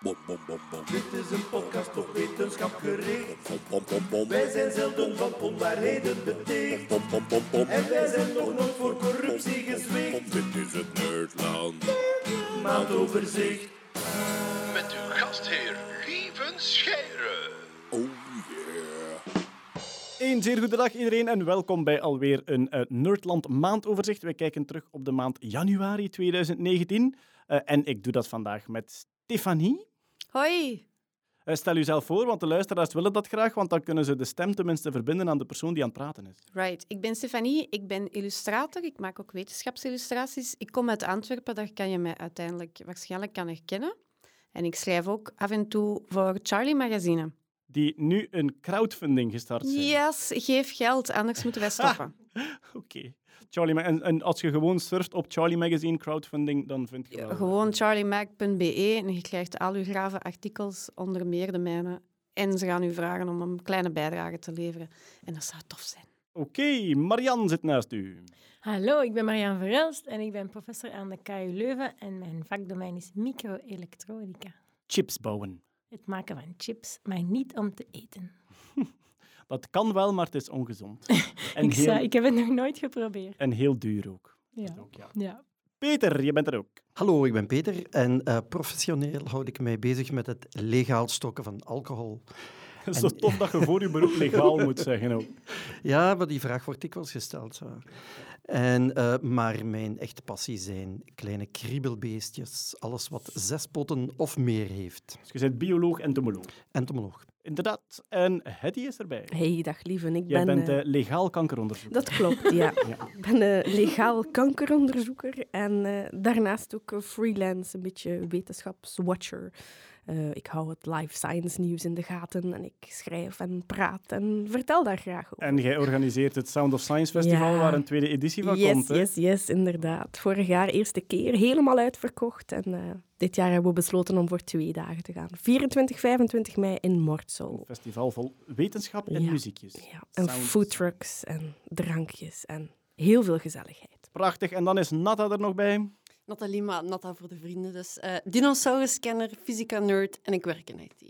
Bom, bom, bom, bom. Dit is een podcast op wetenschap gericht. Bom, bom, bom, bom. Wij zijn zelden van onwaarheden beticht. Bom, bom, bom, bom. En wij zijn nog nooit voor corruptie gezwicht. Dit is het Nerdland. Maandoverzicht. Met uw gastheer Lieven Scheire. Oh yeah. Een zeer goede dag iedereen en welkom bij alweer een eh, Nerdland maandoverzicht. Wij kijken terug op de maand januari 2019 Eh, en ik doe dat vandaag met Stefanie. Hoi. Eh, stel uzelf voor, want de luisteraars willen dat graag, want dan kunnen ze de stem tenminste verbinden aan de persoon die aan het praten is. Right. Ik ben Stefanie, ik ben illustrator. Ik maak ook wetenschapsillustraties. Ik kom uit Antwerpen, daar kan je mij uiteindelijk waarschijnlijk aan herkennen. En ik schrijf ook af en toe voor Charlie Magazine. Die nu een crowdfunding gestart zijn. Yes, geef geld, anders moeten wij stoppen. Oké. Charlie, Ma- en, en als je gewoon surft op Charlie Magazine crowdfunding, dan vind je wel... Gewoon charliemag.be en je krijgt al uw grave artikels, onder meer de mijne. En ze gaan u vragen om een kleine bijdrage te leveren. En dat zou tof zijn. Oké, Marianne zit naast u. Hallo, ik ben Marianne Verelst en ik ben professor aan de KU Leuven en mijn vakdomein is microelektronica. Chips bouwen. Het maken van chips, maar niet om te eten. Dat kan wel, maar het is ongezond. En ik, heel, zei, ik heb het nog nooit geprobeerd. en heel duur ook. Ja. Ook, ja. ja. Peter, je bent er ook. Hallo, ik ben Peter en eh, professioneel houd ik mij bezig met het legaal stokken van alcohol. Het is zo tof dat je voor je beroep legaal moet zeggen ook. Ja, maar die vraag wordt dikwijls gesteld. Zo. En, eh, maar mijn echte passie zijn kleine kriebelbeestjes, alles wat zes poten of meer heeft. Dus je bent bioloog en entomoloog. Inderdaad. En Hetty is erbij. Hey, dag lieve. Ik Jij ben, bent eh, eh, legaal kankeronderzoeker. Dat klopt, ja. Ik ben eh, legaal kankeronderzoeker en daarnaast ook freelance, een beetje wetenschapswatcher. Eh, ik hou het life science nieuws in de gaten en ik schrijf en praat en vertel daar graag over. En jij organiseert het Sound of Science Festival, Ja. waar een tweede editie van yes, komt. Hè? yes, yes, inderdaad. Vorig jaar eerste keer helemaal uitverkocht en eh, dit jaar hebben we besloten om voor twee dagen te gaan. 24, 25 mei in Mortsel. Een festival vol wetenschap en Ja. muziekjes. Ja, en foodtrucks en drankjes en heel veel gezelligheid. Prachtig. En dan is Natta er nog bij. Nathalie Ma, Natta voor de vrienden. Dus eh dinosaurus-scanner, fysica-nerd en ik werk in IT.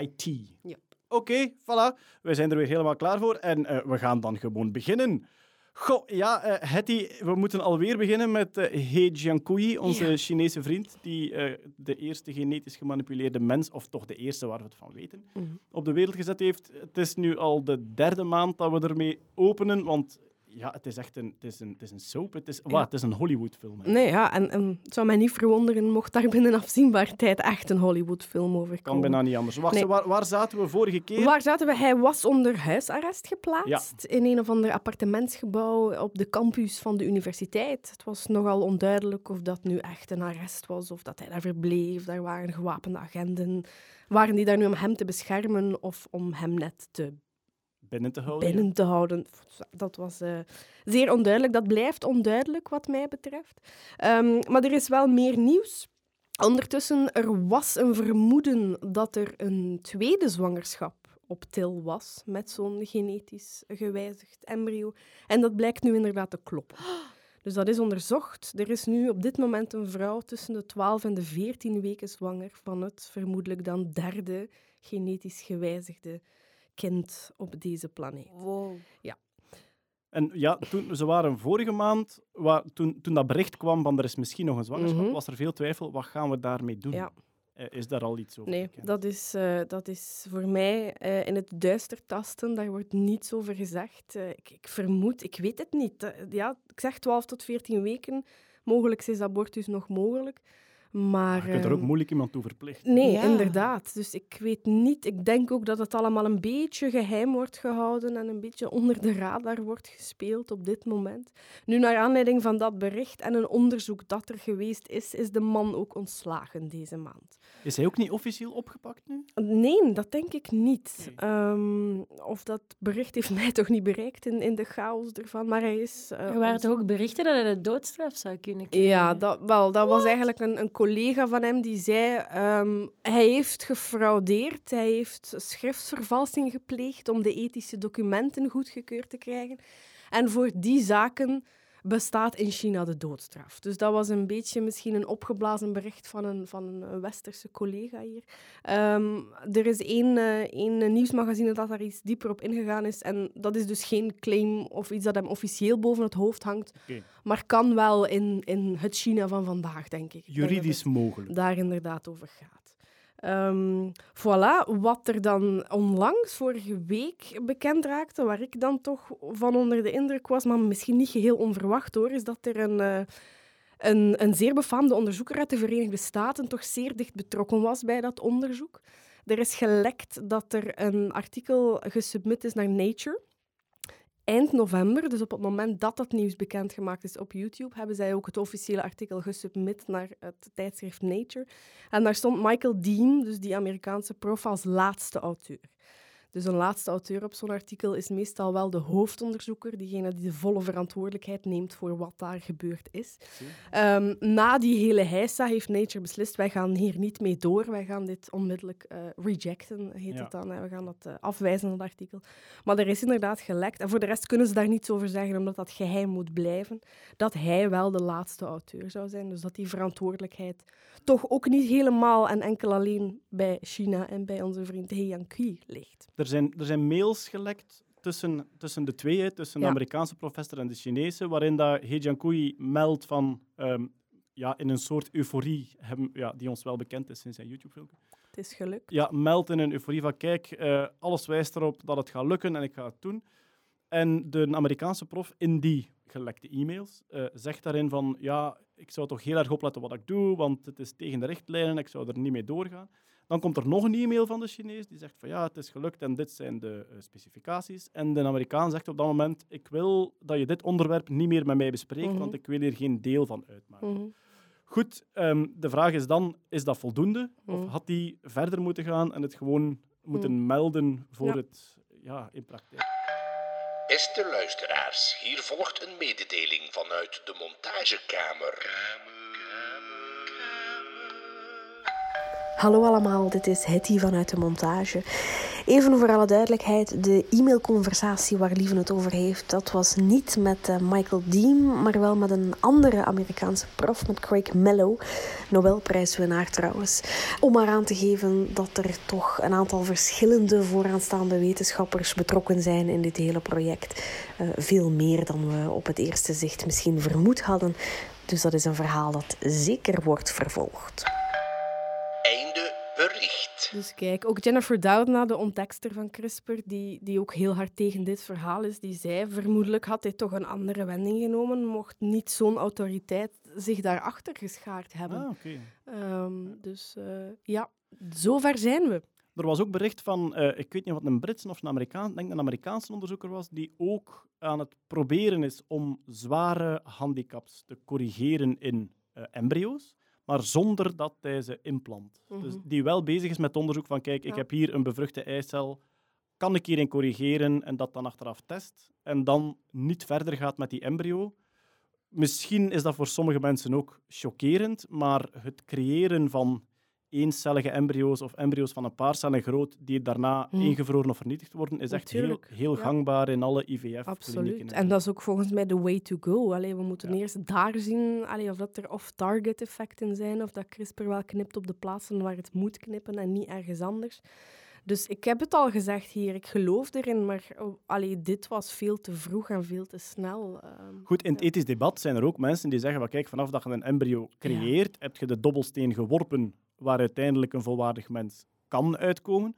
IT. Ja. Oké, voilà. We zijn er weer helemaal klaar voor. En eh, we gaan dan gewoon beginnen. Goh, ja, Hetty, we moeten alweer beginnen met eh He Jiankui, onze Chinese vriend, die de eerste genetisch gemanipuleerde mens, of toch de eerste waar we het van weten, Mhm. op de wereld gezet heeft. Het is nu al de derde maand dat we ermee openen, want ja, het is echt een, het is een, het is een soap. Het is, wat, het is een Hollywoodfilm. Nee, ja, en, en het zou mij niet verwonderen mocht daar binnen afzienbaar tijd echt een Hollywoodfilm over Kan komen. bijna niet anders. Wacht, Nee. waar, waar zaten we vorige keer? Waar zaten we? Hij was onder huisarrest geplaatst in een of ander appartementsgebouw op de campus van de universiteit. Het was nogal onduidelijk of dat nu echt een arrest was of dat hij daar verbleef. Daar waren gewapende agenten. Waren die daar nu om hem te beschermen of om hem net te Binnen te houden. binnen te houden. Dat was eh, zeer onduidelijk. Dat blijft onduidelijk, wat mij betreft. Ehm, maar er is wel meer nieuws. Ondertussen, er was een vermoeden dat er een tweede zwangerschap op til was met zo'n genetisch gewijzigd embryo. En dat blijkt nu inderdaad te kloppen. Dus dat is onderzocht. Er is nu op dit moment een vrouw tussen de 12 en de 14 weken zwanger van het vermoedelijk dan derde genetisch gewijzigde kind op deze planeet. Wow. En ja, toen, ze waren vorige maand, toen, toen dat bericht kwam van er is misschien nog een zwangerschap, Mhm. was er veel twijfel. Wat gaan we daarmee doen? Ja. Eh, is daar al iets over Nee, bekend? dat is, eh, dat is voor mij eh, in het duister tasten. Daar wordt niets over gezegd. Eh, ik, ik vermoed, ik weet het niet. Ja, ik zeg 12 tot 14 weken. Mogelijk is abortus nog mogelijk. Maar, je kunt er ook ehm, moeilijk iemand toe verplichten. Nee, Ja. inderdaad. Dus ik weet niet. Ik denk ook dat het allemaal een beetje geheim wordt gehouden en een beetje onder de radar wordt gespeeld op dit moment. Nu, naar aanleiding van dat bericht en een onderzoek dat er geweest is, is de man ook ontslagen deze maand. Is hij ook niet officieel opgepakt nu? Nee, dat denk ik niet. Nee. Ehm, of dat bericht heeft mij toch niet bereikt in, in de chaos ervan, maar hij is... eh, Er waren ons- toch ook berichten dat hij de doodstraf zou kunnen krijgen? Ja, dat, wel, dat was eigenlijk een, een collega van hem die zei... ehm, hij heeft gefraudeerd, hij heeft schriftvervalsing gepleegd om de ethische documenten goedgekeurd te krijgen. En voor die zaken bestaat in China de doodstraf. Dus dat was een beetje misschien een opgeblazen bericht van een, van een westerse collega hier. Ehm, er is één, eh, één nieuwsmagazine dat daar iets dieper op ingegaan is. En dat is dus geen claim of iets dat hem officieel boven het hoofd hangt. Maar kan wel in, in het China van vandaag, denk ik. Denk Juridisch mogelijk. daar inderdaad over gaat. Ehm, voilà, wat er dan onlangs, vorige week, bekend raakte, waar ik dan toch van onder de indruk was, maar misschien niet geheel onverwacht hoor, is dat er een, eh, een, een zeer befaamde onderzoeker uit de Verenigde Staten toch zeer dicht betrokken was bij dat onderzoek. Er is gelekt dat er een artikel gesubmit is naar Nature. Eind november, dus op het moment dat dat nieuws bekendgemaakt is op YouTube, hebben zij ook het officiële artikel gesubmit naar het tijdschrift Nature. En daar stond Michael Dean, dus die Amerikaanse prof, als laatste auteur. Dus een laatste auteur op zo'n artikel is meestal wel de hoofdonderzoeker, diegene die de volle verantwoordelijkheid neemt voor wat daar gebeurd is. Ehm, na die hele heisa heeft Nature beslist, wij gaan hier niet mee door, wij gaan dit onmiddellijk eh, rejecten, heet Ja. het dan. hè. We gaan dat eh, afwijzen, dat artikel. Maar er is inderdaad gelekt. En voor de rest kunnen ze daar niets over zeggen, omdat dat geheim moet blijven. Dat hij wel de laatste auteur zou zijn. Dus dat die verantwoordelijkheid toch ook niet helemaal en enkel alleen bij China en bij onze vriend He Yankee ligt. Er zijn, er zijn mails gelekt tussen, tussen de twee, tussen de Ja. Amerikaanse professor en de Chinese, waarin dat He Jiankui meldt van ehm, ja, in een soort euforie, hem, ja, die ons wel bekend is sinds zijn YouTube-filmpje. Het is gelukt. Ja, meldt in een euforie van kijk, eh, alles wijst erop dat het gaat lukken en ik ga het doen. En de Amerikaanse prof in die gelekte e-mails eh, zegt daarin van ja, ik zou toch heel erg opletten wat ik doe, want het is tegen de richtlijnen, ik zou er niet mee doorgaan. Dan komt er nog een e-mail van de Chinees die zegt van ja, het is gelukt en dit zijn de eh, specificaties. En de Amerikaan zegt op dat moment, ik wil dat je dit onderwerp niet meer met mij bespreekt, Mhm. want ik wil hier geen deel van uitmaken. Mhm. Goed, ehm, de vraag is dan, is dat voldoende? Of Mhm. had hij verder moeten gaan en het gewoon moeten melden voor Ja. het ja, in praktijk? Beste luisteraars, hier volgt een mededeling vanuit de montagekamer. Hallo allemaal, dit is Hetty vanuit de montage. Even voor alle duidelijkheid, de e-mailconversatie waar Lieven het over heeft, dat was niet met eh, Michael Dean, maar wel met een andere Amerikaanse prof, met Craig Mello, Nobelprijswinnaar trouwens. Om maar aan te geven dat er toch een aantal verschillende vooraanstaande wetenschappers betrokken zijn in dit hele project. Eh, veel meer dan we op het eerste zicht misschien vermoed hadden. Dus dat is een verhaal dat zeker wordt vervolgd. Dus kijk, ook Jennifer Doudna, de ontdekster van CRISPR, die, die ook heel hard tegen dit verhaal is, die zei vermoedelijk had hij toch een andere wending genomen, mocht niet zo'n autoriteit zich daarachter geschaard hebben. Ah, oké. Ehm, dus eh, ja, zover zijn we. Er was ook bericht van, eh, ik weet niet wat een Britse of een Amerikaan, ik denk dat een Amerikaanse onderzoeker was, die ook aan het proberen is om zware handicaps te corrigeren in eh, embryo's, maar zonder dat hij ze implant. Dus Mhm. die wel bezig is met onderzoek van, kijk, ik heb hier een bevruchte eicel, kan ik hierin corrigeren en dat dan achteraf test en dan niet verder gaat met die embryo. Misschien is dat voor sommige mensen ook chockerend, maar het creëren van eencellige embryo's of embryo's van een paar cellen groot die daarna Hmm. ingevroren of vernietigd worden, is echt heel, Natuurlijk, heel ja. gangbaar in alle IVF-klinieken. Absoluut. En dat is ook volgens mij de way to go. Allee, we moeten eerst daar zien allee, of dat er off-target effecten zijn, of dat CRISPR wel knipt op de plaatsen waar het moet knippen en niet ergens anders. Dus ik heb het al gezegd hier, ik geloof erin, maar oh, allee, dit was veel te vroeg en veel te snel. ehm. Goed, in het ethisch debat zijn er ook mensen die zeggen: kijk, vanaf dat je een embryo creëert, heb je de dobbelsteen geworpen waar uiteindelijk een volwaardig mens kan uitkomen.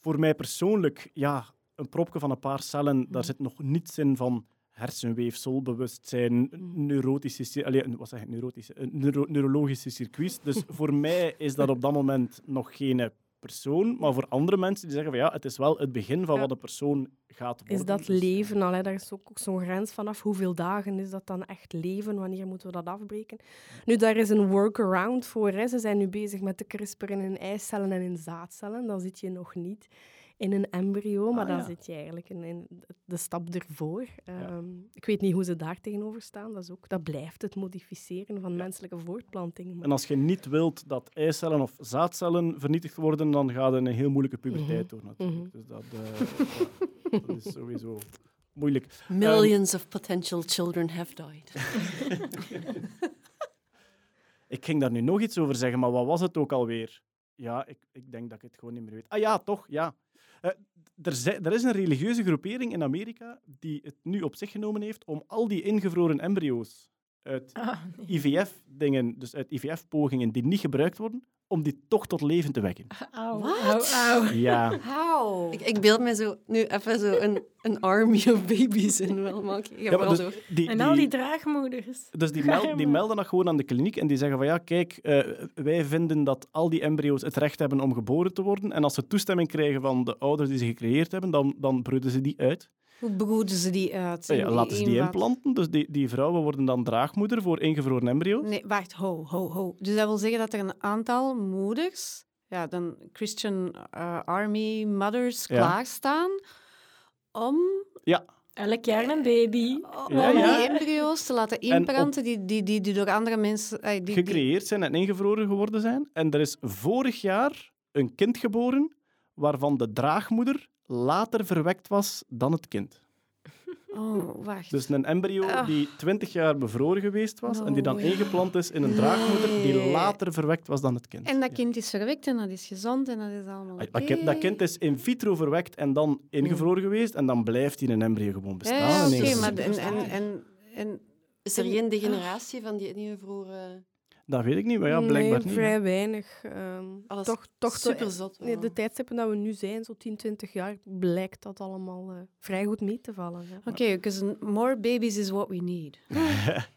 Voor mij persoonlijk, ja, een propje van een paar cellen, daar zit nog niets in van hersenweefsel, bewustzijn, neurotische, cir- allee, wat zeg ik, neurotische, neuro- neurologische circuits. Dus voor mij is dat op dat moment nog geen persoon, maar voor andere mensen die zeggen van ja, het is wel het begin van Ja. wat een persoon gaat worden. Is dat Dus, leven al? Hè? Daar is ook, ook zo'n grens vanaf. Hoeveel dagen is dat dan echt leven? Wanneer moeten we dat afbreken? Nu, daar is een workaround voor. Hè. Ze zijn nu bezig met de CRISPR in eicellen en in zaadcellen. Dan zit je nog niet in een embryo, maar Ah, dan ja. zit je eigenlijk in, in de stap ervoor. Ehm, ik weet niet hoe ze daar tegenover staan. Dat, is ook, dat blijft het modificeren van menselijke voortplanting. En als je niet wilt dat eicellen of zaadcellen vernietigd worden, dan gaat je een heel moeilijke puberteit Mhm. door natuurlijk. Mhm. Dus dat, eh, dat is sowieso moeilijk. Millions of potential children have died. Ik ging daar nu nog iets over zeggen, maar wat was het ook alweer? Ja, ik, ik denk dat ik het gewoon niet meer weet. Ah ja, toch, ja. Eh, er, er is een religieuze groepering in Amerika die het nu op zich genomen heeft om al die ingevroren embryo's uit Ah, nee. IVF-dingen, dus uit IVF-pogingen die niet gebruikt worden, om die toch tot leven te wekken. Wat? auw, auw. Ja. Ik, ik beeld me zo nu even zo een, een army of baby's in wel, maar Ja, maar dus door. die, En al die die- draagmoeders. Dus die, mel- die melden dat gewoon aan de kliniek en die zeggen van ja, kijk, eh, wij vinden dat al die embryo's het recht hebben om geboren te worden. En als ze toestemming krijgen van de ouders die ze gecreëerd hebben, dan, dan broeden ze die uit. Hoe broeden ze die uit? Ja, In- laten ze die implanten. Dus die, die vrouwen worden dan draagmoeder voor ingevroren embryo's. Nee, wacht, ho, ho, ho. Dus dat wil zeggen dat er een aantal moeders, ja, dan Christian eh, Army mothers, Ja. klaarstaan om Ja, Elk jaar een baby. om Ja, ja. die embryo's te laten En op- implanten die, die, die, die door andere mensen... eh, die- gecreëerd zijn en ingevroren geworden zijn. En er is vorig jaar een kind geboren waarvan de draagmoeder later verwekt was dan het kind. Oh, wacht. Dus een embryo Ah. die 20 jaar bevroren geweest was en die dan ingeplant is in een draagmoeder die later verwekt was dan het kind. En dat kind is verwekt en dat is gezond en dat is allemaal Ah, Dat kind, dat kind is in vitro verwekt en dan ingevroren geweest en dan blijft die een embryo gewoon bestaan. Ja, oké, maar en, en, en, en Is er geen degeneratie van die ingevroren... Dat weet ik niet, maar ja, blijkbaar nee, niet. vrij weinig. ehm, Alles toch, toch super zot. Nee, de tijdstippen dat we nu zijn, zo 10, 20 jaar, blijkt dat allemaal eh, vrij goed mee te vallen. hè. Oké, because more babies is what we need.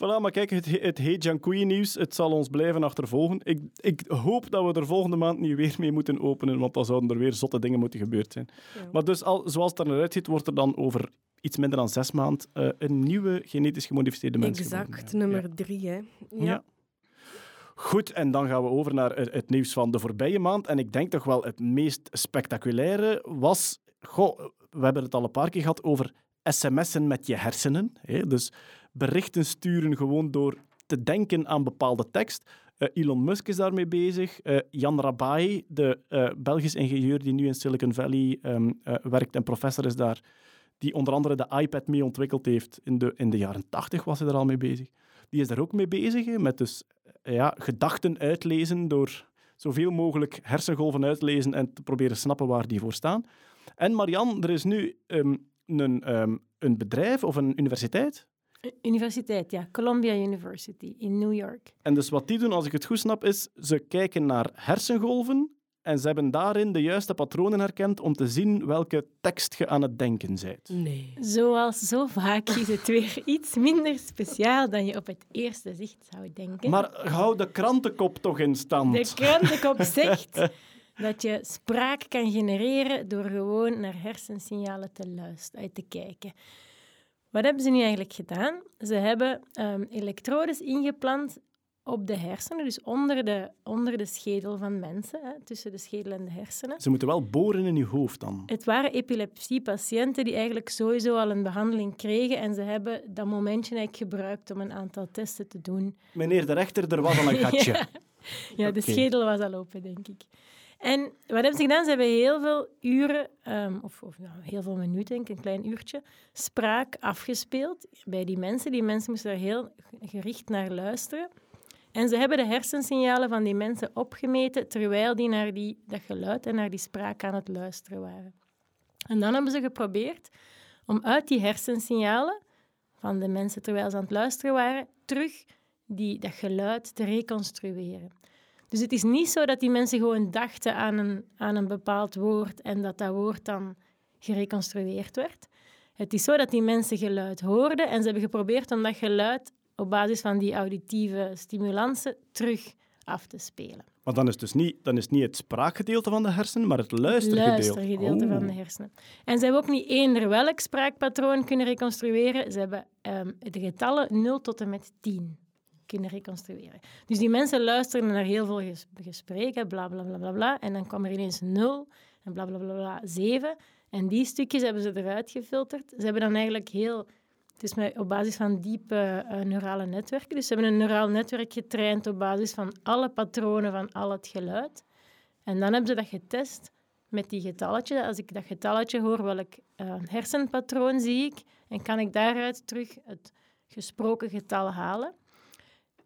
Voilà, maar kijk, het, het Hey nieuws, het zal ons blijven achtervolgen. Ik, ik hoop dat we er volgende maand niet weer mee moeten openen, want dan zouden er weer zotte dingen moeten gebeurd zijn. Ja. Maar dus, al, zoals het er naar uitziet, wordt er dan over iets minder dan zes maanden eh, een nieuwe genetisch gemodificeerde mens Exact, geboren. Ja. nummer drie. Hè. Ja. Goed, en dan gaan we over naar het, het nieuws van de voorbije maand. En ik denk toch wel het meest spectaculaire was... Goh, we hebben het al een paar keer gehad over sms'en met je hersenen. Hè? Dus berichten sturen gewoon door te denken aan bepaalde tekst. Eh, Elon Musk is daarmee bezig. Eh, Jan Rabai, de eh Belgisch ingenieur die nu in Silicon Valley ehm, eh, werkt en professor is daar, die onder andere de iPad mee ontwikkeld heeft. In de, in de jaren tachtig was hij er al mee bezig. Die is daar ook mee bezig, met dus ja, gedachten uitlezen door zoveel mogelijk hersengolven uitlezen en te proberen snappen waar die voor staan. En Marian, er is nu ehm, een, ehm, een bedrijf of een universiteit. Universiteit, ja. Columbia University in New York. En dus wat die doen, als ik het goed snap, is ze kijken naar hersengolven en ze hebben daarin de juiste patronen herkend om te zien welke tekst je aan het denken bent. Nee. Zoals zo vaak is het weer iets minder speciaal dan je op het eerste zicht zou denken. Maar hou de krantenkop toch in stand. De krantenkop zegt dat je spraak kan genereren door gewoon naar hersensignalen te luisteren, uit te kijken. Wat hebben ze nu eigenlijk gedaan? Ze hebben ehm, elektrodes ingeplant op de hersenen, dus onder de, onder de schedel van mensen, hè, tussen de schedel en de hersenen. Ze moeten wel boren in je hoofd dan. Het waren epilepsiepatiënten die eigenlijk sowieso al een behandeling kregen en ze hebben dat momentje eigenlijk gebruikt om een aantal testen te doen. Meneer de rechter, er was al een gatje. Ja. Ja, de schedel was al open, denk ik. En wat hebben ze gedaan? Ze hebben heel veel uren, ehm, of, of nou, heel veel minuten, denk ik, een klein uurtje, spraak afgespeeld bij die mensen. Die mensen moesten daar heel gericht naar luisteren. En ze hebben de hersensignalen van die mensen opgemeten terwijl die naar die, dat geluid en naar die spraak aan het luisteren waren. En dan hebben ze geprobeerd om uit die hersensignalen van de mensen terwijl ze aan het luisteren waren, terug die, dat geluid te reconstrueren. Dus het is niet zo dat die mensen gewoon dachten aan een, aan een bepaald woord en dat dat woord dan gereconstrueerd werd. Het is zo dat die mensen geluid hoorden en ze hebben geprobeerd om dat geluid op basis van die auditieve stimulansen terug af te spelen. Maar dan is het dus niet, dan is het niet het spraakgedeelte van de hersenen, maar het Het luistergedeelte. luistergedeelte van de Oeh. hersenen. En ze hebben ook niet eender welk spraakpatroon kunnen reconstrueren. Ze hebben ehm, de getallen 0 tot en met 10 kunnen reconstrueren. Dus die mensen luisterden naar heel veel ges- gesprekken, bla bla bla bla bla. En dan kwam er ineens 0 en bla bla bla bla 7. En die stukjes hebben ze eruit gefilterd. Ze hebben dan eigenlijk heel. Het is op basis van diepe eh, neurale netwerken. Dus ze hebben een neuraal netwerk getraind op basis van alle patronen van al het geluid. En dan hebben ze dat getest met die getalletjes. Als ik dat getalletje hoor, welk eh, hersenpatroon zie ik? En kan ik daaruit terug het gesproken getal halen?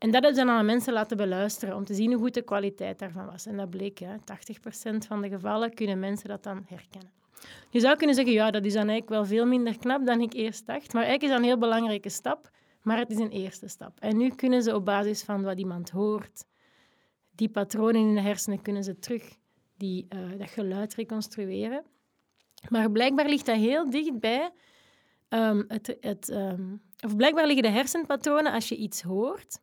En dat heb ik dan aan mensen laten beluisteren om te zien hoe goed de kwaliteit daarvan was. En dat bleek, ja, 80% van de gevallen kunnen mensen dat dan herkennen. Je zou kunnen zeggen, ja, dat is dan eigenlijk wel veel minder knap dan ik eerst dacht. Maar eigenlijk is dat een heel belangrijke stap, maar het is een eerste stap. En nu kunnen ze op basis van wat iemand hoort, die patronen in de hersenen, kunnen ze terug die, eh, dat geluid reconstrueren. Maar blijkbaar ligt dat heel dichtbij. ehm het, het, ehm, of blijkbaar liggen de hersenpatronen als je iets hoort.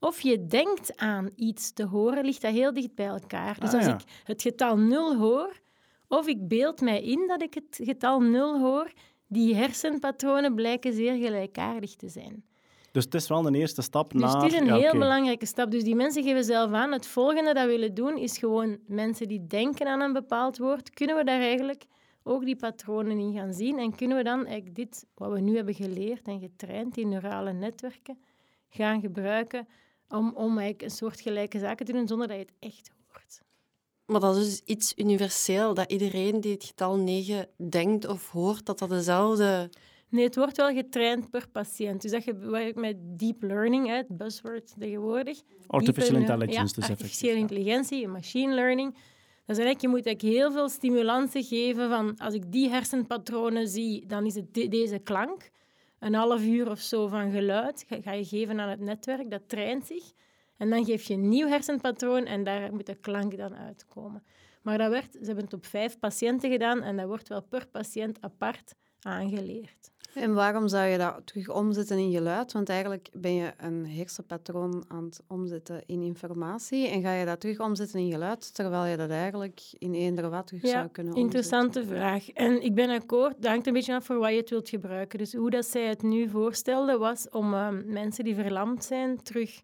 Of je denkt aan iets te horen, ligt dat heel dicht bij elkaar. Dus Ah, als ja. ik het getal 0 hoor, of ik beeld mij in dat ik het getal 0 hoor, die hersenpatronen blijken zeer gelijkaardig te zijn. Dus het is wel een eerste stap Dus naar... het is een ja, heel belangrijke stap. Dus die mensen geven zelf aan, het volgende dat we willen doen, is gewoon mensen die denken aan een bepaald woord, kunnen we daar eigenlijk ook die patronen in gaan zien en kunnen we dan eigenlijk dit, wat we nu hebben geleerd en getraind, die neurale netwerken, gaan gebruiken om, om eigenlijk een soort gelijke zaken te doen zonder dat je het echt hoort. Maar dat is dus iets universeel, dat iedereen die het getal 9 denkt of hoort, dat dat dezelfde... Nee, het wordt wel getraind per patiënt. Dus dat gebruik met deep learning, hè, het buzzword tegenwoordig. Artificial intelligence, dus Ja, effectief, artificiële intelligentie, machine learning. Dat is eigenlijk, je moet eigenlijk heel veel stimulansen geven van als ik die hersenpatronen zie, dan is het de- deze klank. Een half uur of zo van geluid ga, je geven aan het netwerk, dat traint zich. En dan geef je een nieuw hersenpatroon en daar moet de klank dan uitkomen. Maar dat werd, ze hebben het op vijf patiënten gedaan en dat wordt wel per patiënt apart aangeleerd. En waarom zou je dat terug omzetten in geluid? Want eigenlijk ben je een hersenpatroon aan het omzetten in informatie en ga je dat terug omzetten in geluid, terwijl je dat eigenlijk in eender wat terug zou kunnen omzetten. interessante vraag. En ik ben akkoord, dat hangt een beetje af voor wat je het wilt gebruiken. Dus hoe dat zij het nu voorstelde, was om ehm, mensen die verlamd zijn terug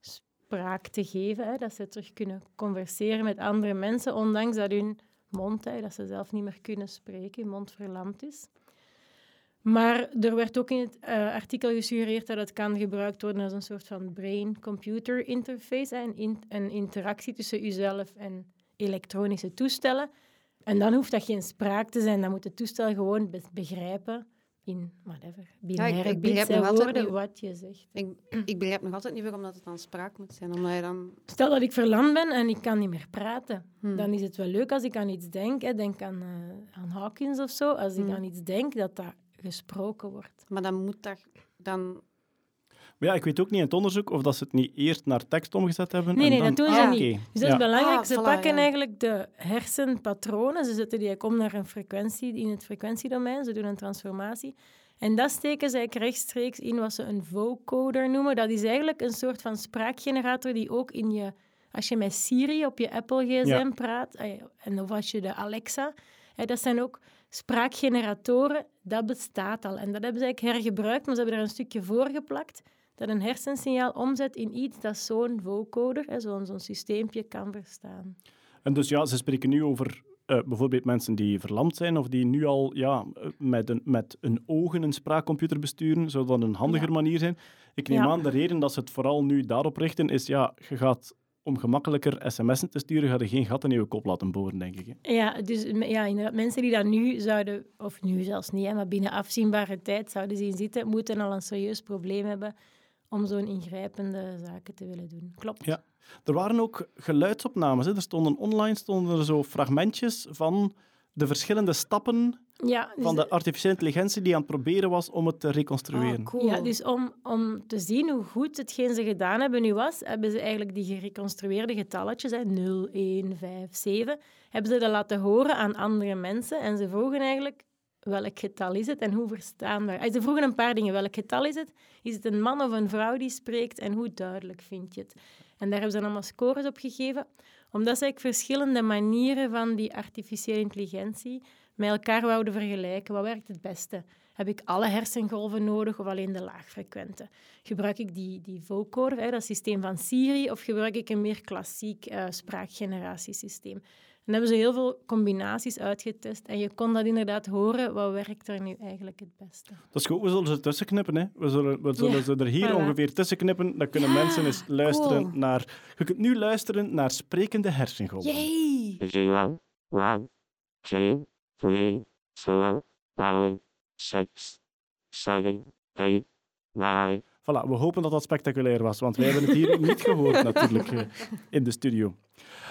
spraak te geven. Hè, dat ze terug kunnen converseren met andere mensen, ondanks dat hun mond, hè, dat ze zelf niet meer kunnen spreken, hun mond verlamd is. Maar er werd ook in het eh, artikel gesuggereerd dat het kan gebruikt worden als een soort van brain-computer interface, een, in- een interactie tussen uzelf en elektronische toestellen. En dan hoeft dat geen spraak te zijn, dan moet het toestel gewoon be- begrijpen in whatever, binaire ik bits begrijp en nog altijd woorden niet- wat je zegt. Ik, ik begrijp nog altijd niet waarom dat het dan spraak moet zijn, omdat je dan... Stel dat ik verlamd ben en ik kan niet meer praten. Hmm. Dan is het wel leuk als ik aan iets denk. Hè. Denk aan, eh, aan Hawkins of zo. Als ik Hmm. aan iets denk, dat dat gesproken wordt. Maar dan moet dat... Dan... Maar ja, ik weet ook niet in het onderzoek of dat ze het niet eerst naar tekst omgezet hebben. Nee, en nee, dan... dat doen ze Ah, niet. oké. Dus dat Ja. is belangrijk. Ah, ze voilà, pakken ja. eigenlijk de hersenpatronen, ze zetten die om naar een frequentie in het frequentiedomein, ze doen een transformatie. En dat steken ze eigenlijk rechtstreeks in wat ze een vocoder noemen. Dat is eigenlijk een soort van spraakgenerator die ook in je... Als je met Siri op je Apple gsm Ja. praat, eh, en of als je de Alexa... hè, dat zijn ook spraakgeneratoren, dat bestaat al. En dat hebben ze eigenlijk hergebruikt, maar ze hebben er een stukje voor geplakt dat een hersensignaal omzet in iets dat zo'n vocoder, zo'n zo'n systeempje, kan verstaan. En dus ja, ze spreken nu over eh, bijvoorbeeld mensen die verlamd zijn of die nu al ja, eh, met, een, met een ogen een spraakcomputer besturen, zou dat een handiger Ja. manier zijn. Ik neem Ja. aan, de reden dat ze het vooral nu daarop richten, is ja, je gaat om gemakkelijker sms'en te sturen, ga je geen gat in je kop laten boren, denk ik. Hè. Ja, dus ja, inderdaad, mensen die dat nu zouden, of nu zelfs niet, hè, maar binnen afzienbare tijd zouden zien zitten, moeten al een serieus probleem hebben om zo'n ingrijpende zaken te willen doen. Klopt. Ja. Er waren ook geluidsopnames. Hè. Er stonden online stonden er zo fragmentjes van de verschillende stappen Ja, dus, van de artificiële intelligentie die aan het proberen was om het te reconstrueren. Ah, cool. ja, dus om, om te zien hoe goed hetgeen ze gedaan hebben nu was, hebben ze eigenlijk die gereconstrueerde getalletjes, hè, 0, 1, 5, 7, hebben ze dat laten horen aan andere mensen. En ze vroegen eigenlijk, welk getal is het en hoe verstaanbaar? Ah, Ze vroegen een paar dingen. Welk getal is het? Is het een man of een vrouw die spreekt? En hoe duidelijk vind je het? En daar hebben ze dan allemaal scores op gegeven, omdat eigenlijk verschillende manieren van die artificiële intelligentie met elkaar wouden vergelijken. Wat werkt het beste? Heb ik alle hersengolven nodig of alleen de laagfrequente? Gebruik ik die, die vocoder, hè, dat systeem van Siri, of gebruik ik een meer klassiek eh, spraakgeneratiesysteem? En hebben ze heel veel combinaties uitgetest en je kon dat inderdaad horen, wat werkt er nu eigenlijk het beste? Dat is goed, we zullen ze tussen knippen. Hè. We zullen, we zullen Ja, ze er hier voilà. ongeveer tussen knippen. Dan kunnen mensen eens luisteren cool. naar... Je kunt nu luisteren naar sprekende hersengolven. Yay! Zero, one, two, three, four, five, six, seven, eight, nine. Voilà, we hopen dat dat spectaculair was, want wij hebben het hier niet gehoord natuurlijk eh, in de studio.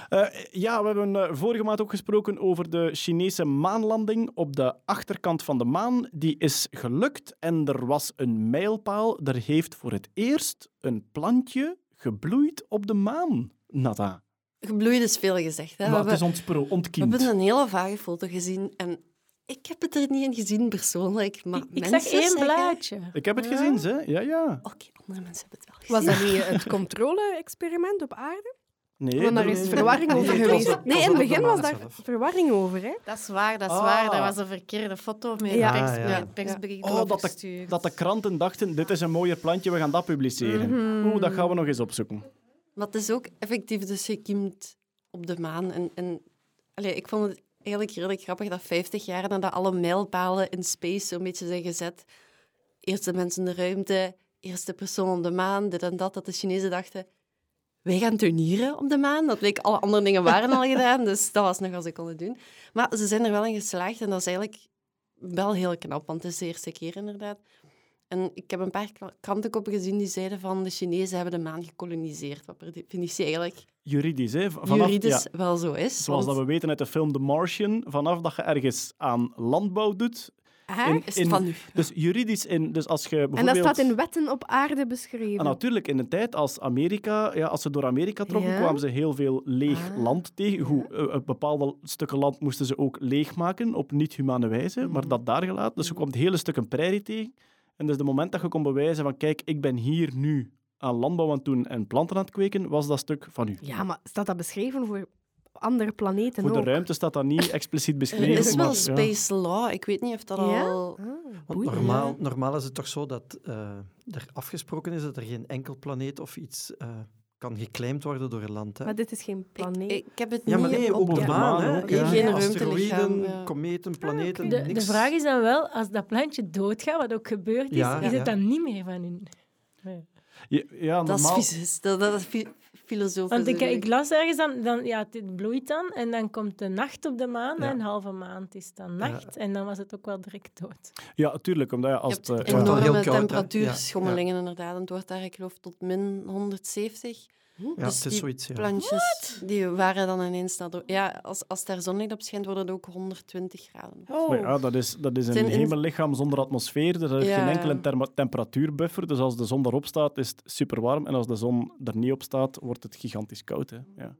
Eh, ja, we hebben eh, vorige maand ook gesproken over de Chinese maanlanding op de achterkant van de maan. Die is gelukt en er was een mijlpaal. Er heeft voor het eerst een plantje gebloeid op de maan, Nada. Gebloeid is veel gezegd. Hè? Maar we, het is ontspro- we hebben een hele vage foto gezien en ik heb het er niet in gezien persoonlijk, maar Ik mensen zag één zeggen- blaadje. Ik heb het gezien, hè? Ja, ja. Oké, andere mensen hebben het wel gezien. Was dat niet het controle-experiment op aarde? Nee, Want daar is verwarring nee, over geweest. Nee, in het begin was daar zelf. verwarring over. Hè? Dat is waar, dat is Ah. waar. Er was een verkeerde foto met Ja, pers, ja. persbericht Oh, dat de, dat de kranten dachten, dit is een mooier plantje, we gaan dat publiceren. Oeh, dat gaan we nog eens opzoeken. Maar het is ook effectief dus gekiemd op de maan. En, en allee, ik vond het eigenlijk redelijk grappig dat 50 jaar nadat alle mijlpalen in space zo'n beetje zijn gezet, eerste mensen in de ruimte, eerste persoon op de maan, dit en dat, dat de Chinezen dachten, wij gaan turnieren op de maan. Dat bleek, alle andere dingen waren al gedaan, dus dat was nog wat ze konden doen. Maar ze zijn er wel in geslaagd en dat is eigenlijk wel heel knap, want het is de eerste keer inderdaad. En ik heb een paar krantenkoppen gezien die zeiden van de Chinezen hebben de maan gekoloniseerd, wat per definitie eigenlijk Juridisch, hè? Vanaf, juridisch ja, wel zo is. zoals dat we weten uit de film The Martian, vanaf dat je ergens aan landbouw doet... Hè? in- is in- van nu. Dus juridisch, in, dus als je bijvoorbeeld... En dat staat in wetten op aarde beschreven. Ah, natuurlijk, in de tijd als Amerika, ja, als ze door Amerika trokken, Ja? kwamen ze heel veel leeg Ah. land tegen. Hoe, eh, eh, bepaalde stukken land moesten ze ook leegmaken op niet-humane wijze, maar dat daar gelaten. Dus je kwam hele stukken prairie tegen. En dus het moment dat je kon bewijzen van, kijk, ik ben hier nu aan landbouw aan het doen en planten aan het kweken, was dat stuk van u. Ja, maar staat dat beschreven voor andere planeten Voor de ook? ruimte staat dat niet expliciet beschreven. is wel maar, ja. space law. Ik weet niet of dat Ja? al... Ah, Want normaal, normaal is het toch zo dat eh, er afgesproken is dat er geen enkel planeet of iets eh, kan geclaimd worden door een land. Hè? Maar dit is geen planeet. ik heb het Ja, maar niet nee, op de ja. maan. Hè? ja. Geen Asteroïden, ja. kometen, planeten, De, de niks. vraag is dan wel, als dat plantje doodgaat, wat ook gebeurd is, Ja, is ja. het dan niet meer van hun? Ja, ja, Dat is normaal... fysisch. Dat, dat is fi- filosofisch. Want ik, natuurlijk. ik las ergens dan, dan ja, het bloeit dan en dan komt de nacht op de maan Ja. en een halve maand is dan nacht en dan was het ook wel direct dood. Ja, tuurlijk, omdat je als Je het... eh, enorme temperatuurschommelingen, inderdaad. En het wordt daar, ik geloof, tot min 170. Ja, dus het is die zoiets. Ja. Plantjes, die waren dan ineens... de- Ja, als, als daar zonlicht op schijnt, wordt het ook 120 graden. Maar ja, dat is, dat is een hemellichaam zonder atmosfeer. Er is Ja. geen enkele term- temperatuurbuffer. Dus als de zon erop staat, is het super warm. En als de zon er niet op staat, wordt het gigantisch koud. Hè? Ja.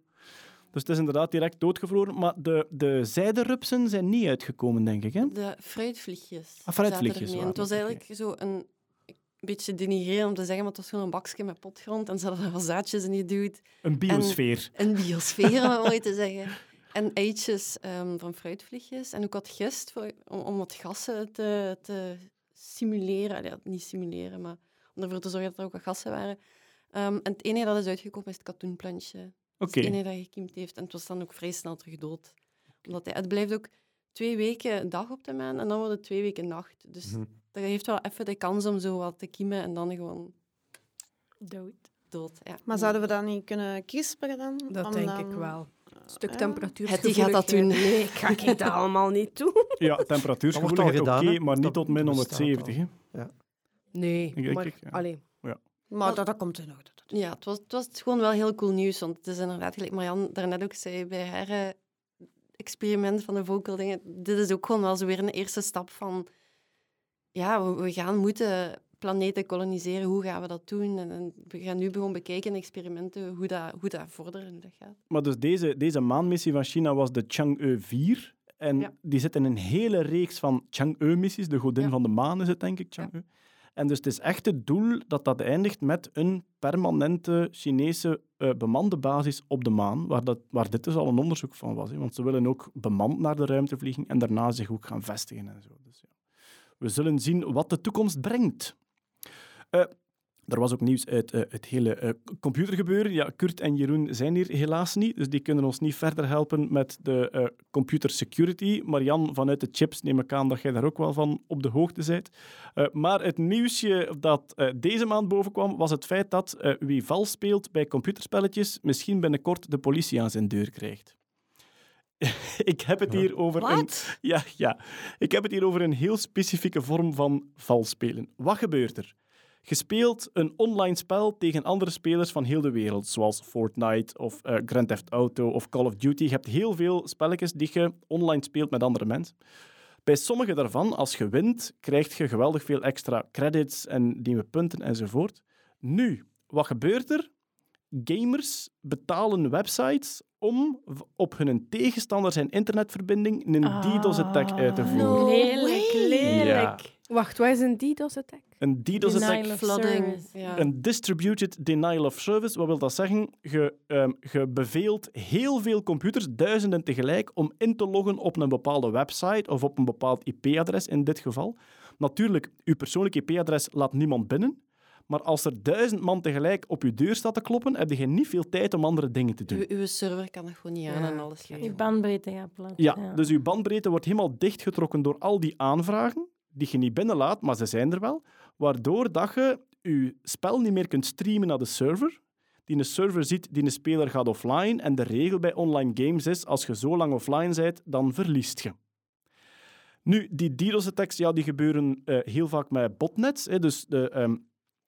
Dus het is inderdaad direct doodgevroren. Maar de, de zijderupsen zijn niet uitgekomen, denk ik. Hè? De fruitvliegjes. Ah, fruitvliegjes Het was eigenlijk zo een beetje denigrerend om te zeggen, maar het was gewoon een bakje met potgrond en ze hadden er wel zaadjes in geduwd. Een biosfeer. Een biosfeer, om het mooi te zeggen. En eitjes ehm, van fruitvliegjes. En ook wat gist voor, om, om wat gassen te, te simuleren. Allee, niet simuleren, maar om ervoor te zorgen dat er ook wat gassen waren. Ehm, en het enige dat is uitgekomen is het katoenplantje. Het enige dat gekiemd heeft. En het was dan ook vrij snel terug dood. Omdat hij, het blijft ook twee weken dag op de maan en dan wordt het twee weken nacht. Dus Mhm. Dat heeft wel even de kans om zo wat te kiemen en dan gewoon Dood. dood. Ja. Maar zouden we dat niet kunnen crisperen dan? Dat Om denk dan- ik wel. Een stuk Ja. temperatuur. Het die gaat dat doen. Nee, ik ga ik dat allemaal niet doen. Ja, al oké, maar niet tot min bestaat 170. al. Hè? Nee, Ik- maar... ik- ja. Allee. Maar dat, dat komt in orde. Ja, het was, het was gewoon wel heel cool nieuws. Want het is inderdaad, gelijk Marianne daarnet ook zei bij haar eh, experiment van de vocal dingen, dit is ook gewoon wel zo weer een eerste stap van ja, we, we gaan moeten planeten koloniseren. Hoe gaan we dat doen? En, en we gaan nu gewoon bekijken in experimenten hoe dat, hoe dat vorderen hoe dat gaat. Maar dus deze, deze maanmissie van China was de Chang'e 4. En Ja. die zit in een hele reeks van Chang'e-missies. De godin Ja. van de maan is het, denk ik, Chang'e. En dus het is echt het doel dat dat eindigt met een permanente Chinese eh, bemande basis op de maan, waar, dat, waar dit dus al een onderzoek van was. Hè. Want ze willen ook bemand naar de ruimte vliegen en daarna zich ook gaan vestigen en zo. Dus, ja. We zullen zien wat de toekomst brengt. Eh, er was ook nieuws uit eh, het hele eh, computergebeuren. Ja, Kurt en Jeroen zijn hier helaas niet, dus die kunnen ons niet verder helpen met de eh, computer security. Marian, vanuit de chips neem ik aan dat jij daar ook wel van op de hoogte bent. Maar het nieuwsje dat deze maand bovenkwam, was het feit dat wie vals speelt bij computerspelletjes misschien binnenkort de politie aan zijn deur krijgt. Ik heb het hier over een... Ja, ja. Ik heb het hier over een heel specifieke vorm van valspelen. Wat gebeurt er? Je speelt een online spel tegen andere spelers van heel de wereld, zoals Fortnite of eh, Grand Theft Auto of Call of Duty. Je hebt heel veel spelletjes die je online speelt met andere mensen. Bij sommige daarvan, als je wint, krijg je geweldig veel extra credits en nieuwe punten enzovoort. Nu, wat gebeurt er? Gamers betalen websites om op hun tegenstander zijn internetverbinding een DDoS-attack uit te voeren. Ah, Lelijk, lelijk. Ja. Wacht, wat is een DDoS-attack? Een DDoS-attack Flooding. Ja. Een distributed denial of service, wat wil dat zeggen? Je, ehm, je beveelt heel veel computers, duizenden tegelijk, om in te loggen op een bepaalde website of op een bepaald IP-adres in dit geval. Natuurlijk, uw persoonlijke IP-adres laat niemand binnen, maar als er duizend man tegelijk op uw deur staat te kloppen, heb je niet veel tijd om andere dingen te doen. Uw, uw server kan dat gewoon niet aan Ja, en alles Je bandbreedte gaat plat. Ja, dus uw bandbreedte wordt helemaal dichtgetrokken door al die aanvragen die je niet binnenlaat, maar ze zijn er wel, waardoor dat je je spel niet meer kunt streamen naar de server. Die een server ziet, die een speler gaat offline. En de regel bij online games is, als je zo lang offline bent, dan verliest je. Nu, die DDoS-attacks ja, die gebeuren eh, heel vaak met botnets. Hè, dus de ehm,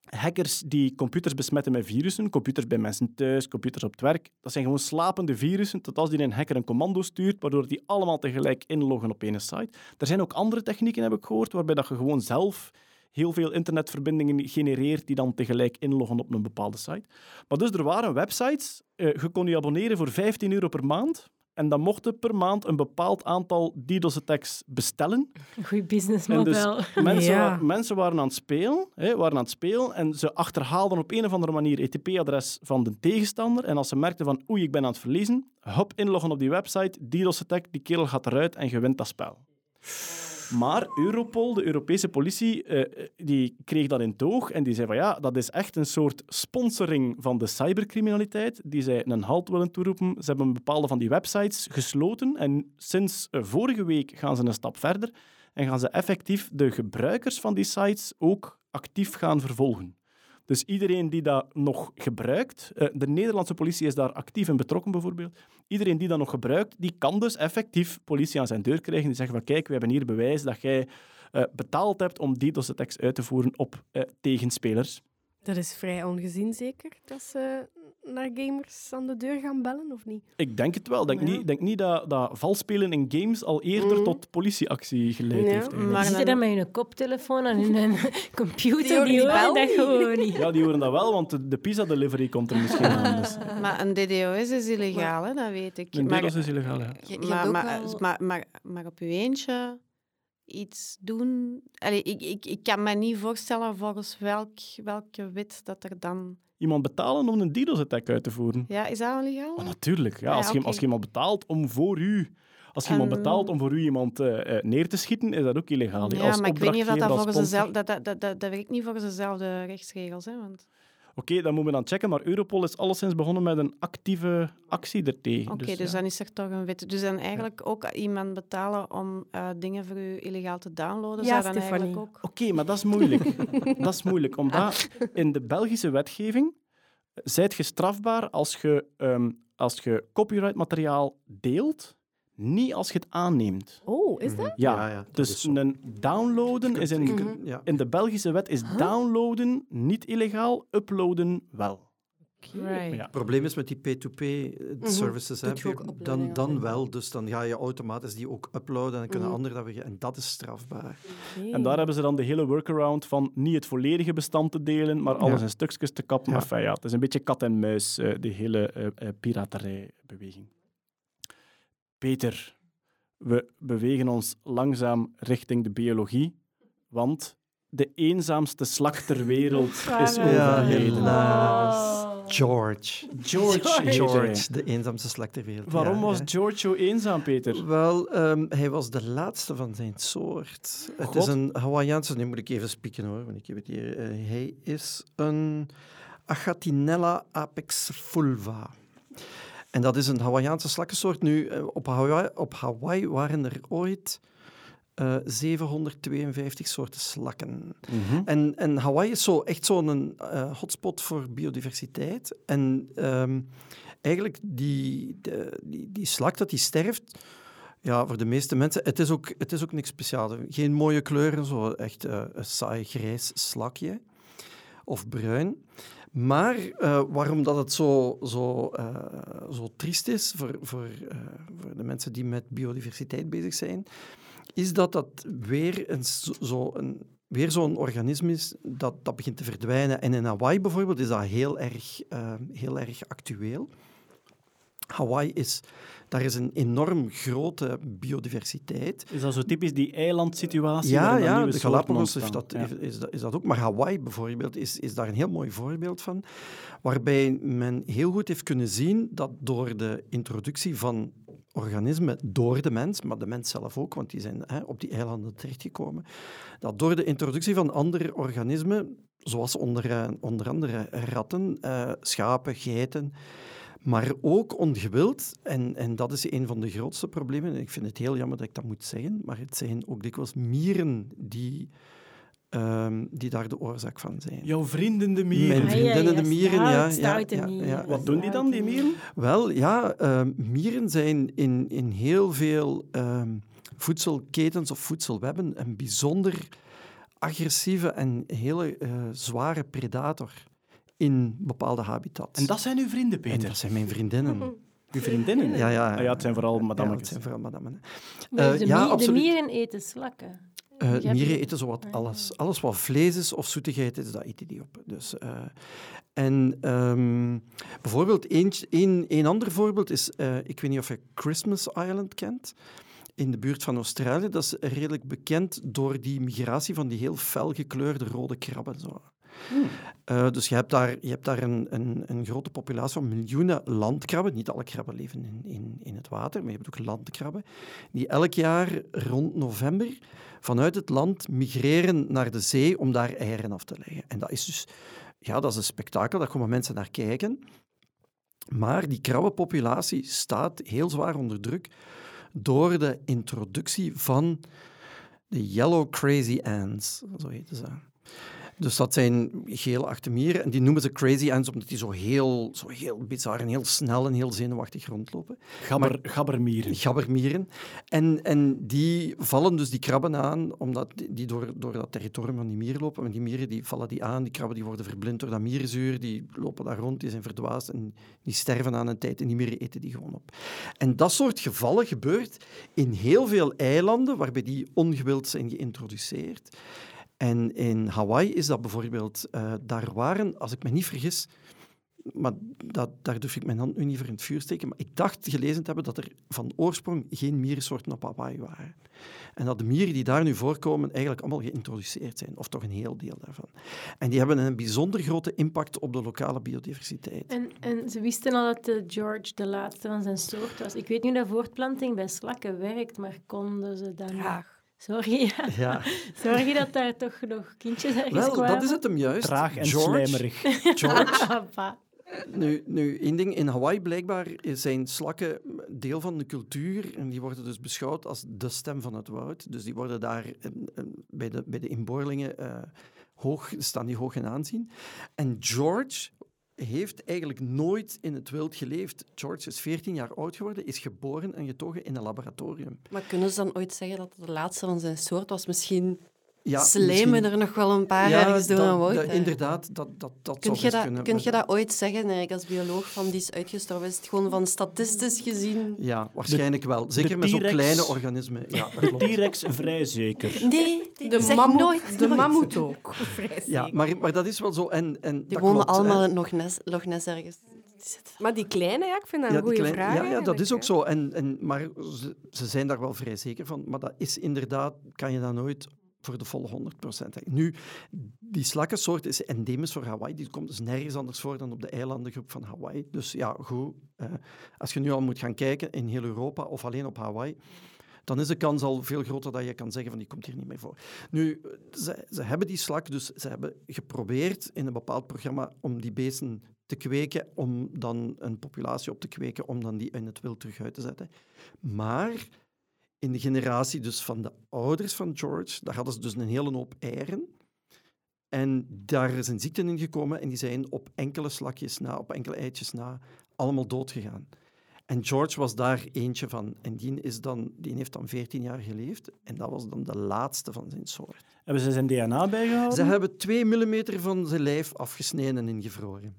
hackers die computers besmetten met virussen, computers bij mensen thuis, computers op het werk, dat zijn gewoon slapende virussen, tot als die een hacker een commando stuurt, waardoor die allemaal tegelijk inloggen op een site. Er zijn ook andere technieken, heb ik gehoord, waarbij dat je gewoon zelf heel veel internetverbindingen genereert die dan tegelijk inloggen op een bepaalde site. Maar dus er waren websites, eh, je kon je abonneren voor 15 euro per maand, en dan mochten per maand een bepaald aantal DDoS-attacks bestellen. Een goed dus businessmodel. mensen, Ja. wa- mensen waren aan het spelen, hè, waren aan het spelen en ze achterhaalden op een of andere manier het IP-adres van de tegenstander. En als ze merkten van oei, ik ben aan het verliezen, hop, inloggen op die website, DDoS-attack, die kerel gaat eruit en je wint dat spel. Maar Europol, de Europese politie, eh, die kreeg dat in toog en die zei van ja, dat is echt een soort sponsoring van de cybercriminaliteit die zij een halt willen toeroepen. Ze hebben bepaalde van die websites gesloten en sinds eh, vorige week gaan ze een stap verder en gaan ze effectief de gebruikers van die sites ook actief gaan vervolgen. Dus iedereen die dat nog gebruikt, eh, de Nederlandse politie is daar actief in betrokken bijvoorbeeld, iedereen die dat nog gebruikt, die kan dus effectief politie aan zijn deur krijgen die zeggen van kijk, we hebben hier bewijs dat jij eh, betaald hebt om DDoS-attacks uit te voeren op eh, tegenspelers. Dat is vrij ongezien, zeker, dat ze naar gamers aan de deur gaan bellen, of niet? Ik denk het wel. Ik denk, Ja. niet, denk niet dat, dat valspelen in games al eerder Mhm. tot politieactie geleid Ja, heeft. eigenlijk. maar- Je zit dan met je koptelefoon en in een computer, horen die die horen bel dat gewoon niet. Ja, die horen dat wel, want de, de pizza-delivery komt er misschien aan. Dus. Maar een DDoS is illegaal, hè? dat weet ik. Een maar, DDoS is illegaal, ja. Je, je hebt maar, ook maar, al- maar, maar, maar op je eentje iets doen... Allee, ik, ik, ik kan me niet voorstellen volgens welk, welke wet dat er dan... Iemand betalen om een DDoS-attack uit te voeren. Ja, is dat illegaal? Oh, natuurlijk. Ja, Ah, als, je, als je iemand betaalt om voor u... Als je iemand En- betaalt om voor u iemand eh, eh, neer te schieten, is dat ook illegaal. Ja, Als maar ik weet niet of dat, volgens dezelfde... dat, dat, dat, dat werkt niet volgens dezelfde rechtsregels, hè? Want... Oké, dan moeten we dan checken, maar Europol is alleszins begonnen met een actieve actie ertegen. Oké, dus, ja. dan is er toch een wet. Dus dan eigenlijk ook iemand betalen om eh, dingen voor u illegaal te downloaden, Ja, zou dan eigenlijk Stefanie. ook... Oké, maar dat is moeilijk. dat is moeilijk, omdat in de Belgische wetgeving zijt je strafbaar als je, ehm, als je copyrightmateriaal deelt, niet als je het aanneemt. Oh, is dat? Ja, Ja, ja, dat dus is een downloaden is in, Mhm. Ja. in de Belgische wet is downloaden niet illegaal, uploaden wel. Right. Ja. Het probleem is met die P2P-services, Doet je ook dan, dan wel. Dus dan ga je automatisch die ook uploaden en dan kunnen Mhm. anderen dat weer... En dat is strafbaar. En daar hebben ze dan de hele workaround van niet het volledige bestand te delen, maar alles Ja. in stukjes te kappen. Ja. Enfin, ja, het is een beetje kat en muis, eh, die hele eh, eh, piraterijbeweging. Peter, we bewegen ons langzaam richting de biologie, want de eenzaamste slak ter wereld is Ja, overleden. helaas. George. George. George, hij. de eenzaamste slak ter wereld. Waarom Ja, was ja. George zo eenzaam, Peter? Wel, ehm, hij was de laatste van zijn soort. Het is een Hawaiiaanse... Nu moet ik even spieken hoor, want ik heb het hier. Eh, hij is een Achatinella apex fulva. En dat is een Hawaiiaanse slakkensoort. Nu, eh, op Hawaii, op Hawaii waren er ooit eh, 752 soorten slakken. Mhm. En, en Hawaii is zo, echt zo'n eh, hotspot voor biodiversiteit. En ehm, eigenlijk die, de, die, die slak dat die sterft, ja, voor de meeste mensen, het is ook, het is ook niks speciaals. Geen mooie kleuren, zo echt eh, een saai grijs slakje of bruin. Maar eh, waarom dat het zo, zo, eh, zo triest is voor, voor, eh, voor de mensen die met biodiversiteit bezig zijn, is dat dat weer een, zo- een, weer zo'n organisme is dat, dat begint te verdwijnen. En in Hawaii bijvoorbeeld is dat heel erg, heel erg actueel. Hawaii is, daar is een enorm grote biodiversiteit. Is dat zo typisch die eilandsituatie? Ja, ja de Galapagos is dat, is dat, is dat ook. Maar Hawaii bijvoorbeeld is, is daar een heel mooi voorbeeld van, waarbij men heel goed heeft kunnen zien dat door de introductie van organismen door de mens, maar de mens zelf ook, want die zijn hè, op die eilanden terechtgekomen, dat door de introductie van andere organismen, zoals onder, eh, onder andere ratten, eh, schapen, geiten, maar ook ongewild, en, en dat is een van de grootste problemen, en ik vind het heel jammer dat ik dat moet zeggen, maar het zijn ook dikwijls mieren die, ehm, die daar de oorzaak van zijn. Jouw vrienden de mieren. Mijn vriendinnen de mieren, ja. stout, ja, ja. Wat doen die dan, die mieren? Wel, ja, ehm, mieren zijn in, in heel veel ehm, voedselketens of voedselwebben een bijzonder agressieve en hele eh, zware predator in bepaalde habitats. En dat zijn uw vrienden, En Peter? dat zijn mijn vriendinnen. Uw vriendinnen? Ja, ja. Ah ja, het zijn vooral Ja, madammetjes. het zijn vooral madammen. Eh, de, ja, mi- de absoluut. mieren eten slakken. Eh, heb- mieren eten zowat alles. Alles wat vlees is of zoetigheid is, dat eten die op. Dus, eh, en ehm, bijvoorbeeld, eentje- een, een ander voorbeeld is, eh, ik weet niet of je Christmas Island kent, in de buurt van Australië. Dat is redelijk bekend door die migratie van die heel fel gekleurde rode krabben. Zo. Eh, dus je hebt daar, je hebt daar een, een, een grote populatie van miljoenen landkrabben. Niet alle krabben leven in, in, in het water, maar je hebt ook landkrabben. Die elk jaar rond november vanuit het land migreren naar de zee om daar eieren af te leggen. En dat is dus ja, dat is een spektakel, daar komen mensen naar kijken. Maar die krabbenpopulatie staat heel zwaar onder druk door de introductie van de yellow crazy ants, zo heten ze. Dus dat zijn geel mieren en die noemen ze crazy ants omdat die zo heel, zo heel bizar en heel snel en heel zenuwachtig rondlopen. Gabber, gabbermieren. Gabbermieren. En, en die vallen dus die krabben aan, omdat die- die door, door dat territorium van die mieren lopen. En die mieren die vallen die aan, die krabben die worden verblind door dat mierenzuur, die lopen daar rond, die zijn verdwaasd en die sterven aan een tijd en die mieren eten die gewoon op. En dat soort gevallen gebeurt in heel veel eilanden waarbij die ongewild zijn geïntroduceerd. En in Hawaii is dat bijvoorbeeld, eh, daar waren, als ik me niet vergis, maar dat, daar durf ik mijn hand nu niet voor in het vuur steken, maar ik dacht gelezen te hebben dat er van oorsprong geen mierensoorten op Hawaii waren. En dat de mieren die daar nu voorkomen eigenlijk allemaal geïntroduceerd zijn, of toch een heel deel daarvan. En die hebben een bijzonder grote impact op de lokale biodiversiteit. En, en ze wisten al dat de George de laatste van zijn soort was. Ik weet niet hoe dat voortplanting bij slakken werkt, maar konden ze dan... Sorry, ja. Sorry dat daar toch nog kindjes ergens Wel, kwamen. dat is het hem juist. Traag en George, slijmerig. George, Papa. Nu, nu, één ding. In Hawaii blijkbaar zijn slakken deel van de cultuur en die worden dus beschouwd als de stem van het woud. Dus die worden daar eh, eh, bij, de, bij de inboorlingen eh, hoog, staan die hoog in aanzien. En George heeft eigenlijk nooit in het wild geleefd. George is 14 jaar oud geworden, is geboren en getogen in een laboratorium. Maar kunnen ze dan ooit zeggen dat de laatste van zijn soort was? Misschien Ja, slijmen misschien- er nog wel een paar Ja, ergens door dat- een dat- inderdaad, dat, dat, dat Kun zou je best dat, kunnen. kun je dat ooit zeggen, eigenlijk als bioloog, van die is uitgestorven? Is het gewoon van statistisch gezien? Ja, waarschijnlijk wel. Zeker met zo'n kleine organismen. Ja, De. T-rex vrij zeker. Nee, De zeg mammoet, nooit, de nooit. mammoet ook. Vrij Ja, zeker. maar, maar dat is wel zo. En, en Die dat wonen klopt, allemaal in Loch Ness, Loch Ness ergens. Maar die kleine, ja, ik vind dat een Ja, goede vraag. ja, ja, dat is ook zo. En, en, maar ze, ze zijn daar wel vrij zeker van. Maar dat is inderdaad, kan je dat nooit voor de volle 100% zeggen. Nu, die slakkensoort is endemisch voor Hawaii. Die komt dus nergens anders voor dan op de eilandengroep van Hawaii. Dus ja, goed. eh, als je nu al moet gaan kijken in heel Europa of alleen op Hawaii, dan is de kans al veel groter dat je kan zeggen van die komt hier niet meer voor. Nu, ze, ze hebben die slak, dus ze hebben geprobeerd in een bepaald programma om die beesten te kweken, om dan een populatie op te kweken, om dan die in het wild terug uit te zetten. Maar in de generatie dus van de ouders van George, daar hadden ze dus een hele hoop eieren. En daar is een ziekte in gekomen en die zijn op enkele slakjes na, op enkele eitjes na, allemaal doodgegaan. En George was daar eentje van. En die, is dan, die heeft dan 14 jaar geleefd. En dat was dan de laatste van zijn soort. Hebben ze zijn DNA bijgehouden? Ze hebben 2 mm van zijn lijf afgesneden en ingevroren.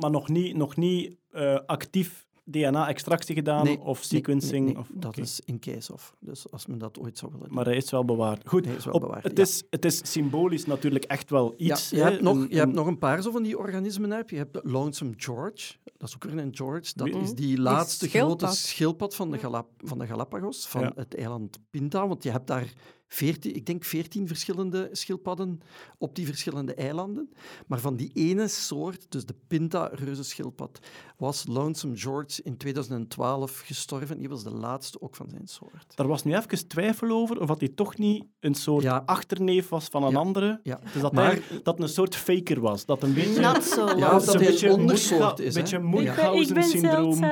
Maar nog niet, nog niet eh, actief DNA-extractie gedaan Nee, of sequencing? nee, nee, Of, dat is in case of. Dus als men dat ooit zou willen doen. Maar hij is wel bewaard. Goed, Hij is wel op- bewaard, het, ja. is, het is symbolisch natuurlijk echt wel iets. Ja, je, hè, hebt nog, een- je hebt een- nog een paar zo van die organismen. Heb. Je hebt de Lonesome George. Dat is ook weer een George. Dat is die laatste schildpad. grote schildpad van de, Galap van de Galapagos, van Ja. het eiland Pinta. Want je hebt daar 14, ik denk 14 verschillende schildpadden op die verschillende eilanden. Maar van die ene soort, dus de Pinta-reuzenschildpad, was Lonesome George in 2012 gestorven. Die was de laatste ook van zijn soort. Daar was nu even twijfel over of dat hij toch niet een soort Ja. achterneef was van een Ja. andere. Ja. Dus dat, Maar- hij, dat een soort faker was. Dat een beetje... Not so Ja, long. of dat een beetje een ondersoort is, beetje ben Munchausen-syndroom.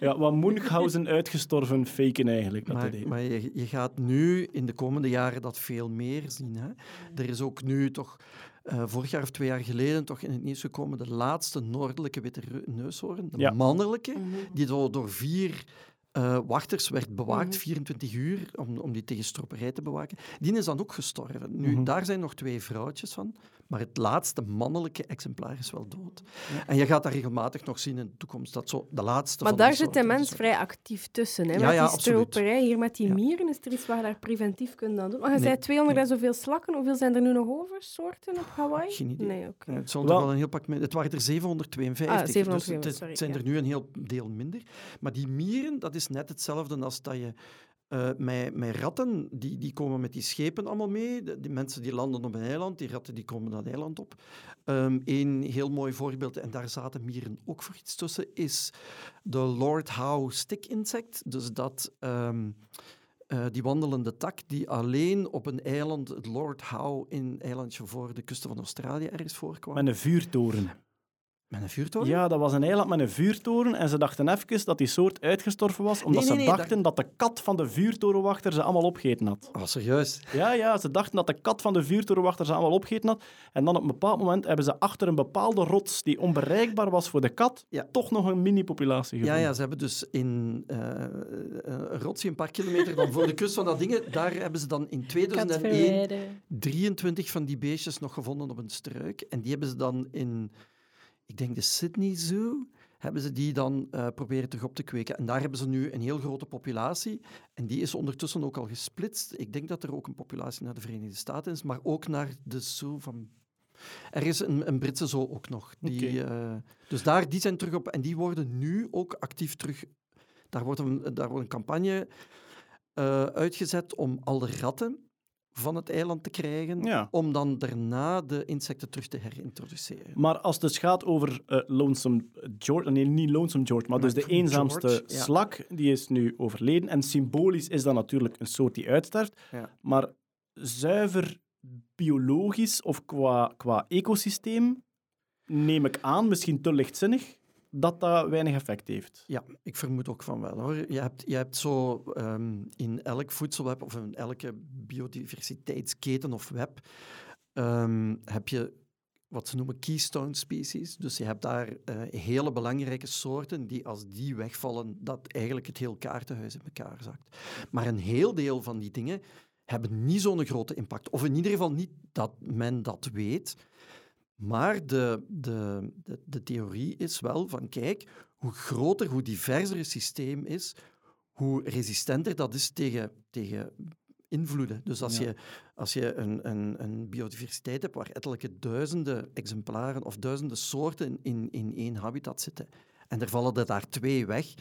Ja, wat Munchausen uitgestorven faken eigenlijk. Dat Maar, maar je, je gaat nu in de komende jaren dat veel meer zien. Hè? Er is ook nu toch, eh, vorig jaar of twee jaar geleden, toch in het nieuws gekomen de laatste noordelijke witte neushoorn, de Ja. mannelijke, Mhm. die door, door vier eh, wachters werd bewaakt, 24 uur, om, om die tegen stropperij te bewaken. Die is dan ook gestorven. Nu, Mhm. daar zijn nog twee vrouwtjes van, maar het laatste mannelijke exemplaar is wel dood. En je gaat dat regelmatig nog zien in de toekomst, dat zo de laatste Maar van daar zit de mens vrij actief tussen. Hè? Ja, met ja, die stroperij, hier met die Ja. mieren, is er iets waar je daar preventief kunt aan doen. Maar je Nee. zei 200 en zoveel slakken. Hoeveel zijn er nu nog over, soorten op Hawaii? Geen idee. Nee, oké. Ja, het, zal Wel- een heel pak het waren er 752, Ah, dus 752, het, sorry, zijn ja. er nu een heel deel minder. Maar die mieren, dat is net hetzelfde als dat je... eh, met, met ratten, die, die komen met die schepen allemaal mee. De, die mensen die landen op een eiland, die ratten die komen dat eiland op. Een heel mooi voorbeeld, en daar zaten mieren ook voor iets tussen, is de Lord Howe stick insect. Dus dat... ehm, eh, die wandelende tak die alleen op een eiland, het Lord Howe, in een eilandje voor de kusten van Australië ergens voorkwam. Met een vuurtoren. Met een vuurtoren? Ja, dat was een eiland met een vuurtoren. En ze dachten even dat die soort uitgestorven was, omdat nee, ze nee, dachten dat de kat van de vuurtorenwachter ze allemaal opgegeten had. Oh, serieus? Ja, ja, ze dachten dat de kat van de vuurtorenwachter ze allemaal opgegeten had. En dan op een bepaald moment hebben ze achter een bepaalde rots die onbereikbaar was voor de kat, Ja. toch nog een mini-populatie Ja, gevonden. ja, ze hebben dus in eh, een rotsje een paar kilometer dan voor de kust van dat dingen, daar hebben ze dan in Kat 2001 verwijderen. 23 van die beestjes nog gevonden op een struik. En die hebben ze dan in, ik denk de Sydney Zoo, hebben ze die dan eh, proberen terug op te kweken. En daar hebben ze nu een heel grote populatie. En die is ondertussen ook al gesplitst. Ik denk dat er ook een populatie naar de Verenigde Staten is, maar ook naar de zoo van... Er is een, een Britse zoo ook nog. Die, eh, dus daar, die zijn terug op. En die worden nu ook actief terug... Daar wordt een, daar wordt een campagne eh, uitgezet om al de ratten van het eiland te krijgen, Ja. om dan daarna de insecten terug te herintroduceren. Maar als het dus gaat over eh, Lonesome George, nee, niet Lonesome George, maar dus de eenzaamste George, ja. slak, die is nu overleden. En symbolisch is dat natuurlijk een soort die uitsterft. Ja. Maar zuiver biologisch of qua, qua ecosysteem neem ik aan, misschien te lichtzinnig, dat dat weinig effect heeft. Ja, ik vermoed ook van wel. Hoor. Je, hebt, je hebt zo ehm, in elk voedselweb of in elke biodiversiteitsketen of web ehm, heb je wat ze noemen keystone species. Dus je hebt daar eh, hele belangrijke soorten die als die wegvallen, dat eigenlijk het heel kaartenhuis in elkaar zakt. Maar een heel deel van die dingen hebben niet zo'n grote impact. Of in ieder geval niet dat men dat weet. Maar de, de, de, de theorie is wel van, kijk, hoe groter, hoe diverser het systeem is, hoe resistenter dat is tegen, tegen invloeden. Dus als Ja. je, als je een, een, een biodiversiteit hebt waar ettelijke duizenden exemplaren of duizenden soorten in, in één habitat zitten, en er vallen er daar twee weg,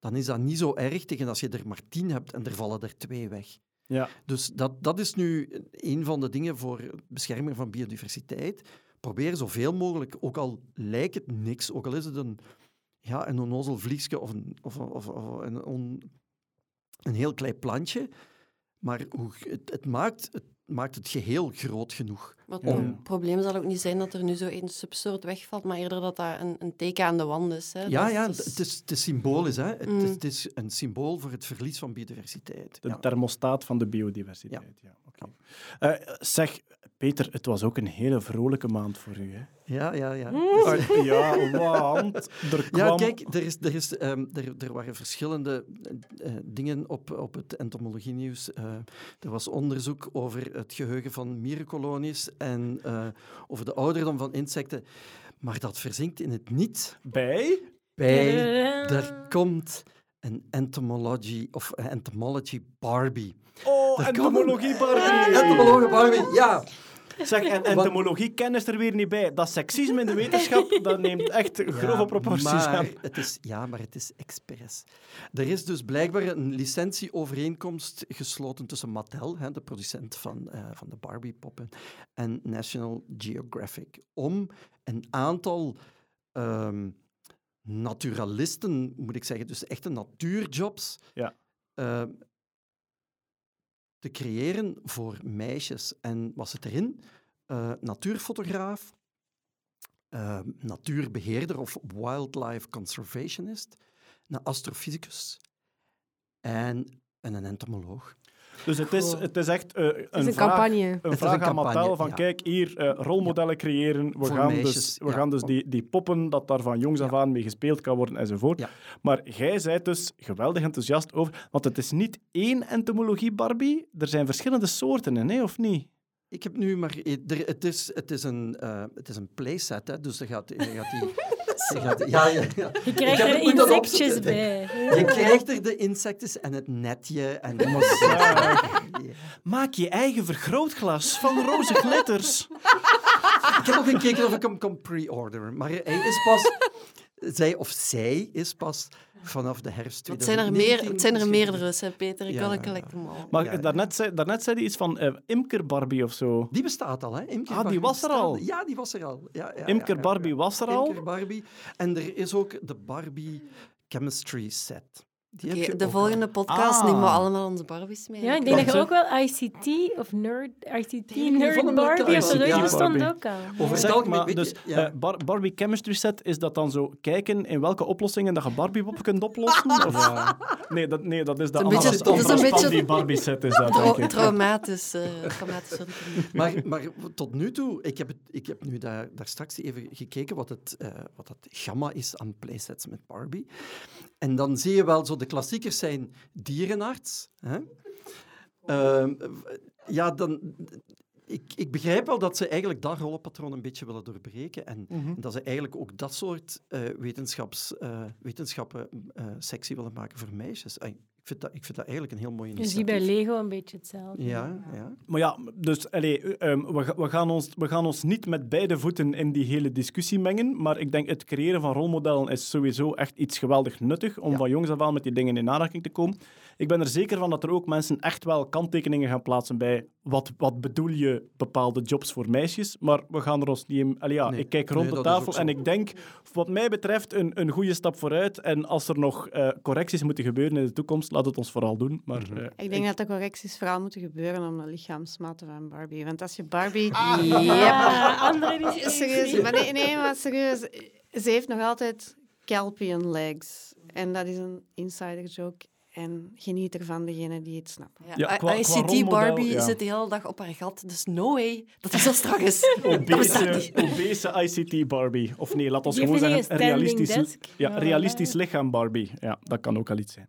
dan is dat niet zo erg tegen als je er maar tien hebt en er vallen er twee weg. Ja. Dus dat, dat is nu een van de dingen voor bescherming van biodiversiteit. Probeer zoveel mogelijk, ook al lijkt het niks, ook al is het een, ja, een onnozel vliegje of een, of, of, of een, een heel klein plantje, maar het, het, maakt, het maakt het geheel groot genoeg Maar het probleem zal ook niet zijn dat er nu zo één subsoort wegvalt, maar eerder dat dat een, een teken aan de wand is. Hè. Ja, Dat- ja, dat het is- is, het is symbolisch. Hè. Het, Mm. is, het is een symbool voor het verlies van biodiversiteit. De Ja. thermostaat van de biodiversiteit. Ja. oké. Eh, zeg, Peter, het was ook een hele vrolijke maand voor u. Hè? Ja, ja, ja. Ah, ja, want er kwam... Ja, kijk, er, is, er, is, ehm, er, er waren verschillende eh, dingen op, op het entomologie-nieuws. Eh, er was onderzoek over het geheugen van mierenkolonies en eh, over de ouderdom van insecten. Maar dat verzinkt in het niet Bij? bij... Er komt een entomology of een entomology Barbie. Oh, Er entomologie Barbie! Entomologe Barbie, ja. Zeg, en entomologie kennis er weer niet bij. Dat seksisme in de wetenschap, dat neemt echt grove Ja, proporties maar aan. Het is, ja, maar het is expres. Er is dus blijkbaar een licentieovereenkomst gesloten tussen Mattel, hè, de producent van, eh, van de Barbie-poppen, en National Geographic, om een aantal ehm, naturalisten, moet ik zeggen, dus echte natuurjobs, Ja. ehm, te creëren voor meisjes. En was het erin? Eh, natuurfotograaf, eh, natuurbeheerder of wildlife conservationist, een astrofysicus en een entomoloog. Dus het is, het is echt eh, een, Het is een vraag, campagne. een vraag een aan campagne, Mattel van ja. kijk, hier eh, rolmodellen creëren. We Voor gaan meisjes, dus, we ja. gaan dus die, die poppen, dat daar van jongs af aan mee gespeeld kan worden enzovoort. Ja. Maar jij bent dus geweldig enthousiast over, want het is niet één entomologie Barbie, er zijn verschillende soorten in, hè, of niet? Ik heb nu maar... er- Het is, het is, een, eh, het is een playset, hè, dus er gaat, er gaat die... ja, ja, ja. Je krijgt er insectjes bij. Je krijgt er de insecten en het netje en... Maak je eigen vergrootglas van roze glitters. Ik heb nog gekeken of ik hem kon pre-orderen, maar hij is pas... Zij of zij is pas vanaf de herfst Het zijn er, meer, 2019 het zijn er meerdere, hè, Peter. Ik Ja, wil ja, them all. Maar Ja, daarnet, zei, daarnet zei hij iets van eh, Imker Barbie of zo. Die bestaat al, hè? Imker Ah, die Barbie was er al? Ja, die was er al. Ja, ja, Imker ja, ja, Barbie ja. was er al. Imker Barbie. En er is ook de Barbie Chemistry Set. Die heb Oké, je de ook volgende al. podcast Ah. nemen we allemaal onze Barbies mee. Ja, ik denk dat je ook wel ICT of Nerd, ICT Die Nerd Barbie of zo, bestond ook al. Over het algemeen, dus ja. eh, Bar- Barbie Chemistry Set is dat dan zo kijken in welke oplossingen dat je Barbie op kunt oplossen? Of, nee, dat, nee, dat is de een andere, beetje- dat is een beetje- die Barbie set is dat, denk ik. traumatisch. eh traumatisch. Maar, maar tot nu toe, ik heb, het, ik heb nu daar, daar straks even gekeken wat het, eh, wat het gamma is aan playsets met Barbie. En dan zie je wel, zo de klassiekers zijn dierenarts. Hè? Ehm, ja, dan... Ik, ik begrijp wel dat ze eigenlijk dat rollenpatroon een beetje willen doorbreken en Mhm. dat ze eigenlijk ook dat soort eh, wetenschaps, eh, wetenschappen eh, sexy willen maken voor meisjes. Ik vind, dat, ik vind dat eigenlijk een heel mooi Je initiatief. ziet bij Lego een beetje hetzelfde. Ja, ja. Maar ja, dus allee, ehm, we, we, gaan ons, we gaan ons niet met beide voeten in die hele discussie mengen. Maar ik denk het creëren van rolmodellen is sowieso echt iets geweldig nuttig om Ja. van jongs af aan met die dingen in aanraking te komen. Ik ben er zeker van dat er ook mensen echt wel kanttekeningen gaan plaatsen bij wat, wat bedoel je bepaalde jobs voor meisjes. Maar we gaan er ons niet in... Allee, ja, Nee. ik kijk rond Nee, de is tafel en ik denk, wat mij betreft, een, een goede stap vooruit. En als er nog eh, correcties moeten gebeuren in de toekomst, laat het ons vooral doen. Maar, Mhm. eh, Ik denk dat de correcties vooral moeten gebeuren om de lichaamsmaten van Barbie. Want als je Barbie... Ja, andere die Serieus, maar nee, nee, maar serieus. Ze heeft nog altijd Kelpian legs. En dat is een insider joke. En geniet ervan, degene die het snappen. Ja, Ja, qua- qua ICT Barbie ja. zit de hele dag op haar gat, dus no way dat is zo strak is. Obese, ICT Barbie. Of nee, laat ons Die gewoon zeggen realistisch, ja, realistisch lichaam Barbie. Ja, dat kan ook al iets zijn.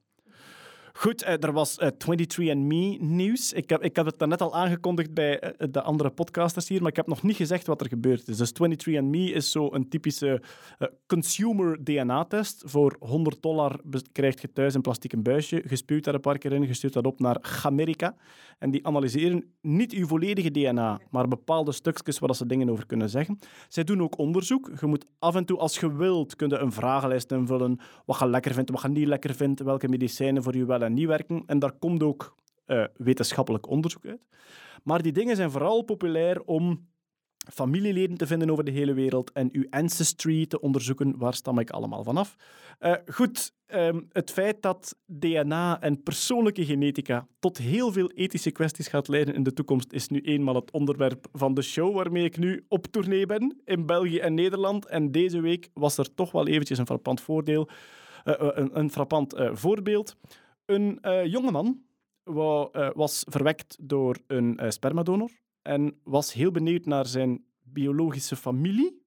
Goed, eh, er was eh 23andMe nieuws. Ik heb, ik heb het daarnet al aangekondigd bij eh, de andere podcasters hier, maar ik heb nog niet gezegd wat er gebeurd is. Dus 23andMe is zo een typische eh, consumer DNA-test. Voor 100 dollar krijg je thuis een plastic buisje, gespuwt daar een paar keer in, je stuurt dat op naar Amerika. En die analyseren niet uw volledige DNA, maar bepaalde stukjes waar ze dingen over kunnen zeggen. Zij doen ook onderzoek. Je moet af en toe, als je wilt, kun je een vragenlijst invullen. Wat je lekker vindt, wat je niet lekker vindt, welke medicijnen voor je wel en niet werken. En daar komt ook eh, wetenschappelijk onderzoek uit. Maar die dingen zijn vooral populair om familieleden te vinden over de hele wereld en uw ancestry te onderzoeken. Waar stam ik allemaal vanaf? Eh goed, ehm, het feit dat DNA en persoonlijke genetica tot heel veel ethische kwesties gaat leiden in de toekomst, is nu eenmaal het onderwerp van de show waarmee ik nu op tournee ben in België en Nederland. En deze week was er toch wel eventjes een frappant voordeel, eh, een, een frappant voorbeeld. Een eh jongeman eh, was verwekt door een eh, spermadonor en was heel benieuwd naar zijn biologische familie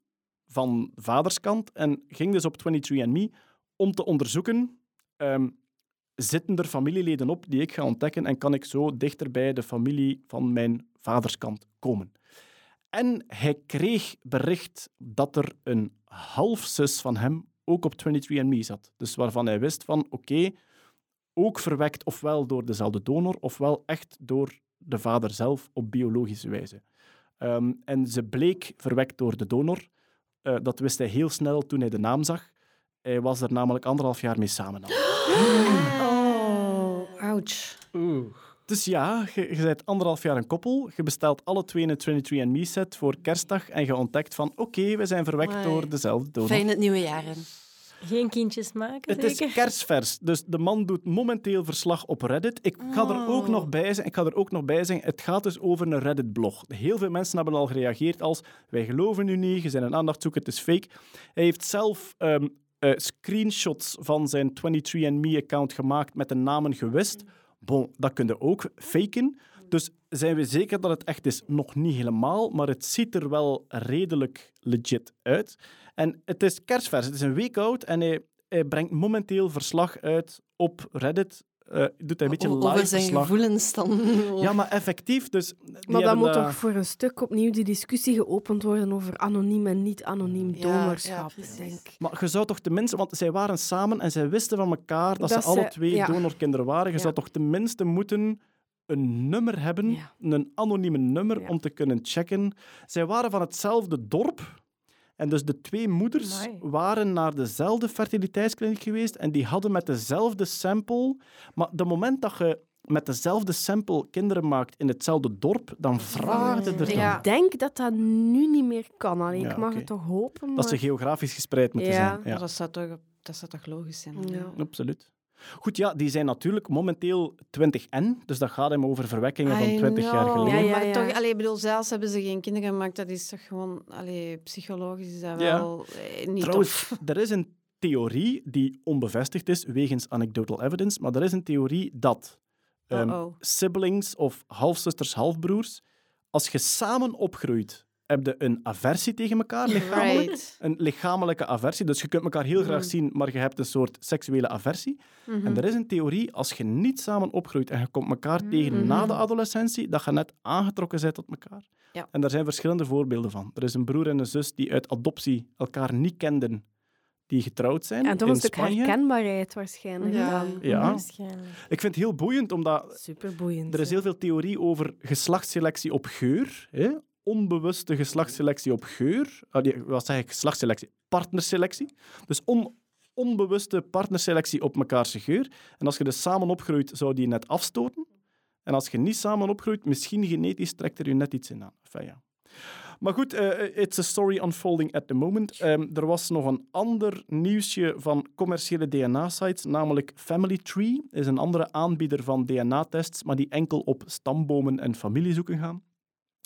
van vaderskant en ging dus op 23andMe om te onderzoeken ehm, zitten er familieleden op die ik ga ontdekken en kan ik zo dichter bij de familie van mijn vaderskant komen. En hij kreeg bericht dat er een halfzus van hem ook op 23andMe zat. Dus waarvan hij wist van, oké, ook verwekt ofwel door dezelfde donor, ofwel echt door de vader zelf op biologische wijze. Ehm, en ze bleek verwekt door de donor. Eh, dat wist hij heel snel toen hij de naam zag. Hij was er namelijk anderhalf jaar mee samen al. Oh, ouch. Dus ja, je, je bent anderhalf jaar een koppel. Je bestelt alle twee een 23andMe-set voor kerstdag en je ontdekt van oké, we zijn verwekt door dezelfde donor. Fijn het nieuwe jaar. in. Geen kindjes maken, Het is kerstvers. Dus de man doet momenteel verslag op Reddit. Ik ga er ook nog bij zijn. Ik ga er ook nog bij zijn. Het gaat dus over een Reddit-blog. Heel veel mensen hebben al gereageerd als wij geloven u niet, je bent een aandachtzoeker, het is fake. Hij heeft zelf ehm, eh, screenshots van zijn 23andMe-account gemaakt met de namen gewist. Bon, dat kun je ook faken. Dus zijn we zeker dat het echt is? Nog niet helemaal, maar het ziet er wel redelijk legit uit. En het is kerstvers, het is een week oud en hij, hij brengt momenteel verslag uit op Reddit. Eh, doet hij een beetje O- live Over zijn verslag. gevoelens dan. Ja, maar effectief. Dus Maar dan moet dat- toch voor een stuk opnieuw die discussie geopend worden over anoniem en niet-anoniem Ja, donorschap. ja, denk ik. Maar je zou toch tenminste, want zij waren samen en zij wisten van elkaar dat, Dat ze alle twee ja. donorkinderen waren. Je Ja. zou toch tenminste moeten een nummer hebben, Ja. een anonieme nummer, Ja. om te kunnen checken. Zij waren van hetzelfde dorp. En dus de twee moeders Amai. waren naar dezelfde fertiliteitskliniek geweest en die hadden met dezelfde sample. Maar de moment dat je met dezelfde sample kinderen maakt in hetzelfde dorp, dan vraagt het er. Ja. Ik denk dat dat nu niet meer kan. Allee, Ja, ik mag het toch hopen. Dat ze maar- geografisch gespreid moeten Ja. zijn. Ja. Dat, zou toch, dat zou toch logisch zijn? Ja. Absoluut. Goed, ja, die zijn natuurlijk momenteel 20N, dus dat gaat hem over verwekkingen van I 20 jaar geleden. Ja, ja, Maar toch, allee, ik bedoel, zelfs hebben ze geen kinderen gemaakt, dat is toch gewoon, allee, psychologisch is dat Ja. wel eh, niet Trouwens, tof. er is een theorie die onbevestigd is, wegens anecdotal evidence, maar er is een theorie dat ehm, siblings of halfzusters, halfbroers, als je samen opgroeit, heb je een aversie tegen elkaar, lichamelijk. Right. Een lichamelijke aversie. Dus je kunt elkaar heel graag Mhm. zien, maar je hebt een soort seksuele aversie. En er is een theorie, als je niet samen opgroeit en je komt elkaar tegen na de adolescentie, dat je net aangetrokken bent tot elkaar. Ja. En daar zijn verschillende voorbeelden van. Er is een broer en een zus die uit adoptie elkaar niet kenden, die getrouwd zijn En toch in een stuk Spanje. herkenbaarheid waarschijnlijk. Ja. dan. Ja. Waarschijnlijk. Ik vind het heel boeiend, omdat Superboeiend. er is heel veel theorie over geslachtsselectie op geur. Hè? Onbewuste geslachtsselectie op geur. Nee, wat zeg ik? Geslachtsselectie. Partnerselectie. Dus on- onbewuste partnerselectie op mekaarse geur. En als je dus samen opgroeit, zou die net afstoten. En als je niet samen opgroeit, misschien genetisch trekt er je net iets in aan. Enfin, ja. Maar goed, eh, it's a story unfolding at the moment. Ehm, er was nog een ander nieuwsje van commerciële DNA-sites, namelijk Family Tree. is een andere aanbieder van DNA-tests, maar die enkel op stambomen en familiezoeken gaan.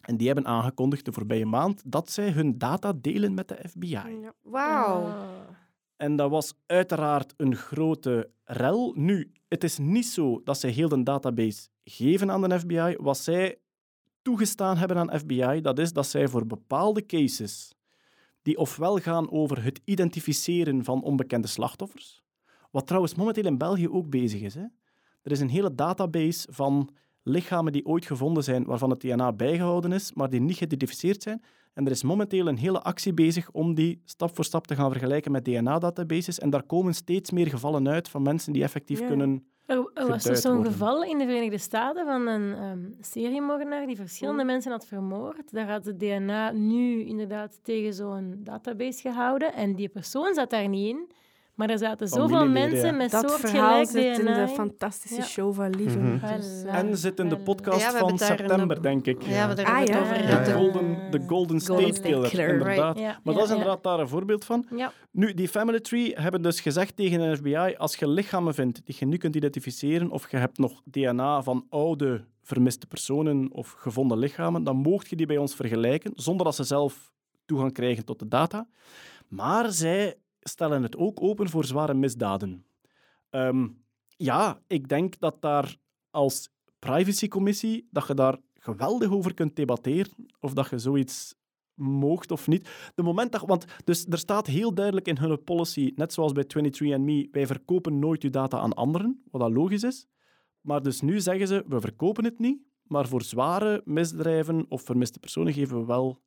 En die hebben aangekondigd de voorbije maand dat zij hun data delen met de FBI. Ja. Wauw. En dat was uiteraard een grote rel. Nu, het is niet zo dat zij heel de database geven aan de FBI. Wat zij toegestaan hebben aan FBI, dat is dat zij voor bepaalde cases, die ofwel gaan over het identificeren van onbekende slachtoffers, wat trouwens momenteel in België ook bezig is. Hè? Er is een hele database van lichamen die ooit gevonden zijn, waarvan het DNA bijgehouden is, maar die niet geïdentificeerd zijn. En er is momenteel een hele actie bezig om die stap voor stap te gaan vergelijken met DNA-databases. En daar komen steeds meer gevallen uit van mensen die effectief Ja. kunnen... Er, er was dus zo'n geval in de Verenigde Staten van een ehm seriemoordenaar die verschillende mensen had vermoord. Daar had het DNA nu inderdaad tegen zo'n database gehouden. En die persoon zat daar niet in. Maar er zaten zoveel mensen met Dat verhaal zit in de fantastische Ja. show van Lieven. Dus, Voilà. eh, En zit in de podcast Ja, van hebben een- september, denk ik. Ja, we daar Ah, hebben ja. het over. De. Golden, de Golden State Golden State Killer, Killer, inderdaad. Ja, Maar ja, dat is ja. inderdaad daar een voorbeeld van. Ja. Nu, die Family Tree hebben dus gezegd tegen de FBI, als je lichamen vindt die je nu kunt identificeren, of je hebt nog DNA van oude vermiste personen of gevonden lichamen, dan mocht je die bij ons vergelijken, zonder dat ze zelf toegang krijgen tot de data. Maar zij stellen het ook open voor zware misdaden. Ehm, ja, ik denk dat daar als privacycommissie, dat je daar geweldig over kunt debatteren, of dat je zoiets moogt of niet. De moment dat, want dus er staat heel duidelijk in hun policy, net zoals bij 23andMe, wij verkopen nooit uw data aan anderen, wat dat logisch is. Maar dus nu zeggen ze, we verkopen het niet, maar voor zware misdrijven of vermiste personen geven we wel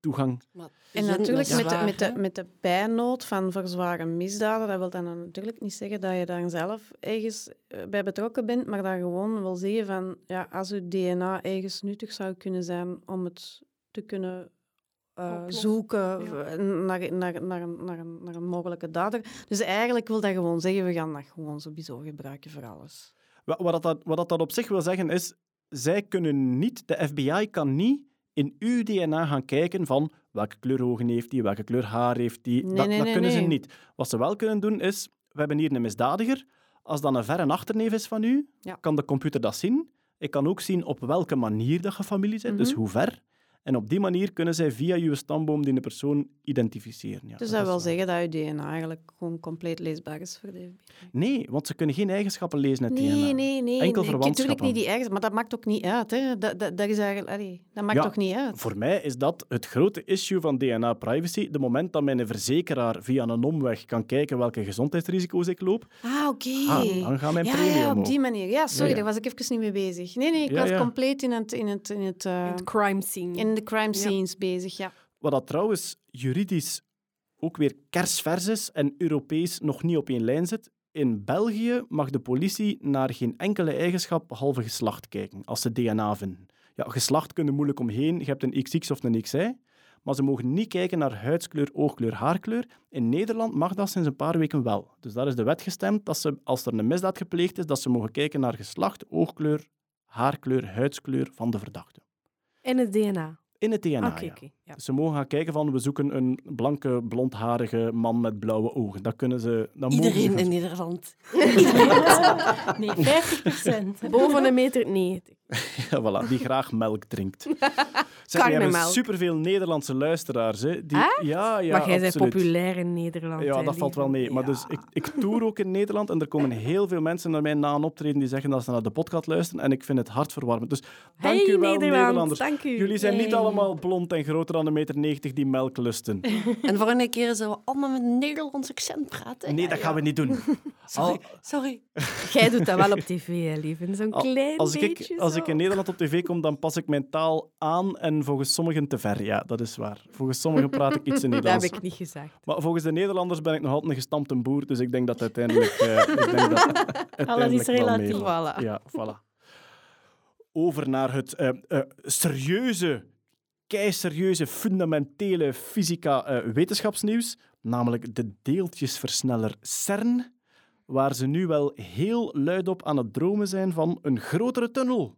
toegang. Maar En natuurlijk met de, met, de, met de bijnoot van voor zware misdaden, dat wil dan natuurlijk niet zeggen dat je daar zelf ergens eh, bij betrokken bent, maar dat gewoon wil zeggen van, ja, als je DNA ergens nuttig zou kunnen zijn om het te kunnen eh, zoeken ja. naar, naar, naar, een, naar, een, naar een mogelijke dader. Dus eigenlijk wil dat gewoon zeggen, we gaan dat gewoon sowieso gebruiken voor alles. Wa- Wat dat, wat dat, dat op zich wil zeggen is, zij kunnen niet, de FBI kan niet in uw DNA gaan kijken van welke kleur ogen heeft hij, welke kleur haar heeft. Nee, dat nee, dat nee, kunnen ze niet. Wat ze wel kunnen doen is, we hebben hier een misdadiger. Als dat een verre achterneef is van u, Ja. kan de computer dat zien. Ik kan ook zien op welke manier dat je familie bent, dus Mhm. hoe ver. En op die manier kunnen zij via uw stamboom die persoon identificeren. Ja, dus dat wil zeggen dat je DNA eigenlijk gewoon compleet leesbaar is voor de FBI. Nee, want ze kunnen geen eigenschappen lezen uit Nee, DNA. nee, nee. Enkel nee, Natuurlijk niet die eigen, maar dat maakt ook niet uit. Hè. Dat, dat, dat is eigenlijk, allee, dat maakt Ja, toch niet uit. Voor mij is dat het grote issue van DNA-privacy. De moment dat mijn verzekeraar via een omweg kan kijken welke gezondheidsrisico's ik loop, Ah, oké. ah, dan gaan mijn ja, premie ja, op omhoog. die manier. Ja, sorry, Ja, ja. daar was ik even niet mee bezig. Nee, nee, ik Ja, was ja. compleet in, het, in, het, in, het, eh, Het crime scene. In de crime scenes bezig. Ja. Wat dat trouwens juridisch ook weer kersvers is en Europees nog niet op één lijn zit. In België mag de politie naar geen enkele eigenschap behalve geslacht kijken, als ze DNA vinden. Ja, geslacht kunnen moeilijk omheen. Je hebt een XX of een XY. Maar ze mogen niet kijken naar huidskleur, oogkleur, haarkleur. In Nederland mag dat sinds een paar weken wel. Dus daar is de wet gestemd dat ze, als er een misdaad gepleegd is, dat ze mogen kijken naar geslacht, oogkleur, haarkleur, huidskleur van de verdachte. In het DNA. In het DNA, Oké, ja. oké, ja. Dus Ze mogen gaan kijken van, we zoeken een blanke, blondharige man met blauwe ogen. Dat kunnen ze... Dat mogen ze Iedereen in. Nederland. Nee, 50 procent. Boven een meter 90. Ja, voilà, die graag melk drinkt. Zeg, we hebben superveel Nederlandse luisteraars. Hè, die, Echt? ja, ja, maar jij bent absoluut. populair in Nederland. Ja, hè, dat valt wel mee. Maar Ja. dus, ik, ik tour ook in Nederland en er komen heel veel mensen naar mij na een optreden die zeggen dat ze naar de podcast luisteren en ik vind het hartverwarmend. Dus dank Hey, u wel, Nederland, Nederlanders. dank u. Jullie zijn niet allemaal blond en groter dan een meter 90 die melk lusten. En de volgende keer zullen we allemaal met een Nederlands accent praten. Nee, Ja, dat ja. gaan we niet doen. Sorry, Al- sorry. Jij doet dat wel op tv, hè, lieve. Zo'n klein als beetje ik, als zo. ik in Nederland op tv kom, dan pas ik mijn taal aan en volgens sommigen te ver. Ja, dat is waar. Volgens sommigen praat ik iets in Dat heb Nederlands. ik niet gezegd. Maar volgens de Nederlanders ben ik nog altijd een gestampte boer, dus ik denk dat uiteindelijk... eh, ik denk dat uiteindelijk wel relatief. meevalt. Voilà. Ja, voilà. Over naar het eh, eh, serieuze, keiserieuze, fundamentele fysica-wetenschapsnieuws, namelijk de deeltjesversneller CERN, waar ze nu wel heel luidop aan het dromen zijn van een grotere tunnel.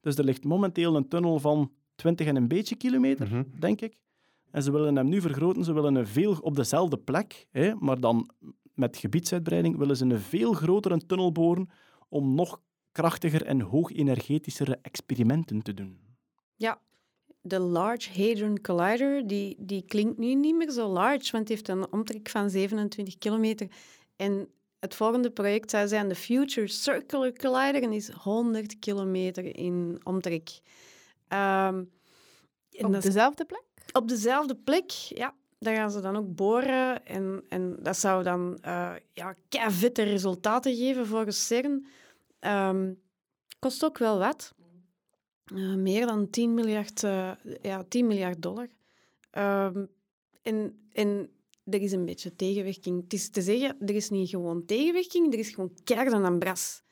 Dus er ligt momenteel een tunnel van 20 en een beetje kilometer, Mhm. denk ik. En ze willen hem nu vergroten. Ze willen een veel op dezelfde plek, hè, maar dan met gebiedsuitbreiding, willen ze een veel grotere tunnel boren om nog krachtiger en hoogenergetischere experimenten te doen. ja. De Large Hadron Collider, die, die klinkt nu niet meer zo large, want die heeft een omtrek van 27 kilometer. En het volgende project zou zijn de Future Circular Collider en die is 100 kilometer in omtrek. Ehm, Op dat dezelfde plek? op dezelfde plek, ja. Daar gaan ze dan ook boren. En, en dat zou dan eh ja, resultaten geven volgens CERN. Ehm, kost ook wel wat. Eh, meer dan 10 miljard, eh, ja, 10 miljard dollar. Ehm, en, en er is een beetje tegenwerking. Het is te zeggen, er is niet gewoon tegenwerking, er is gewoon kern aan bras.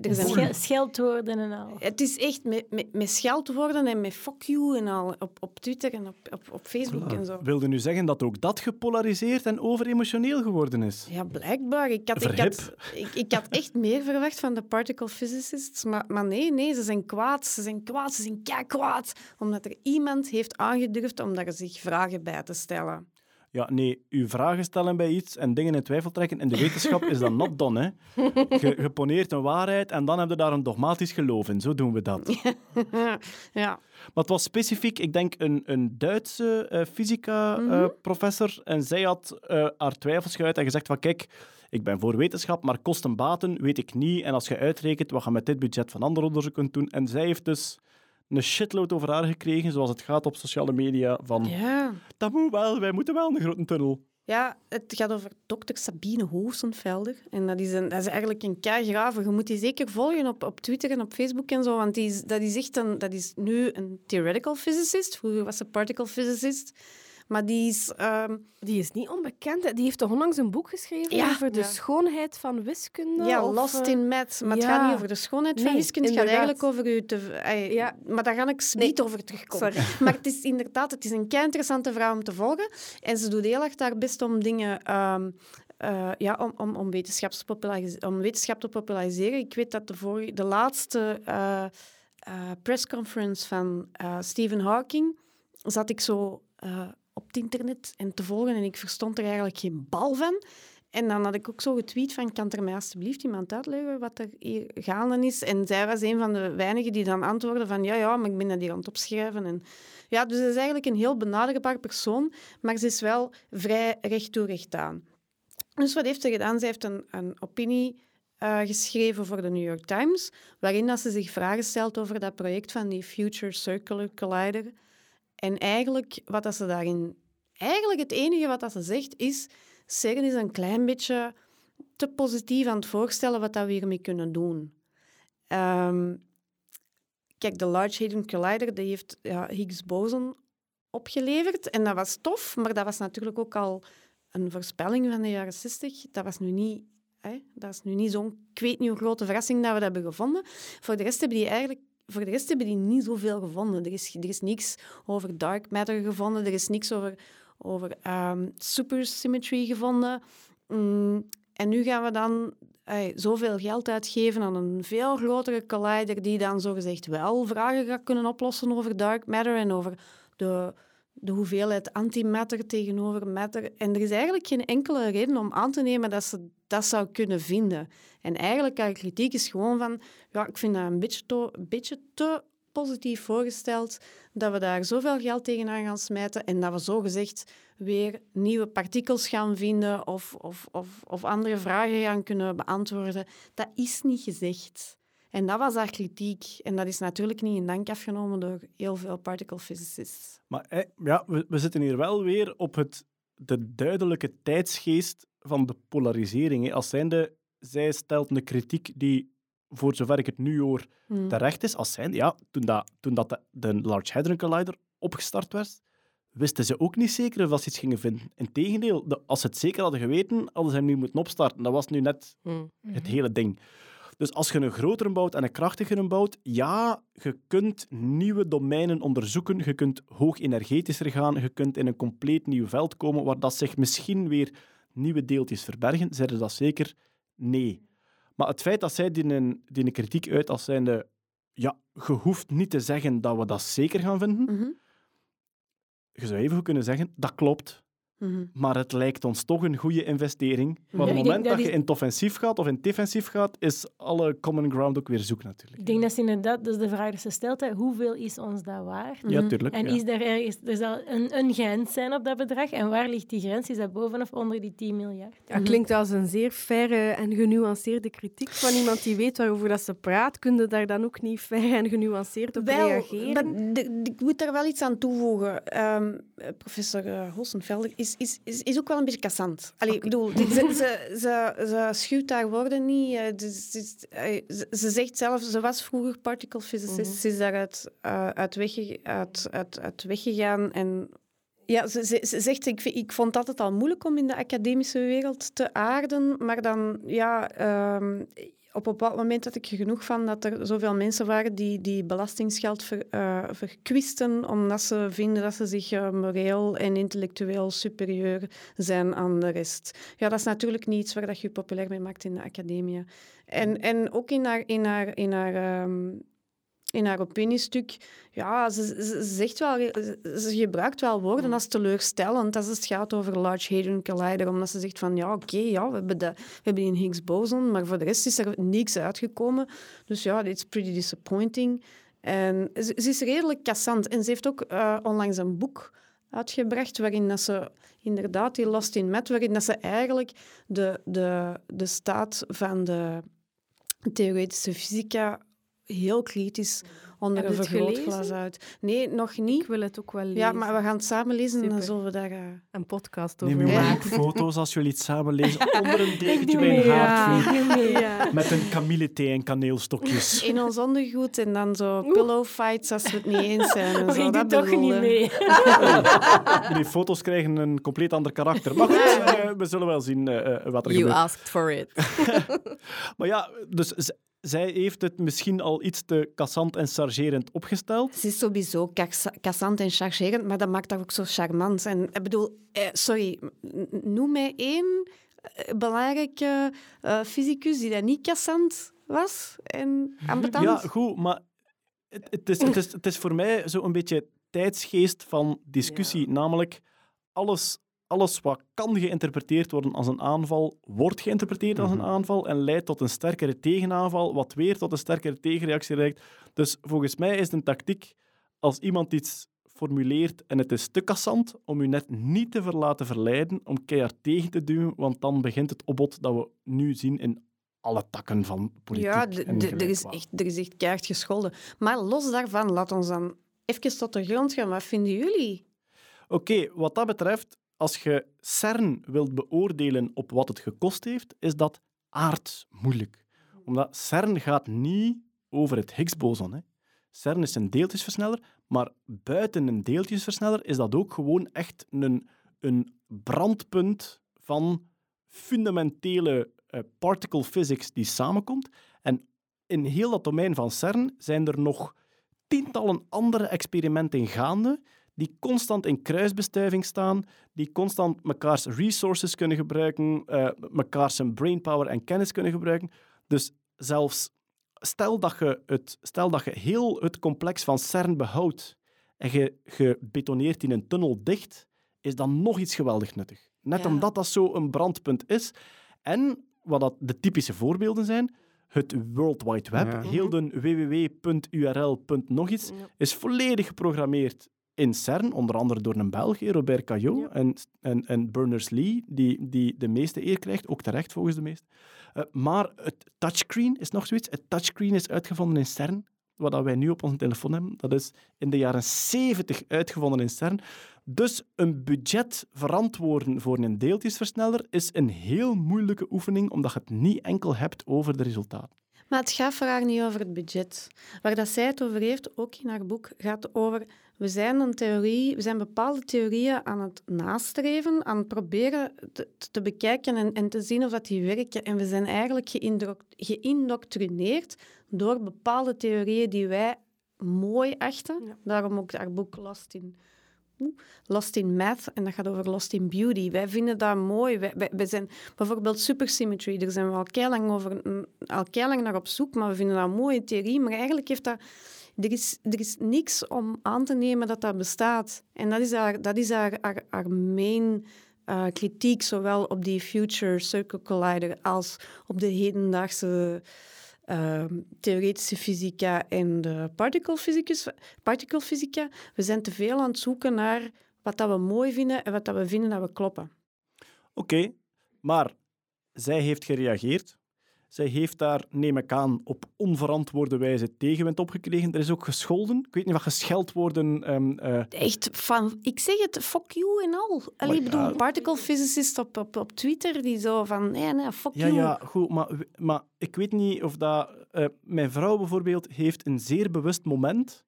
Er zijn Schel- Scheldwoorden en al. Het is echt met, met, met scheldwoorden en met fuck you en al op, op Twitter en op, op, op Facebook en zo. Wilde nu zeggen dat ook dat gepolariseerd en overemotioneel geworden is? Ja, blijkbaar. Ik had, ik, had, ik, ik had echt meer verwacht van de particle physicists, maar, maar nee, nee, ze zijn kwaad. Ze zijn kwaad, ze zijn kei kwaad. Omdat er iemand heeft aangedurfd om daar zich vragen bij te stellen. Ja, nee, uw vragen stellen bij iets en dingen in twijfel trekken in de wetenschap is dat not done, hè. Je, je poneert een waarheid en dan heb je daar een dogmatisch geloof in. Zo doen we dat. ja. Maar het was specifiek, ik denk, een, een Duitse eh, fysica-professor. en zij had eh, haar twijfels geuit en gezegd van, kijk, ik ben voor wetenschap, maar kosten baten weet ik niet. En als je uitrekent wat je met dit budget van ander onderzoek kunt doen. En zij heeft dus een shitload over haar gekregen, zoals het gaat op sociale media, van Ja. dat moet wel, wij moeten wel een grote tunnel. Ja, het gaat over dokter Sabine Hoosenvelder. En dat is, een, dat is eigenlijk een keigrave. Je moet die zeker volgen op, op Twitter en op Facebook en zo. Want die is, dat, is echt een, dat is nu een theoretical physicist. Vroeger was ze particle physicist. Maar die is... ehm, Die is niet onbekend. Die heeft toch onlangs een boek geschreven Ja. over de Ja. schoonheid van wiskunde? ja, of, lost eh, in math. Maar het gaat niet over de schoonheid van Nee, wiskunde. Het gaat eigenlijk over u te... Ja. Maar daar ga ik niet over terugkomen. Sorry. Maar het is inderdaad het is een kei interessante vrouw om te volgen. En ze doet heel erg haar best om dingen... ehm, eh, ja, om, om, om, wetenschaps popularis- om wetenschap te populariseren. Ik weet dat de, vorige, de laatste eh eh, pressconference van eh, Stephen Hawking zat ik zo eh, op het internet en te volgen en ik verstond er eigenlijk geen bal van. En dan had ik ook zo getweet van, kan er mij alsjeblieft iemand uitleggen wat er hier gaande is? En zij was een van de weinigen die dan antwoordde van, ja, ja, maar ik ben dat hier aan het opschrijven. En, ja, dus ze is eigenlijk een heel benaderbaar persoon, maar ze is wel vrij recht toe recht aan. Dus wat heeft ze gedaan? Ze heeft een, opinie eh, geschreven voor de New York Times, waarin dat ze zich vragen stelt over dat project van die Future Circular Collider. En eigenlijk, wat dat ze daarin... Eigenlijk het enige wat dat ze zegt is... CERN is een klein beetje te positief aan het voorstellen wat dat we hiermee kunnen doen. Ehm, kijk, de Large Hadron Collider die heeft ja, Higgs-boson opgeleverd. En dat was tof, maar dat was natuurlijk ook al een voorspelling van de jaren 60. Dat was nu niet... Dat is nu niet zo'n... Ik weet niet grote verrassing dat we dat hebben gevonden. Voor de rest hebben die eigenlijk voor de rest hebben die niet zoveel gevonden. Er is, er is niks over dark matter gevonden. Er is niks over, over ehm, supersymmetry gevonden. Mm, en nu gaan we dan zoveel geld uitgeven aan een veel grotere collider die dan zogezegd wel vragen gaat kunnen oplossen over dark matter en over de, de hoeveelheid antimatter tegenover matter. En er is eigenlijk geen enkele reden om aan te nemen dat ze dat zou kunnen vinden. En eigenlijk, haar kritiek is gewoon van, ja, ik vind dat een beetje te, beetje te positief voorgesteld dat we daar zoveel geld tegenaan gaan smijten en dat we zogezegd weer nieuwe partikels gaan vinden of, of, of, of andere vragen gaan kunnen beantwoorden. Dat is niet gezegd. En dat was haar kritiek. En dat is natuurlijk niet in dank afgenomen door heel veel particle physicists. Maar eh, ja, we, we zitten hier wel weer op het, de duidelijke tijdsgeest van de polarisering. hè. Als zijnde, zij stelt een kritiek die, voor zover ik het nu hoor, Hmm. terecht is. Als zijnde, ja, toen, dat, toen dat de, de Large Hadron Collider opgestart werd, wisten ze ook niet zeker of dat ze iets gingen vinden. Integendeel, de, als ze het zeker hadden geweten, hadden ze hem nu moeten opstarten. Dat was nu net Hmm. het hele ding. Dus als je een grotere bouwt en een krachtigere bouwt, ja, je kunt nieuwe domeinen onderzoeken, je kunt hoog energetischer gaan, je kunt in een compleet nieuw veld komen waar dat zich misschien weer nieuwe deeltjes verbergen. Zeiden dat zeker? Nee. Maar het feit dat zij die een, die een kritiek uit als zijnde, ja, je hoeft niet te zeggen dat we dat zeker gaan vinden. Mhm. Je zou even goed kunnen zeggen, dat klopt. Mhm. Maar het lijkt ons toch een goede investering. Maar op het moment dat dat je in het offensief gaat of in het defensief gaat, is alle common ground ook weer zoek natuurlijk. Ik denk dat ze inderdaad, dat is de vraag die ze stelt, hè, hoeveel is ons dat waard? Ja, tuurlijk. En ja. is er ergens, er zal een, een grens zijn op dat bedrag. En waar ligt die grens? Is dat boven of onder die 10 miljard? Ja, klinkt als een zeer faire en genuanceerde kritiek van iemand die weet waarover dat ze praat. Kun je daar dan ook niet fair en genuanceerd op Wel, reageren? maar de- de- ik moet daar wel iets aan toevoegen. Ehm, eh, professor uh, Hossenvelder is, is, is, is ook wel een beetje kassant. Allee, ik bedoel, ze, ze, ze, ze schuwt haar woorden niet. eh, dus, dus, eh, ze, ze zegt zelf, ze was vroeger particle physicist. Ze is daaruit uh, uit, uit, uit, uit weggegaan en ja, ze, ze, ze zegt, ik, ik vond het altijd al moeilijk om in de academische wereld te aarden, maar dan, ja, ehm, op een bepaald moment had ik er genoeg van dat er zoveel mensen waren die, die belastingsgeld ver, eh, verkwisten omdat ze vinden dat ze zich eh, moreel en intellectueel superieur zijn aan de rest. Ja, dat is natuurlijk niet iets waar dat je je populair mee maakt in de academie. En, en ook in haar, in haar, in haar ehm, in haar opiniestuk, ja, ze, ze, ze zegt wel, ze, gebruikt wel woorden als teleurstellend als het gaat over Large Hadron Collider, omdat ze zegt van, ja, oké, ja, we hebben, de, we hebben die Higgs boson, maar voor de rest is er niks uitgekomen. Dus ja, it's pretty disappointing. En ze, ze is redelijk kassant. En ze heeft ook eh, onlangs een boek uitgebracht waarin dat ze inderdaad die Lost in Met, waarin dat ze eigenlijk de, de, de staat van de theoretische fysica heel kritisch onder een vergrootglas gelezen? uit. Nee, nog niet. Ik wil het ook wel lezen. Ja, maar we gaan het samen lezen en dan zullen we daar... eh, Een podcast Neem over je maar ook maken. foto's als jullie het samen lezen. Onder een dekentje bij een ja. haardvuur. Ja. Met een kamillethee en kaneelstokjes. in ons ondergoed en dan zo pillow fights als we het niet eens zijn. En zo, ik doe dat toch niet mee. Die foto's krijgen een compleet ander karakter. Maar goed, eh, we zullen wel zien eh, wat er You gebeurt. asked for it. Maar ja, dus zij heeft het misschien al iets te kassant en chargerend opgesteld. Ze is sowieso kassant en chargerend, maar dat maakt haar ook zo charmant. En ik bedoel, eh, sorry, noem mij één eh, belangrijke eh, fysicus die dat niet kassant was en ambetant. Ja, goed, maar het, het, is, het, is, het is voor mij zo een beetje tijdsgeest van discussie. Namelijk, alles, alles wat kan geïnterpreteerd worden als een aanval, wordt geïnterpreteerd als een aanval en leidt tot een sterkere tegenaanval, wat weer tot een sterkere tegenreactie leidt. Dus volgens mij is het een tactiek als iemand iets formuleert en het is te kassant, om u net niet te verlaten verleiden om keihard tegen te duwen, want dan begint het opbod dat we nu zien in alle takken van politiek. Ja, er, is echt, er is echt keihard gescholden. Maar los daarvan, laat ons dan even tot de grond gaan. Wat vinden jullie? Oké, wat dat betreft, als je CERN wilt beoordelen op wat het gekost heeft, is dat aardmoeilijk. Omdat CERN gaat niet over het Higgs-boson. CERN is een deeltjesversneller, maar buiten een deeltjesversneller is dat ook gewoon echt een, een brandpunt van fundamentele eh, particle physics die samenkomt. En in heel dat domein van CERN zijn er nog tientallen andere experimenten gaande die constant in kruisbestuiving staan, die constant mekaars resources kunnen gebruiken, eh mekaar zijn brainpower en kennis kunnen gebruiken. Dus zelfs stel dat je, het, stel dat je heel het complex van CERN behoudt en je, je betoneert in een tunnel dicht, is dan nog iets geweldig nuttig. Net Ja. omdat dat zo een brandpunt is. En wat dat de typische voorbeelden zijn, het World Wide Web, Ja. heel de www.url.nog iets, is volledig geprogrammeerd in CERN, onder andere door een Belg, Robert Caillot, en, en, en Berners-Lee, die, die de meeste eer krijgt, ook terecht volgens de meesten. Eh, maar het touchscreen is nog zoiets. Het touchscreen is uitgevonden in CERN, wat dat wij nu op onze telefoon hebben. Dat is in de jaren 70 uitgevonden in CERN. Dus een budget verantwoorden voor een deeltjesversneller is een heel moeilijke oefening, omdat je het niet enkel hebt over de resultaten. Maar het gaat voor haar niet over het budget. Waar dat zij het over heeft, ook in haar boek, gaat over... We zijn een theorie, we zijn bepaalde theorieën aan het nastreven, aan het proberen te, te bekijken en, en te zien of dat die werken. En we zijn eigenlijk geïndoctrineerd door bepaalde theorieën die wij mooi achten. Daarom ook haar boek Lost in... Lost in Math, en dat gaat over Lost in Beauty. Wij vinden dat mooi. Wij, zijn bijvoorbeeld supersymmetry, daar zijn we al keilang, over, mm, naar op zoek, maar we vinden dat een mooie theorie. Maar eigenlijk heeft dat... Er is, er is niks om aan te nemen dat dat bestaat. En dat is haar, dat is haar, haar, haar main eh, kritiek, zowel op die Future Circle Collider als op de hedendaagse ehm, theoretische fysica en de particle. We zijn te veel aan het zoeken naar wat dat we mooi vinden en wat dat we vinden dat we kloppen. Oké, maar zij heeft gereageerd. Zij heeft daar, neem ik aan, op onverantwoorde wijze tegenwind opgekregen. Er is ook gescholden. Ik weet niet wat gescheldwoorden... ehm eh, Echt van, ik zeg het, fuck you en al. Allee, ik ja. bedoel, particle physicist op, op, op Twitter die zo van, nee, nee, fuck Ja, you. ja, goed, maar, maar ik weet niet of dat... eh, mijn vrouw bijvoorbeeld heeft een zeer bewust moment...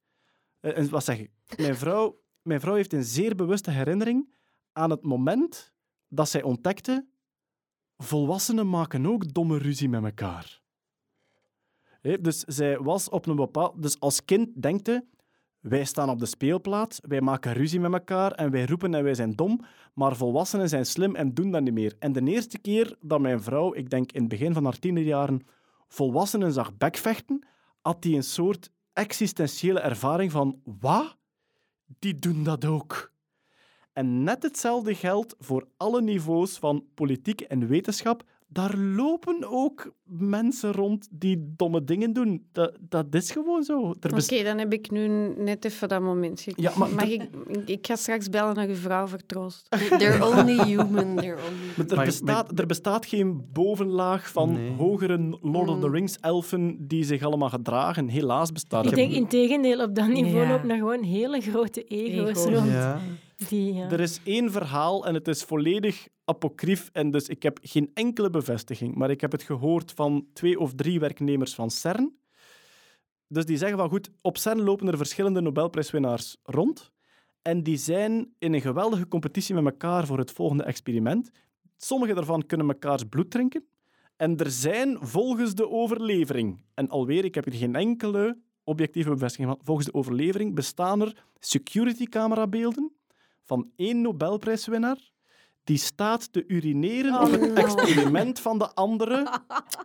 eh, en wat zeg ik? Mijn vrouw, mijn vrouw heeft een zeer bewuste herinnering aan het moment dat zij ontdekte volwassenen maken ook domme ruzie met elkaar. Dus zij was op een bepaald... Dus als kind denkt wij staan op de speelplaats, wij maken ruzie met elkaar en wij roepen en wij zijn dom, maar volwassenen zijn slim en doen dat niet meer. En de eerste keer dat mijn vrouw, ik denk in het begin van haar tienerjaren, volwassenen zag bekvechten, had die een soort existentiële ervaring van, wat? Die doen dat ook. En net hetzelfde geldt voor alle niveaus van politiek en wetenschap. Daar lopen ook mensen rond die domme dingen doen. Dat, dat is gewoon zo. Er Oké, dan heb ik nu net even dat moment. Ik, Ja, maar ik, ik, ga straks bellen naar uw vrouw voor troost. They're only human. They're only Maar er, bestaat, er bestaat geen bovenlaag van Nee. hogere Lord of the Mm. Rings-elfen die zich allemaal gedragen. Helaas bestaat Ik denk in tegendeel, op dat niveau Ja. lopen er gewoon hele grote ego's Ego's. rond. Ja. Die. Er is één verhaal en het is volledig apocrief. En dus ik heb geen enkele bevestiging. Maar ik heb het gehoord van twee of drie werknemers van CERN. Dus die zeggen van goed, op CERN lopen er verschillende Nobelprijswinnaars rond. En die zijn in een geweldige competitie met elkaar voor het volgende experiment. Sommige daarvan kunnen mekaars bloed drinken. En er zijn volgens de overlevering, en alweer, ik heb hier geen enkele objectieve bevestiging van, volgens de overlevering bestaan er security-camerabeelden van één Nobelprijswinnaar die staat te urineren op het experiment van de andere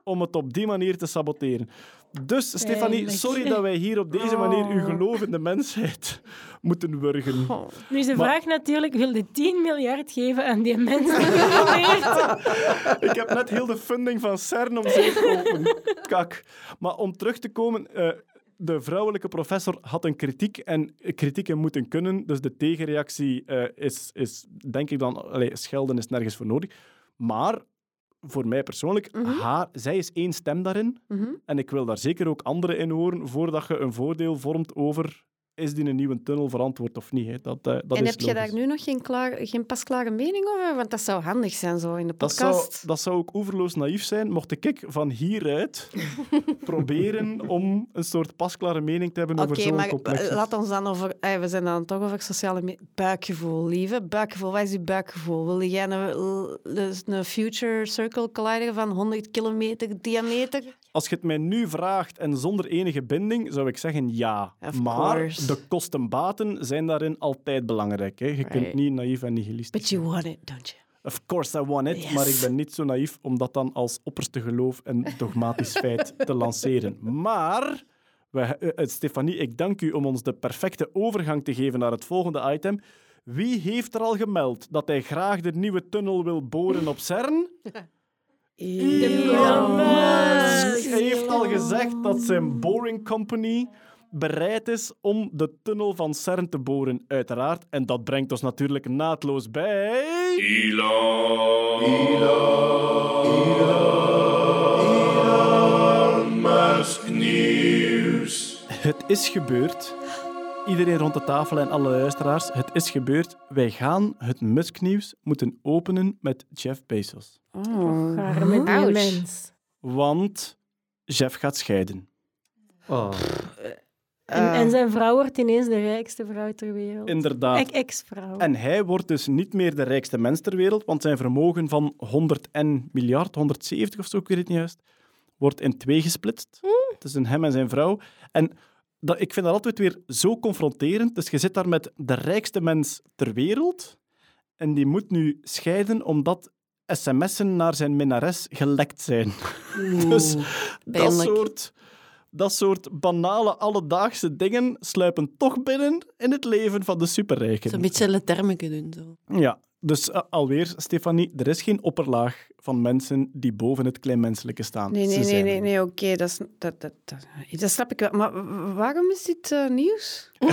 om het op die manier te saboteren. Dus, Stefanie, sorry dat wij hier op deze manier uw geloof in de mensheid moeten wurgen. Nu is de Maar- vraag natuurlijk, wil je 10 miljard geven aan die mensen? Ik heb net heel de funding van CERN om zeep geholpen. Kak. Maar om terug te komen, eh, de vrouwelijke professor had een kritiek en kritieken moeten kunnen. Dus de tegenreactie eh, is, is, denk ik dan, allee, schelden is nergens voor nodig. Maar voor mij persoonlijk, haar, zij is één stem daarin. Mhm. En ik wil daar zeker ook anderen in horen voordat je een voordeel vormt over is die een nieuwe tunnel verantwoord of niet. Hè. Dat, eh, dat en is heb je daar nu nog geen, klaar, geen pasklare mening over? Want dat zou handig zijn zo in de Dat zou, podcast. dat zou ook oeverloos naïef zijn, mocht ik van hieruit proberen om een soort pasklare mening te hebben over Oké, zo'n maar complex. eh, laat ons dan over... eh, we zijn dan toch over sociale. Buikgevoel, lieve. Buikgevoel, wat is je buikgevoel? Wil jij een, dus een future circle collider van 100 kilometer diameter? Als je het mij nu vraagt en zonder enige binding, zou ik zeggen ja. Of maar course. De kosten-baten zijn daarin altijd belangrijk. Hè. Je kunt niet naïef en nihilistisch But you want it, don't you? Of course I want it, Yes. maar ik ben niet zo naïef om dat dan als opperste geloof en dogmatisch feit te lanceren. Maar, we, eh, eh, Stefanie, ik dank u om ons de perfecte overgang te geven naar het volgende item. Wie heeft er al gemeld dat hij graag de nieuwe tunnel wil boren op CERN? Elon Musk. Hij heeft al gezegd dat zijn Boring Company bereid is om de tunnel van CERN te boren, uiteraard. En dat brengt ons natuurlijk naadloos bij... Elon. Elon Musk nieuws. Het is gebeurd. Iedereen rond de tafel en alle luisteraars, het is gebeurd. Wij gaan het Musk-nieuws moeten openen met Jeff Bezos. Oh, Arme die mens. Want Jeff gaat scheiden. Oh. En, en zijn vrouw wordt ineens de rijkste vrouw ter wereld. Inderdaad. Ex- Ex-vrouw. En hij wordt dus niet meer de rijkste mens ter wereld, want zijn vermogen van 100 en miljard, 170 of zo, ik weet het niet juist, wordt in twee gesplitst. Tussen hem en zijn vrouw. En dat, ik vind dat altijd weer zo confronterend. Dus je zit daar met de rijkste mens ter wereld en die moet nu scheiden omdat sms'en naar zijn minnares gelekt zijn. dus dat soort, dat soort banale, alledaagse dingen sluipen toch binnen in het leven van de superrijken. Zo'n beetje lettermeke doen. Zo. Ja, dus eh, alweer, Stefanie, er is geen opperlaag van mensen die boven het kleinmenselijke staan. Nee, nee, nee, nee, nee oké, dat, dat, dat, dat, dat snap ik wel. Maar waarom is dit eh, nieuws?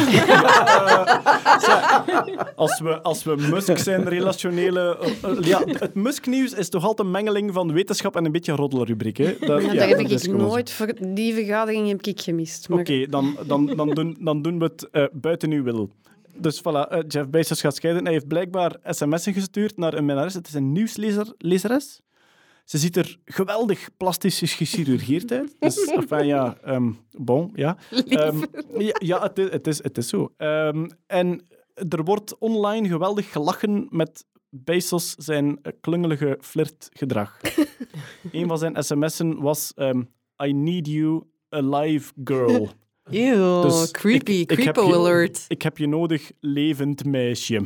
Als we, als we Musk zijn relationele... eh, ja, het Musk-nieuws is toch altijd een mengeling van wetenschap en een beetje roddelrubriek. Hè? Dat, Ja, ja, daar heb dat ik nooit... Voor, die vergadering heb ik gemist. Maar... Oké, dan, dan, dan, doen, dan doen we het buiten uw wil. Dus voilà, eh, Jeff Bezos gaat scheiden. Hij heeft blijkbaar sms'en gestuurd naar een minnares. Het is een nieuwslezeres. Ze ziet er geweldig plastisch gechirurgeerd uit. Dus, enfin, ja, ehm, bon, ja. Ehm, ja, ja het, is, het, is, het is zo. Ehm, en er wordt online geweldig gelachen met Bezos zijn klungelige flirtgedrag. een van zijn sms'en was... I need you alive girl. Ew, Dus creepy. ik- ik heb Creepo je- alert. Ik heb je nodig, levend meisje.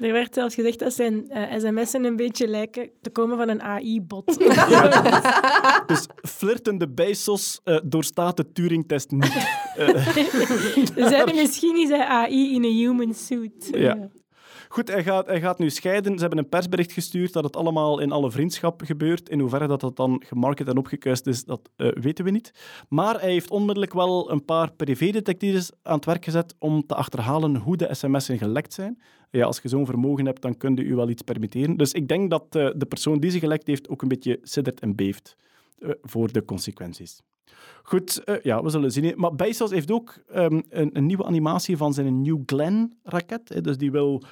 Er werd zelfs gezegd dat zijn eh, sms'en een beetje lijken te komen van een AI-bot. Dus flirtende bijsos eh, doorstaat de Turing-test niet. Eh, Ze zeiden misschien is hij AI in een human suit. Ja. Goed, hij gaat, hij gaat nu scheiden. Ze hebben een persbericht gestuurd dat het allemaal in alle vriendschap gebeurt. In hoeverre dat, dat dan gemarket en opgekuist is, dat eh, weten we niet. Maar hij heeft onmiddellijk wel een paar privédetectives aan het werk gezet om te achterhalen hoe de sms'en gelekt zijn. Ja, als je zo'n vermogen hebt, dan kun je u wel iets permitteren. Dus ik denk dat eh, de persoon die ze gelekt heeft ook een beetje siddert en beeft eh, voor de consequenties. Goed, ja, we zullen zien. Maar Bezos heeft ook ehm, een, een nieuwe animatie van zijn New Glenn-raket. Dus die wil,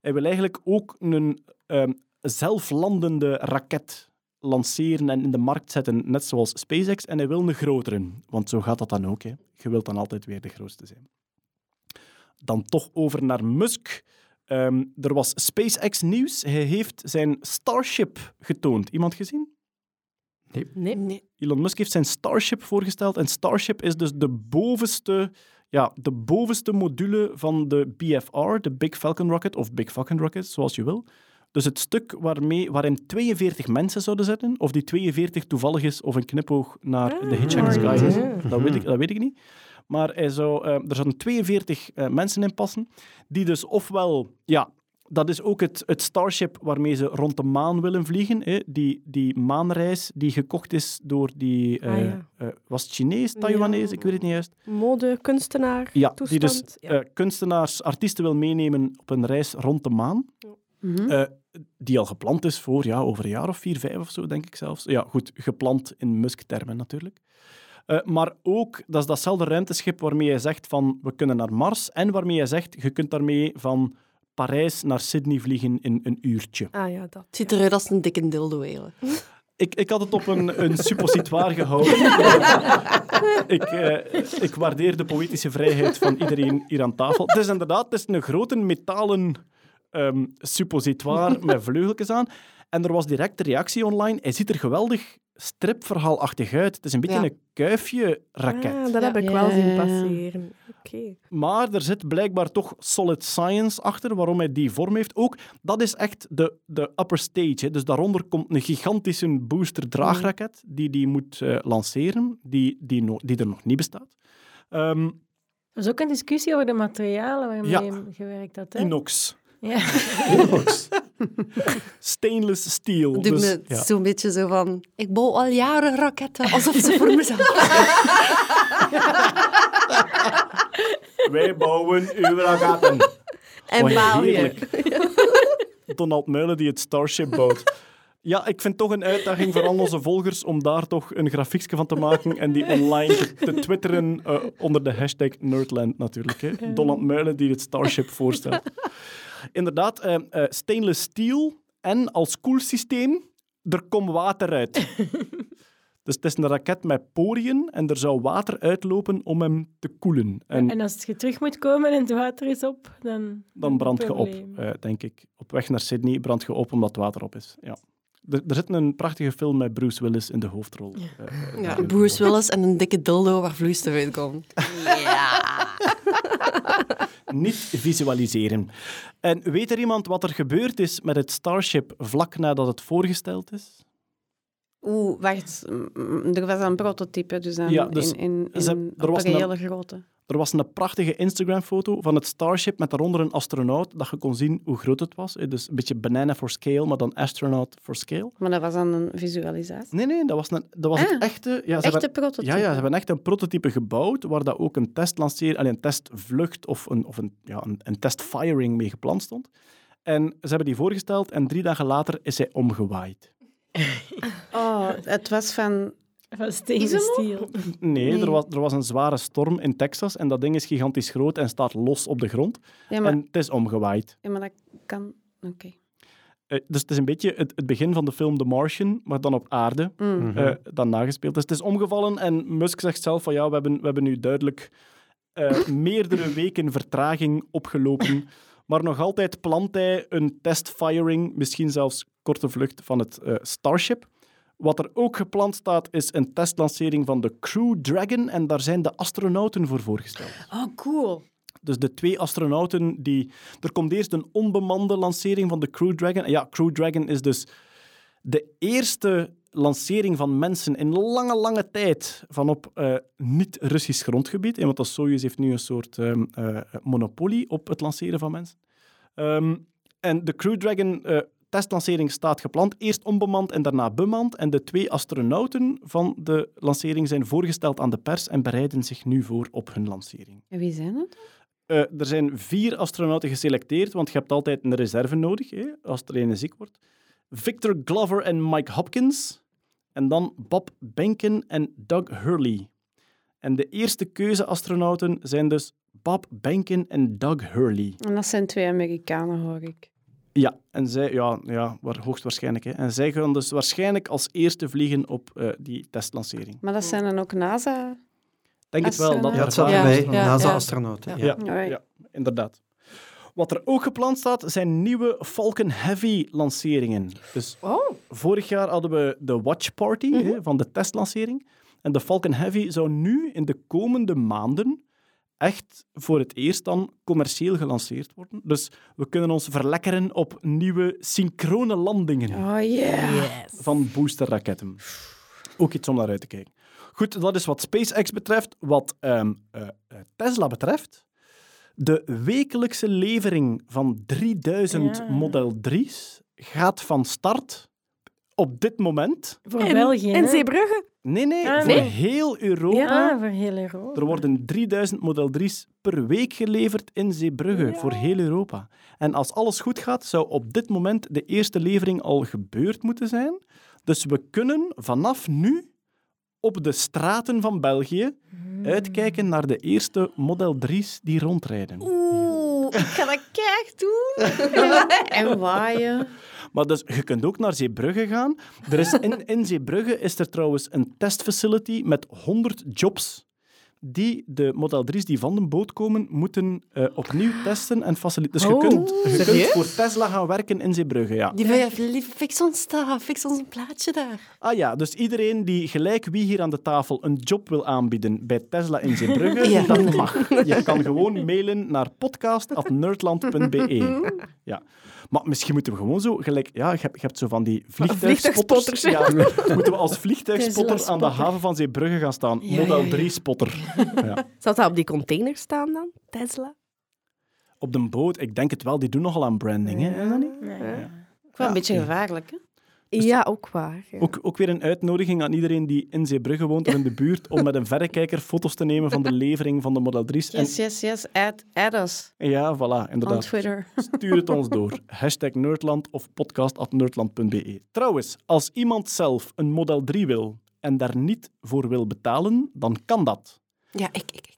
hij wil eigenlijk ook een ehm, zelflandende raket lanceren en in de markt zetten, net zoals SpaceX. En hij wil een grotere, want zo gaat dat dan ook. Hè. Je wilt dan altijd weer de grootste zijn. Dan toch over naar Musk. Ehm, er was SpaceX-nieuws. Hij heeft zijn Starship getoond. Iemand gezien? Nee. Nee. Elon Musk heeft zijn Starship voorgesteld. En Starship is dus de bovenste, ja, de bovenste module van de BFR, de Big Falcon Rocket, of Big Falcon Rocket, zoals je wil. Dus het stuk waarmee, waarin 42 mensen zouden zitten, of die 42 toevallig is, of een knipoog naar Ah. de Hitchhiker's Guide is, dat weet, ik, dat weet ik niet. Maar hij zou, eh, er zouden 42 eh, mensen in passen, die dus ofwel, ja, dat is ook het, het Starship waarmee ze rond de maan willen vliegen. Hè? Die, die maanreis die gekocht is door die... eh, Ah, ja. eh, was het Chinees, Taiwanese? Ik weet het niet juist. Mode, kunstenaar, Ja, toestand. die dus ja. eh, kunstenaars, artiesten wil meenemen op een reis rond de maan. Mhm. Eh, die al gepland is voor ja, over een jaar of vier, vijf of zo, denk ik zelfs. Ja, goed, gepland in Musk-termen natuurlijk. Eh, maar ook, dat is datzelfde ruimteschip waarmee hij zegt van we kunnen naar Mars en waarmee hij zegt je kunt daarmee van Parijs naar Sydney vliegen in een uurtje. Ah ja, dat. Het ziet eruit als een dikke dildo eigenlijk. Ik, ik had het op een, een suppositoire gehouden. ik, eh, ik waardeer de poëtische vrijheid van iedereen hier aan tafel. Het is inderdaad het is een grote metalen ehm, suppositoire met vleugeltjes aan. En er was direct de reactie online. Hij ziet er geweldig stripverhaalachtig uit. Het is een beetje Ja. een kuifje-raket. Ah, dat Ja. heb ik wel zien passeren. Oké. Maar er zit blijkbaar toch solid science achter waarom hij die vorm heeft. Ook, dat is echt de, de upper stage. Hè. Dus daaronder komt een gigantische booster-draagraket die die moet eh, lanceren, die, die, no- die er nog niet bestaat. Ehm, Er was ook een discussie over de materialen waarmee Ja. je gewerkt had. Hè? inox. Ja. Inox. Stainless steel. Doe Dus, me ja. zo'n beetje zo van... Ik bouw al jaren raketten, alsof ze voor me zijn. Wij bouwen uw raketten. En Oh. Donald Muilen die het Starship bouwt. Ja, ik vind toch een uitdaging voor al onze volgers om daar toch een grafiekje van te maken en die online te, te twitteren eh, onder de hashtag Nerdland natuurlijk. Hè. Donald Muilen die het Starship voorstelt. Inderdaad, eh, eh, stainless steel en als koelsysteem, er komt water uit. Dus het is een raket met poriën en er zou water uitlopen om hem te koelen. En En als je terug moet komen en het water is op, dan... dan brand je op, eh, denk ik. Op weg naar Sydney brand je op omdat het water op is. Ja. Er, er zit een prachtige film met Bruce Willis in de hoofdrol. Ja. Bruce Willis en een dikke dildo waar vloeistof uitkomt. Niet visualiseren. En weet er iemand wat er gebeurd is met het Starship vlak nadat het voorgesteld is? Oeh, wacht. Mm, Er was een prototype, dus, dan Ja, dus in, in, in, ze- er was een een- hele grote. Er was een prachtige Instagram-foto van het Starship met daaronder een astronaut, dat je kon zien hoe groot het was. Eh, Dus een beetje banana for scale, maar dan astronaut for scale. Maar dat was dan een visualisatie. Nee, nee, dat was, een, dat was Ah, het echte... Ja, ze Echte hebben- prototype. Ja, ja, ze hebben echt een prototype gebouwd waar dat ook een testlanceer, allee, een testvlucht of een, of een, ja, een, een testfiring mee gepland stond. En ze hebben die voorgesteld en drie dagen later is hij omgewaaid. Oh, het was van... Van steel. Nee, Nee. Er, was, er was een zware storm in Texas en dat ding is gigantisch groot en staat los op de grond. Ja, maar, En het is omgewaaid. ja, maar dat kan... Oké. Eh, dus het is een beetje het, het begin van de film The Martian, maar dan op aarde. Mm. eh, dan nagespeeld. Dus het is omgevallen en Musk zegt zelf van ja, we hebben, we hebben nu duidelijk eh, meerdere weken vertraging opgelopen. Maar nog altijd plant hij een testfiring, misschien zelfs korte vlucht van het eh, Starship. Wat er ook gepland staat, is een testlancering van de Crew Dragon. En daar zijn de astronauten voor voorgesteld. Oh, cool. Dus de twee astronauten die... Er komt eerst een onbemande lancering van de Crew Dragon. En Ja, Crew Dragon is dus de eerste lancering van mensen in lange, lange tijd van op eh, niet-Russisch grondgebied. Want dat Soyuz heeft nu een soort ehm, eh, monopolie op het lanceren van mensen. Ehm, en de Crew Dragon eh, testlancering staat gepland. Eerst onbemand en daarna bemand. En de twee astronauten van de lancering zijn voorgesteld aan de pers en bereiden zich nu voor op hun lancering. En wie zijn het? Eh, er zijn vier astronauten geselecteerd, want je hebt altijd een reserve nodig hè, als er een ziek wordt. Victor Glover en Mike Hopkins. En dan Bob Behnken en Doug Hurley. En de eerste keuze-astronauten zijn dus Bob Behnken en Doug Hurley. En dat zijn twee Amerikanen, hoor ik. Ja, en zij, ja, ja waar, hoogstwaarschijnlijk. Hè. En zij gaan dus waarschijnlijk als eerste vliegen op eh, die testlancering. Maar dat zijn dan ook NASA... Denk het wel. Dat Ja, het er vaak erbij. astronauten- NASA-astronauten. Ja. Ja, ja, inderdaad. Wat er ook gepland staat, zijn nieuwe Falcon Heavy lanceringen. Dus vorig jaar hadden we de Watch Party hè, van de testlancering. En de Falcon Heavy zou nu in de komende maanden echt voor het eerst dan commercieel gelanceerd worden. Dus we kunnen ons verlekkeren op nieuwe synchrone landingen Oh yeah. van boosterraketten. Ook iets om naar uit te kijken. Goed, dat is wat SpaceX betreft. Wat ehm, eh, eh, Tesla betreft, de wekelijkse levering van 3000 Ja. Model 3's gaat van start op dit moment. Voor En- België. En? Zeebrugge. Nee, nee, Ah, voor nee. heel Europa. Ja, voor heel Europa. Er worden 3000 Model 3's per week geleverd in Zeebrugge voor heel Europa. En als alles goed gaat, zou op dit moment de eerste levering al gebeurd moeten zijn. Dus we kunnen vanaf nu op de straten van België uitkijken naar de eerste Model 3's die rondrijden. Oeh, ik ga dat keihard doen. en waaien. Maar dus, je kunt ook naar Zeebrugge gaan. Er is in, in Zeebrugge is er trouwens een testfacility met 100 jobs die de Model 3's die van de boot komen, moeten eh, opnieuw testen en faciliteren. Dus je Oh, kunt, je kunt voor Tesla gaan werken in Zeebrugge, ja. Die van je fix ons daar, fix ons een plaatje daar. Ah ja, dus iedereen die gelijk wie hier aan de tafel een job wil aanbieden bij Tesla in Zeebrugge, Ja. dat mag. Je kan gewoon mailen naar podcast.nerdland.be. Ja. Maar misschien moeten we gewoon zo, gelijk, ja, je hebt, je hebt zo van die vliegtuigspotters. vliegtuigspotters, Ja, moeten we als vliegtuigspotter aan de haven van Zeebrugge gaan staan. Ja, Model ja, ja. 3-spotter. Ja. Zal dat op die container staan dan? Tesla? Op de boot, ik denk het wel, die doen nogal aan branding, hè? Is dat niet? Nee. Ook wel een beetje gevaarlijk, hè? Ja, ook waar. ja. Ook, ook weer een uitnodiging aan iedereen die in Zeebrugge woont of in de buurt om met een verrekijker foto's te nemen van de levering van de Model 3's. En, Yes, yes, yes. Add, add us ja, voilà, on inderdaad. Twitter. Stuur het ons door. Hashtag Nerdland of podcast.nerdland.be. Trouwens, als iemand zelf een Model 3 wil en daar niet voor wil betalen, dan kan dat. Ja, ik, ik, ik.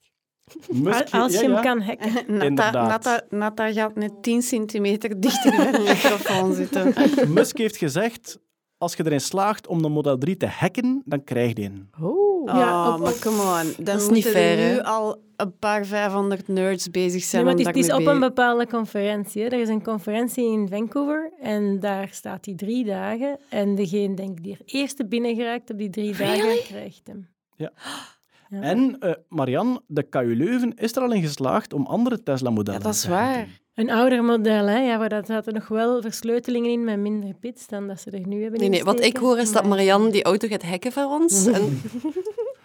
Musk- Als je ja, hem ja. kan hacken. Nata, Inderdaad. Nata, Nata gaat net 10 centimeter dichter bij de microfoon zitten. Musk heeft gezegd, als je erin slaagt om de Model 3 te hacken, dan krijg je een. Oh. Ja, oh, op- maar come on. Dan is niet fair, er nu al een paar 500 nerds bezig zijn Nee, maar het is, het is op een be- bepaalde conferentie. Hè. Er is een conferentie in Vancouver en daar staat hij drie dagen. En degene denk die er eerste binnen geraakt op die drie dagen, krijgt hem. Ja. Ja. En eh, Marianne, de KU Leuven is er al in geslaagd om andere Tesla-modellen Ja, dat is te waar. Een ouder model, hè? Ja, maar daar zaten nog wel versleutelingen in met minder bits dan dat ze er nu hebben Nee, nee, wat ik hoor is dat Marianne die auto gaat hacken voor ons.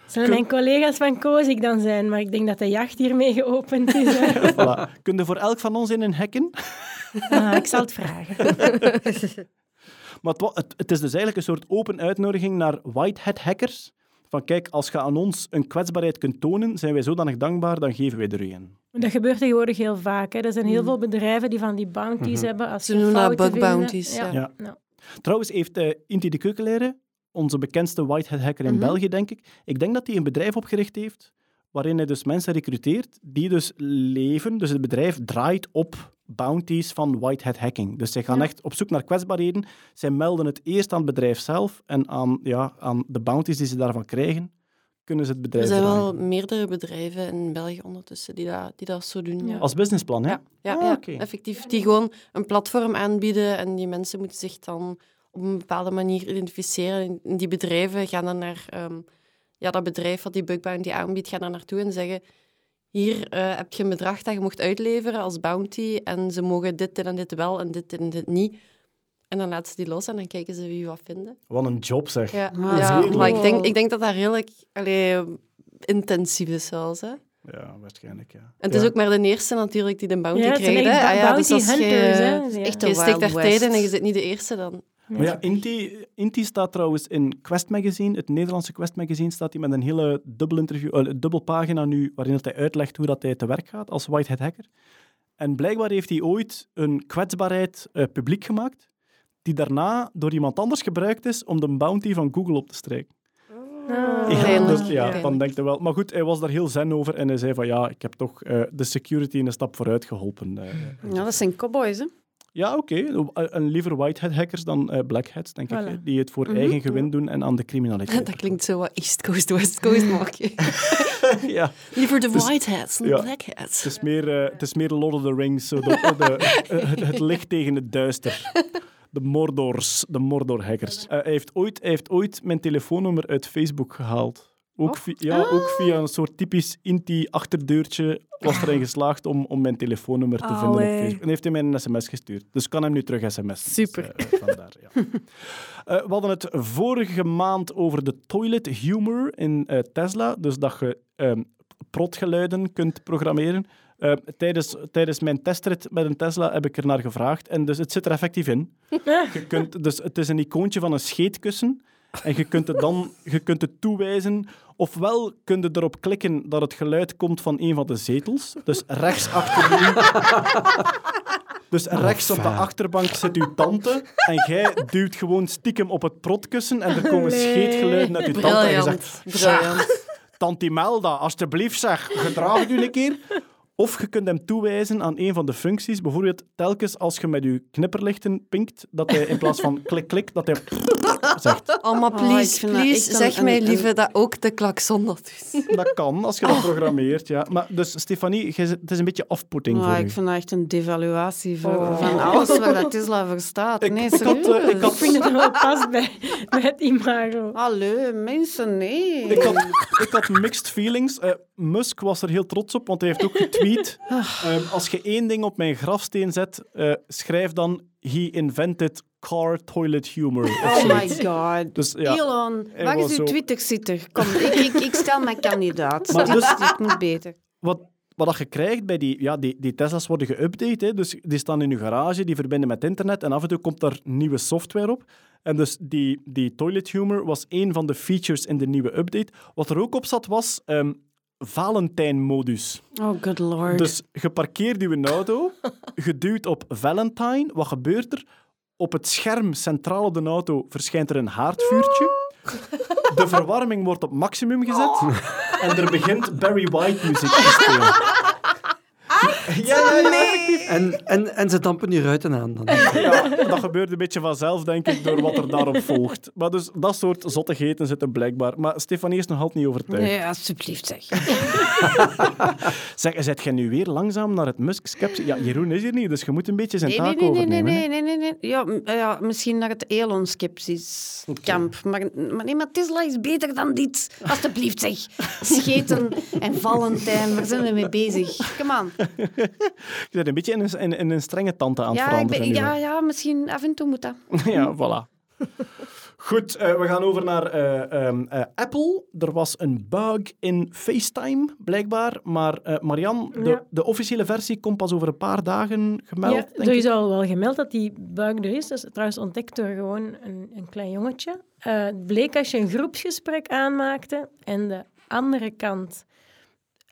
En Zullen mijn collega's van Kozik dan zijn, maar ik denk dat de jacht hiermee geopend is. Voilà. Kun je voor elk van ons in een hacken? Ah, ik zal het vragen. Maar het, het, het is dus eigenlijk een soort open uitnodiging naar white hat hackers. Van kijk, als je aan ons een kwetsbaarheid kunt tonen, zijn wij zodanig dankbaar, dan geven wij er u een. Dat gebeurt tegenwoordig heel vaak. Hè. Er zijn heel veel bedrijven die van die bounties hebben. Als Ze noemen dat bug bounties, ja. Ja. Ja. Trouwens heeft eh, Inti de Keukenleider, onze bekendste white hat hacker in Mhm. België, denk ik, ik denk dat hij een bedrijf opgericht heeft waarin hij dus mensen recruteert die dus leven, dus het bedrijf draait op bounties van white hat hacking. Dus zij gaan Ja. echt op zoek naar kwetsbaarheden. Zij melden het eerst aan het bedrijf zelf en aan, ja, aan de bounties die ze daarvan krijgen, kunnen ze het er bedrijf zijn draaien. wel meerdere bedrijven in België ondertussen die dat, die dat zo doen. Ja, Als businessplan, hè? ja, ja, Ah, ja, oké. effectief. Die gewoon een platform aanbieden en die mensen moeten zich dan op een bepaalde manier identificeren. En die bedrijven gaan dan naar ehm, ja, dat bedrijf wat die bug bounty aanbiedt, gaan daar naartoe en zeggen hier eh, heb je een bedrag dat je mocht uitleveren als bounty en ze mogen dit en dit wel en dit en dit niet. En dan laten ze die los en dan kijken ze wie wat vinden. Wat een job, zeg. Ja, Ah, ja maar ik denk, ik denk dat dat redelijk allee, intensief is zelfs. Hè. En Ja, waarschijnlijk, ja. het is Ja. ook maar de eerste natuurlijk die de bounty Ja, krijgt. Ah ja, bounty dus als je, hunters, hè. Ja. Je Wild daar tijd in en je zit niet de eerste dan. Maar ja, Inti, Inti staat trouwens in Quest Magazine, het Nederlandse Quest Magazine, staat hij met een hele dubbel interview, eh, dubbel pagina nu, waarin dat hij uitlegt hoe dat hij te werk gaat als whitehead hacker. En blijkbaar heeft hij ooit een kwetsbaarheid eh, publiek gemaakt, die daarna door iemand anders gebruikt is om de bounty van Google op te strijken. Ah. Ja, dus, ja, dan denkt hij wel. Maar goed, hij was daar heel zen over en hij zei van ja, ik heb toch eh, de security een stap vooruit geholpen. eh. Ja, dat zijn cowboys, hè? Ja, oké. Eh, En liever whitehead hackers dan eh blackheads, denk ik. Voilà. Die het voor Mhm. eigen gewin doen en aan de criminaliteit. Dat klinkt zo wat East Coast, West Coast, maar oké. ja, Liever de Dus- white hats dan ja. black hats. het is meer, eh, het is meer Lord of the Rings, zo de, de, eh, het, het licht tegen het duister. De Mordors, de Mordor-hackers. Eh, hij, heeft ooit, hij heeft ooit mijn telefoonnummer uit Facebook gehaald. Ook, vi- ja, ook via een soort typisch Inti-achterdeurtje was erin geslaagd om, om mijn telefoonnummer te vinden op. Facebook. En heeft hij mij een sms gestuurd. Dus ik kan hem nu terug sms. Super. Dus, eh, vandaar, ja. Eh, we hadden het vorige maand over de toilet humor in eh, Tesla. Dus dat je ehm, protgeluiden kunt programmeren. Tijdens, tijdens mijn testrit met een Tesla heb ik er naar gevraagd. En dus het zit er effectief in. Je kunt, dus het is een icoontje van een scheetkussen. En je kunt het dan je kunt het toewijzen. Ofwel kun je erop klikken dat het geluid komt van een van de zetels. Dus rechts achter u. Dus rechts op de achterbank zit uw tante. En jij duwt gewoon stiekem op het protkussen. En er komen scheetgeluiden uit uw tante. En je zegt. Tante Melda, alsjeblieft zeg, gedraag het u een keer. Of je kunt hem toewijzen aan een van de functies. Bijvoorbeeld telkens als je met je knipperlichten pinkt, dat hij in plaats van klik-klik, dat hij zegt. Oh, maar Oh, please, please, zeg mij lieve dat ook de klakson dat doet. Dat kan, als je dat programmeert, ja. Maar dus, Stefanie, het is een beetje afputting Maar voor ik u. vind dat echt een devaluatie van, Oh. van alles waar dat Tesla voor staat. Ik- nee, ik had, eh, serieus. ik had- Ik vind het wel past bij, bij het imago. Hallo, mensen, nee. Ik had, ik had mixed feelings. Eh, Musk was er heel trots op, want hij heeft ook getweet. ehm, als je één ding op mijn grafsteen zet, eh, schrijf dan He invented car toilet humor. Oh my god. Dus ja, Elon, waar is uw Twitter-zitter? Kom, ik, ik, ik stel mijn kandidaat. Maar dus- dit moet beter. wat, wat je krijgt bij die... Ja, die, die Tesla's worden geüpdate, hè, dus die staan in je garage, die verbinden met internet en af en toe komt daar nieuwe software op. En dus die, die toilet humor was één van de features in de nieuwe update. Wat er ook op zat was ehm Valentijn-modus. Oh, good lord. Dus je parkeert je auto, je duwt op Valentine. Wat gebeurt er? Op het scherm centraal op de auto verschijnt er een haardvuurtje. De verwarming wordt op maximum gezet. En er begint Barry White muziek te spelen. Ja, ja, ja. En, en, en ze dampen je ruiten aan dan. Ja, dat gebeurt een beetje vanzelf, denk ik, door wat er daarop volgt. Maar dus dat soort zottigheden zitten blijkbaar. Maar Stefanie is nog altijd niet overtuigd. Nee, alsjeblieft zeg. Zeg, zet jij nu weer langzaam naar het Musk-skepsis? Ja, Jeroen is hier niet, dus je moet een beetje zijn Nee, taak nee, nee, nee, overnemen. nee, nee, nee, nee. Ja, ja, misschien naar het Elon-skepsis-kamp. Maar, maar nee, maar Tesla is beter dan dit. Alsjeblieft zeg. Scheten en Valentijn, waar zijn we mee bezig? Come on. Je bent een beetje in een, in, in een strenge tante aan het Ja, ik veranderen. ben, nu, ja, ja, misschien af en toe moet dat. ja, voilà. Goed, eh, we gaan over naar eh, ehm, eh, Apple. Er was een bug in FaceTime, blijkbaar. Maar eh Marian, de, Ja. de officiële versie komt pas over een paar dagen gemeld, Ja, denk er ik. is al wel gemeld dat die bug er is. Dat is trouwens ontdekt door gewoon een, een klein jongetje. Eh, het bleek als je een groepsgesprek aanmaakte en de andere kant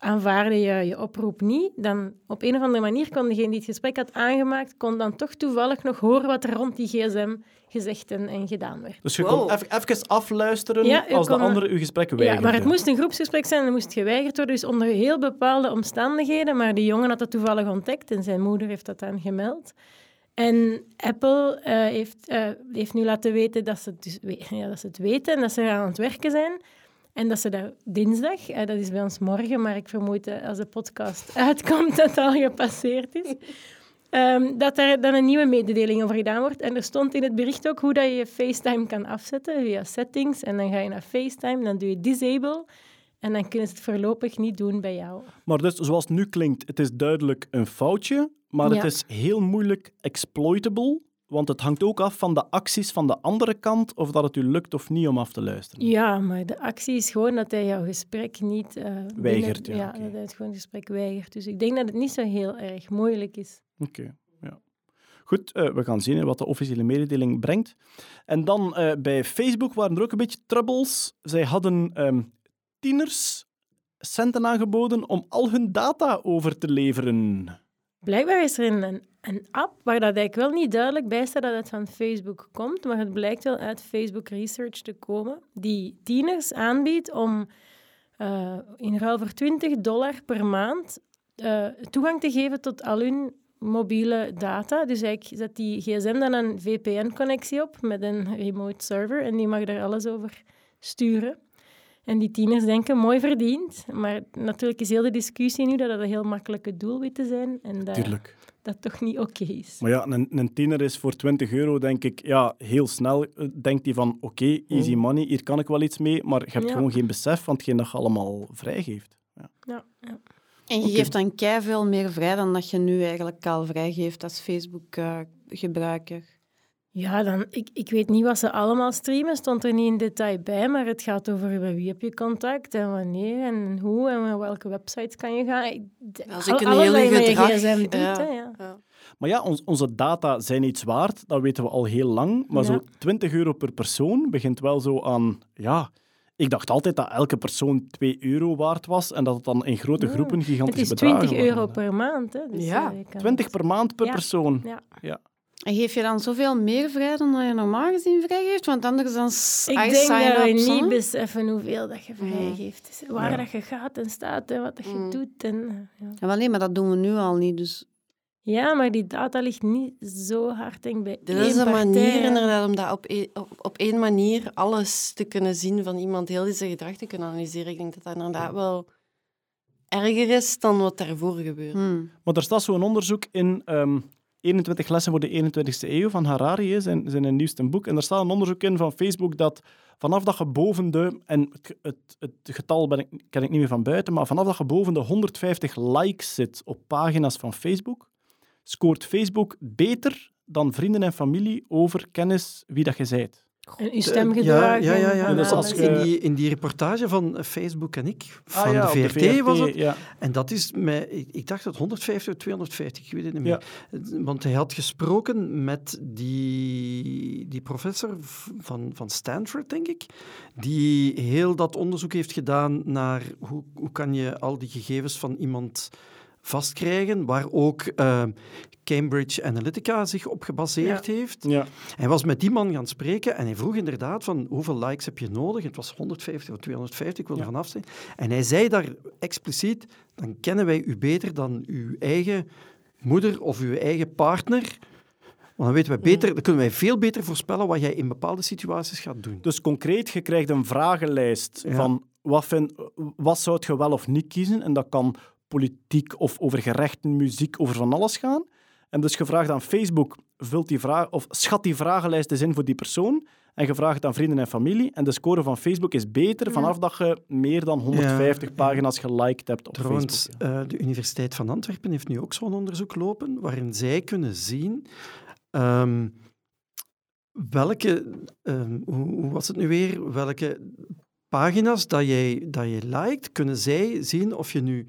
aanvaarde je je oproep niet, dan op een of andere manier kon degene die het gesprek had aangemaakt, kon dan toch toevallig nog horen wat er rond die gsm gezegd en, en gedaan werd. Dus je Wow. kon even, even afluisteren Ja, als de andere uw gesprek Ja, weigerde. maar het moest een groepsgesprek zijn en dat moest geweigerd worden, dus onder heel bepaalde omstandigheden. Maar die jongen had dat toevallig ontdekt en zijn moeder heeft dat dan gemeld. En Apple eh, heeft, eh, heeft nu laten weten dat ze, het dus ja, dat ze het weten en dat ze aan het werken zijn. En dat ze daar dinsdag, eh, dat is bij ons morgen, maar ik vermoed eh, als de podcast uitkomt dat het al gepasseerd is, ehm, dat er dan een nieuwe mededeling over gedaan wordt. En er stond in het bericht ook hoe dat je je FaceTime kan afzetten via settings. En dan ga je naar FaceTime, dan doe je disable. En dan kunnen ze het voorlopig niet doen bij jou. Maar dus, zoals het nu klinkt, het is duidelijk een foutje, maar het is heel moeilijk exploitable, want het hangt ook af van de acties van de andere kant, of dat het u lukt of niet om af te luisteren. Ja, maar de actie is gewoon dat hij jouw gesprek niet... eh, Weigert, ja, dat hij het gewoon gesprek weigert. Dus ik denk dat het niet zo heel erg moeilijk is. Oké, ja. Goed, eh, we gaan zien wat de officiële mededeling brengt. En dan eh, bij Facebook waren er ook een beetje troubles. Zij hadden ehm, tieners centen aangeboden om al hun data over te leveren. Blijkbaar is er een, een, app waar dat eigenlijk wel niet duidelijk bij staat dat het van Facebook komt, maar het blijkt wel uit Facebook Research te komen, die tieners aanbiedt om eh, in ruil voor 20 dollar per maand eh, toegang te geven tot al hun mobiele data. Dus eigenlijk zet die gsm dan een VPN-connectie op met een remote server en die mag daar alles over sturen. En die tieners denken, mooi verdiend. Maar natuurlijk is heel de discussie nu dat dat een heel makkelijke doelwitten zijn. En dat Tuurlijk. Dat toch niet oké is. Maar ja, een, een tiener is voor 20 euro, denk ik, ja, heel snel eh, denkt hij van, oké, easy money, hier kan ik wel iets mee, maar je hebt Ja. gewoon geen besef van hetgeen dat je allemaal vrijgeeft. Ja. Ja, ja. En je geeft dan kei veel meer vrij dan dat je nu eigenlijk al vrijgeeft als Facebook-gebruiker. Ja, dan, ik, ik weet niet wat ze allemaal streamen, stond er niet in detail bij, maar het gaat over bij wie heb je contact en wanneer en hoe en naar welke websites kan je gaan. Als al- ik een alles hele gedrag... gsm doet, ja. hè, ja. Ja. Maar ja, ons- onze data zijn iets waard, dat weten we al heel lang. Maar Ja. zo 20 euro per persoon begint wel zo aan... Ja, ik dacht altijd dat elke persoon 2 euro waard was en dat het dan in grote groepen Het gigantische is bedragen 20 euro per maand. Hè, dus, Ja. eh, je kan 20 het- per maand per Ja. persoon. Ja. En geef je dan zoveel meer vrij dan dat je normaal gezien vrijgeeft? Want anders dan Ik I denk sign dat we niet beseffen hoeveel dat je Mm. vrijgeeft. Dus waar Ja. dat je gaat en staat en wat dat je Mm. doet. En, eh, ja. Ja, maar nee, maar dat doen we nu al niet. Dus ja, maar die data ligt niet zo hard denk ik, bij één is een partij, manier inderdaad om dat op, e- op, op één manier alles te kunnen zien van iemand, heel die zijn gedrag te kunnen analyseren. Ik denk dat dat inderdaad wel erger is dan wat daarvoor gebeurde. hmm. Maar er staat zo'n onderzoek in ehm, 21 lessen voor de 21ste eeuw van Harari, zijn, zijn nieuwste boek. En er staat een onderzoek in van Facebook dat vanaf dat je boven de... En het, het, het getal ben ik, ken ik niet meer van buiten, maar vanaf dat je boven de 150 likes zit op pagina's van Facebook, scoort Facebook beter dan vrienden en familie over kennis wie dat je zijt. En uw Ja, stemgedrag. ja, ja. ja. en Dus Dat je- in, die, in die reportage van Facebook en ik, van Ah ja, de, VRT was het. Ja. En dat is met, ik, ik dacht dat 150 of 250, ik weet het niet meer. Want hij had gesproken met die, die professor van, van Stanford, denk ik, die heel dat onderzoek heeft gedaan naar hoe, hoe kan je al die gegevens van iemand vastkrijgen, waar ook eh, Cambridge Analytica zich op gebaseerd heeft. Ja. Hij was met die man gaan spreken en hij vroeg inderdaad van hoeveel likes heb je nodig? Het was 150 of 250, ik wil er vanaf zijn. En hij zei daar expliciet, dan kennen wij u beter dan uw eigen moeder of uw eigen partner. Want dan weten wij beter, dan kunnen wij veel beter voorspellen wat jij in bepaalde situaties gaat doen. Dus concreet, je krijgt een vragenlijst van wat, vind, wat zou je wel of niet kiezen. En dat kan politiek of over gerechten, muziek, over van alles gaan. En dus je vraagt aan Facebook, vult die vraag, of schat die vragenlijst eens in voor die persoon. En het aan vrienden en familie. En de score van Facebook is beter vanaf dat je meer dan 150 Ja. pagina's geliked hebt op Trouwens, Facebook. ja. eh, de Universiteit van Antwerpen heeft nu ook zo'n onderzoek lopen, waarin zij kunnen zien ehm, welke, ehm, hoe, hoe was het nu weer, welke pagina's dat jij, dat je liked, kunnen zij zien of je nu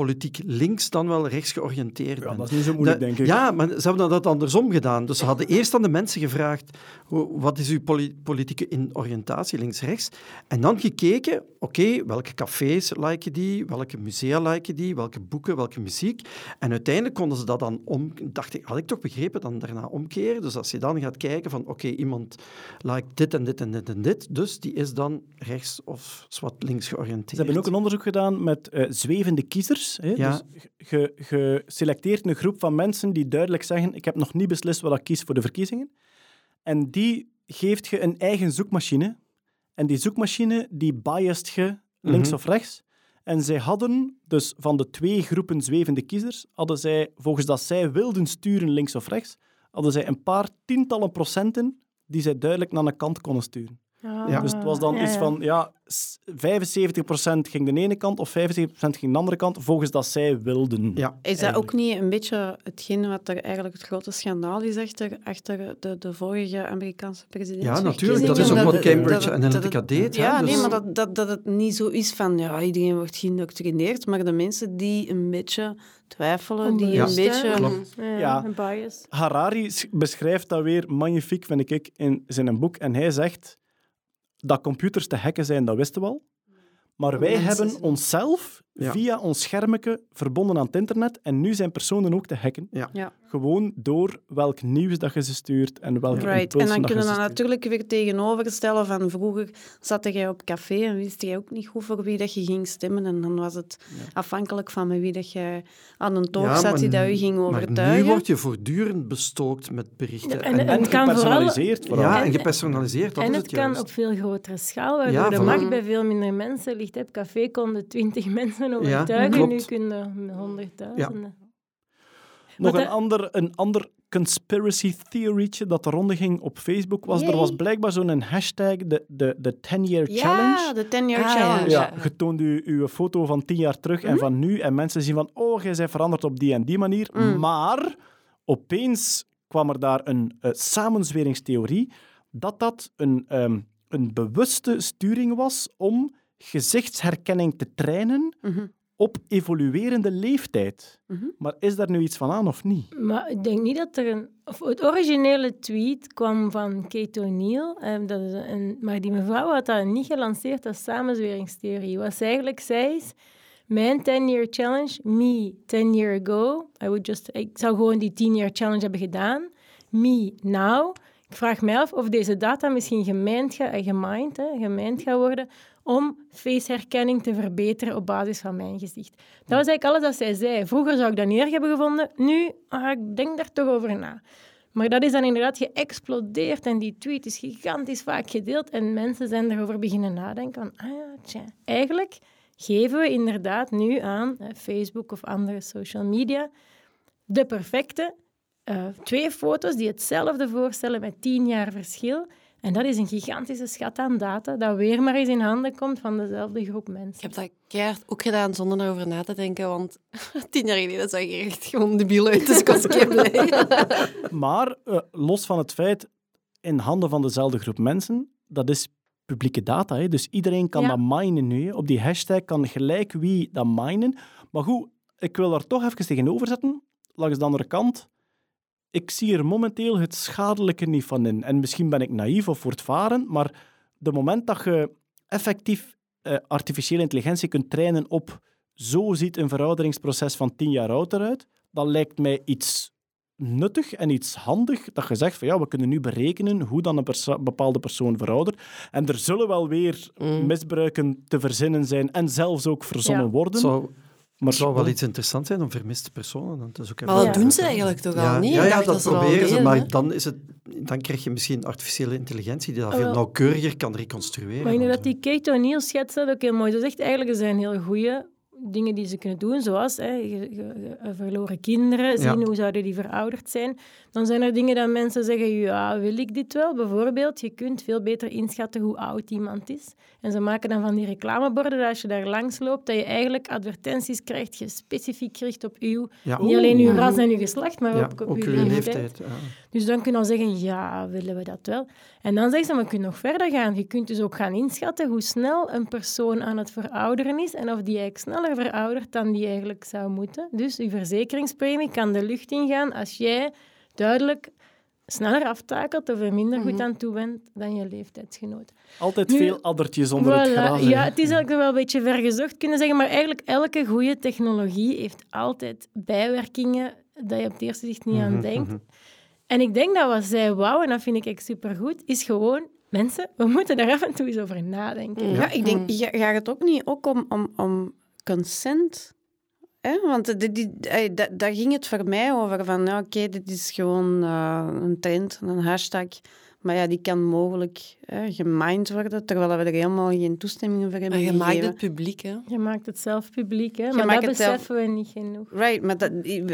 politiek links dan wel rechts georiënteerd Ja, bent. dat is niet zo moeilijk, denk ik. Ja, maar ze hebben dat andersom gedaan. Dus ze hadden eerst aan de mensen gevraagd, wat is uw poli- politieke in oriëntatie, links-rechts? En dan gekeken, oké, welke cafés liken die, welke musea liken die, welke boeken, welke muziek. En uiteindelijk konden ze dat dan om... Dacht ik, had ik toch begrepen, dan daarna omkeren. Dus als je dan gaat kijken van, oké, iemand liked dit en dit en dit en dit, dus die is dan rechts of zwart links georiënteerd. Ze hebben ook een onderzoek gedaan met eh, zwevende kiezers. Hè? Ja. Dus je, selecteert een groep van mensen die duidelijk zeggen ik heb nog niet beslist wat ik kies voor de verkiezingen. En die geeft je een eigen zoekmachine. En die zoekmachine die biast je links Mhm. of rechts. En zij hadden, dus van de twee groepen zwevende kiezers, hadden zij, volgens dat zij wilden sturen links of rechts, hadden zij een paar tientallen procenten die zij duidelijk naar een kant konden sturen. Ah, Dus het was dan ja, iets ja. van, ja, s- 75% ging de ene kant of 75% ging de andere kant, volgens dat zij wilden. Ja. Is dat ook niet een beetje hetgeen wat er eigenlijk het grote schandaal is achter, achter de, de vorige Amerikaanse president? Ja, natuurlijk. Dat is ook wat Cambridge Analytica deed. hè. Ja, Dus- nee, maar dat, dat, dat het niet zo is van ja, iedereen wordt geïndoctrineerd, maar de mensen die een beetje twijfelen, die een hè? beetje... Klopt. Ja, Ja. een bias. Harari beschrijft dat weer magnifiek, vind ik, in zijn boek. En hij zegt dat computers te hacken zijn, dat wisten we al. Maar wij hebben onszelf Ja. via ons schermetje verbonden aan het internet. En nu zijn personen ook te hacken. Ja. Ja. Gewoon door welk nieuws dat je ze stuurt en welke Right. En dan dat je kunnen we natuurlijk weer tegenoverstellen van vroeger zat jij op café en wist jij ook niet goed voor wie dat je ging stemmen. En dan was het afhankelijk van met wie dat jij aan een toog Ja, zat maar die dat je ging Maar overtuigen. nu word je voortdurend bestookt met berichten. En- En het kan vooral- gepersonaliseerd vooral. ja, En- en gepersonaliseerd, dat en is het het kan juist. op veel grotere schaal, waardoor Ja, de macht bij veel minder mensen ligt. Op café konden twintig mensen overtuigen, klopt. nu kunnen honderdduizenden. Nog een dat- ander, een ander conspiracy theorytje dat de ronde ging op Facebook was, er was blijkbaar zo'n hashtag, de, de, de 10-year Ja, challenge. de 10-year Ah, ja. challenge. Ja, je toont u uw foto van tien jaar terug Mhm. en van nu. En mensen zien van, oh, jij bent veranderd op die en die manier. Mm. Maar opeens kwam er daar een eh, samenzweringstheorie dat dat een, ehm, een bewuste sturing was om gezichtsherkenning te trainen Mhm. op evoluerende leeftijd. Mhm. Maar is daar nu iets van aan of niet? Maar ik denk niet dat er een... Of het originele tweet kwam van Kate O'Neill, eh, dat is een, maar die mevrouw had dat niet gelanceerd als samenzweringstheorie. Wat ze eigenlijk zei is, mijn 10-year challenge, me 10 year ago, I would just, ik zou gewoon die 10-year challenge hebben gedaan, me now. Ik vraag mij af of deze data misschien eh, gemined, hè, gemijnd gaat worden om faceherkenning te verbeteren op basis van mijn gezicht. Dat was eigenlijk alles wat zij zei. Vroeger zou ik dat niet erg hebben gevonden. Nu, ah, ik denk daar toch over na. Maar dat is dan inderdaad geëxplodeerd en die tweet is gigantisch vaak gedeeld en mensen zijn erover beginnen nadenken van, ah ja, tja, eigenlijk geven we inderdaad nu aan eh, Facebook of andere social media de perfecte eh, twee foto's die hetzelfde voorstellen met tien jaar verschil. En dat is een gigantische schat aan data dat weer maar eens in handen komt van dezelfde groep Ik mensen. heb dat keihard ook gedaan zonder erover na te denken, want tien jaar geleden zag je echt gewoon debiel uit, dus ik was blij. Maar eh, los van het feit, in handen van dezelfde groep mensen, dat is publieke data. Hè? Dus iedereen kan Ja. dat minen nu. Hè? Op die hashtag kan gelijk wie dat minen. Maar goed, ik wil daar toch even tegenover zetten. Langs de andere kant, ik zie er momenteel het schadelijke niet van in. En misschien ben ik naïef of voortvarend, maar de moment dat je effectief eh, artificiële intelligentie kunt trainen op zo ziet een verouderingsproces van tien jaar oud eruit, dat lijkt mij iets nuttig en iets handig dat je zegt van ja, we kunnen nu berekenen hoe dan een perso- bepaalde persoon veroudert. En er zullen wel weer Mm. misbruiken te verzinnen zijn en zelfs ook verzonnen Ja. worden. Maar het zou wel iets interessants zijn om vermiste personen dan te zoeken. Maar dat Ja. doen ze eigenlijk toch ja, al niet? Ja, Ik dat, proberen ze, maar dan, is het, dan krijg je misschien artificiële intelligentie die dat veel wel. nauwkeuriger kan reconstrueren. Maar inderdaad, Want, die Kate O'Neill schetst dat ook heel mooi. Ze zegt eigenlijk, er zijn heel goede dingen die ze kunnen doen, zoals hè, verloren kinderen, zien Ja. hoe zouden die verouderd zijn. Dan zijn er dingen dat mensen zeggen, ja, wil ik dit wel? Bijvoorbeeld, je kunt veel beter inschatten hoe oud iemand is. En ze maken dan van die reclameborden, dat als je daar langs loopt, dat je eigenlijk advertenties krijgt, je specifiek gericht op uw, ja, niet alleen uw ras en uw geslacht, maar ja, ook op ook uw uw leeftijd. leeftijd. ja. Dus dan kun je al zeggen, ja, willen we dat wel? En dan zeggen ze, je kunt nog verder gaan. Je kunt dus ook gaan inschatten hoe snel een persoon aan het verouderen is en of die eigenlijk sneller veroudert dan die eigenlijk zou moeten. Dus je verzekeringspremie kan de lucht ingaan als jij duidelijk sneller aftakelt of er minder goed Mhm. aan toe bent dan je leeftijdsgenoot. Altijd Nu- veel addertjes onder het gras. Ja, het is eigenlijk wel een beetje vergezocht kunnen zeggen, maar eigenlijk elke goede technologie heeft altijd bijwerkingen dat je op het eerste zicht niet aan Mhm, denkt. mhm. En ik denk dat wat zij wou, en dat vind ik echt supergoed, is gewoon... Mensen, we moeten daar af en toe eens over nadenken. Ja, ik denk, ga- gaat het ook niet ook om, om, om consent? Hè? Want die, die, eh, da- daar ging het voor mij over. Van, ja, oké, dit is gewoon eh, een trend, een hashtag. Maar ja, die kan mogelijk hè, gemined worden, terwijl we er helemaal geen toestemming voor hebben Maar je maakt gegeven. het publiek, hè? Je maakt het zelf publiek, hè? Je maar maakt dat zelf- beseffen we niet genoeg. Right, maar dat,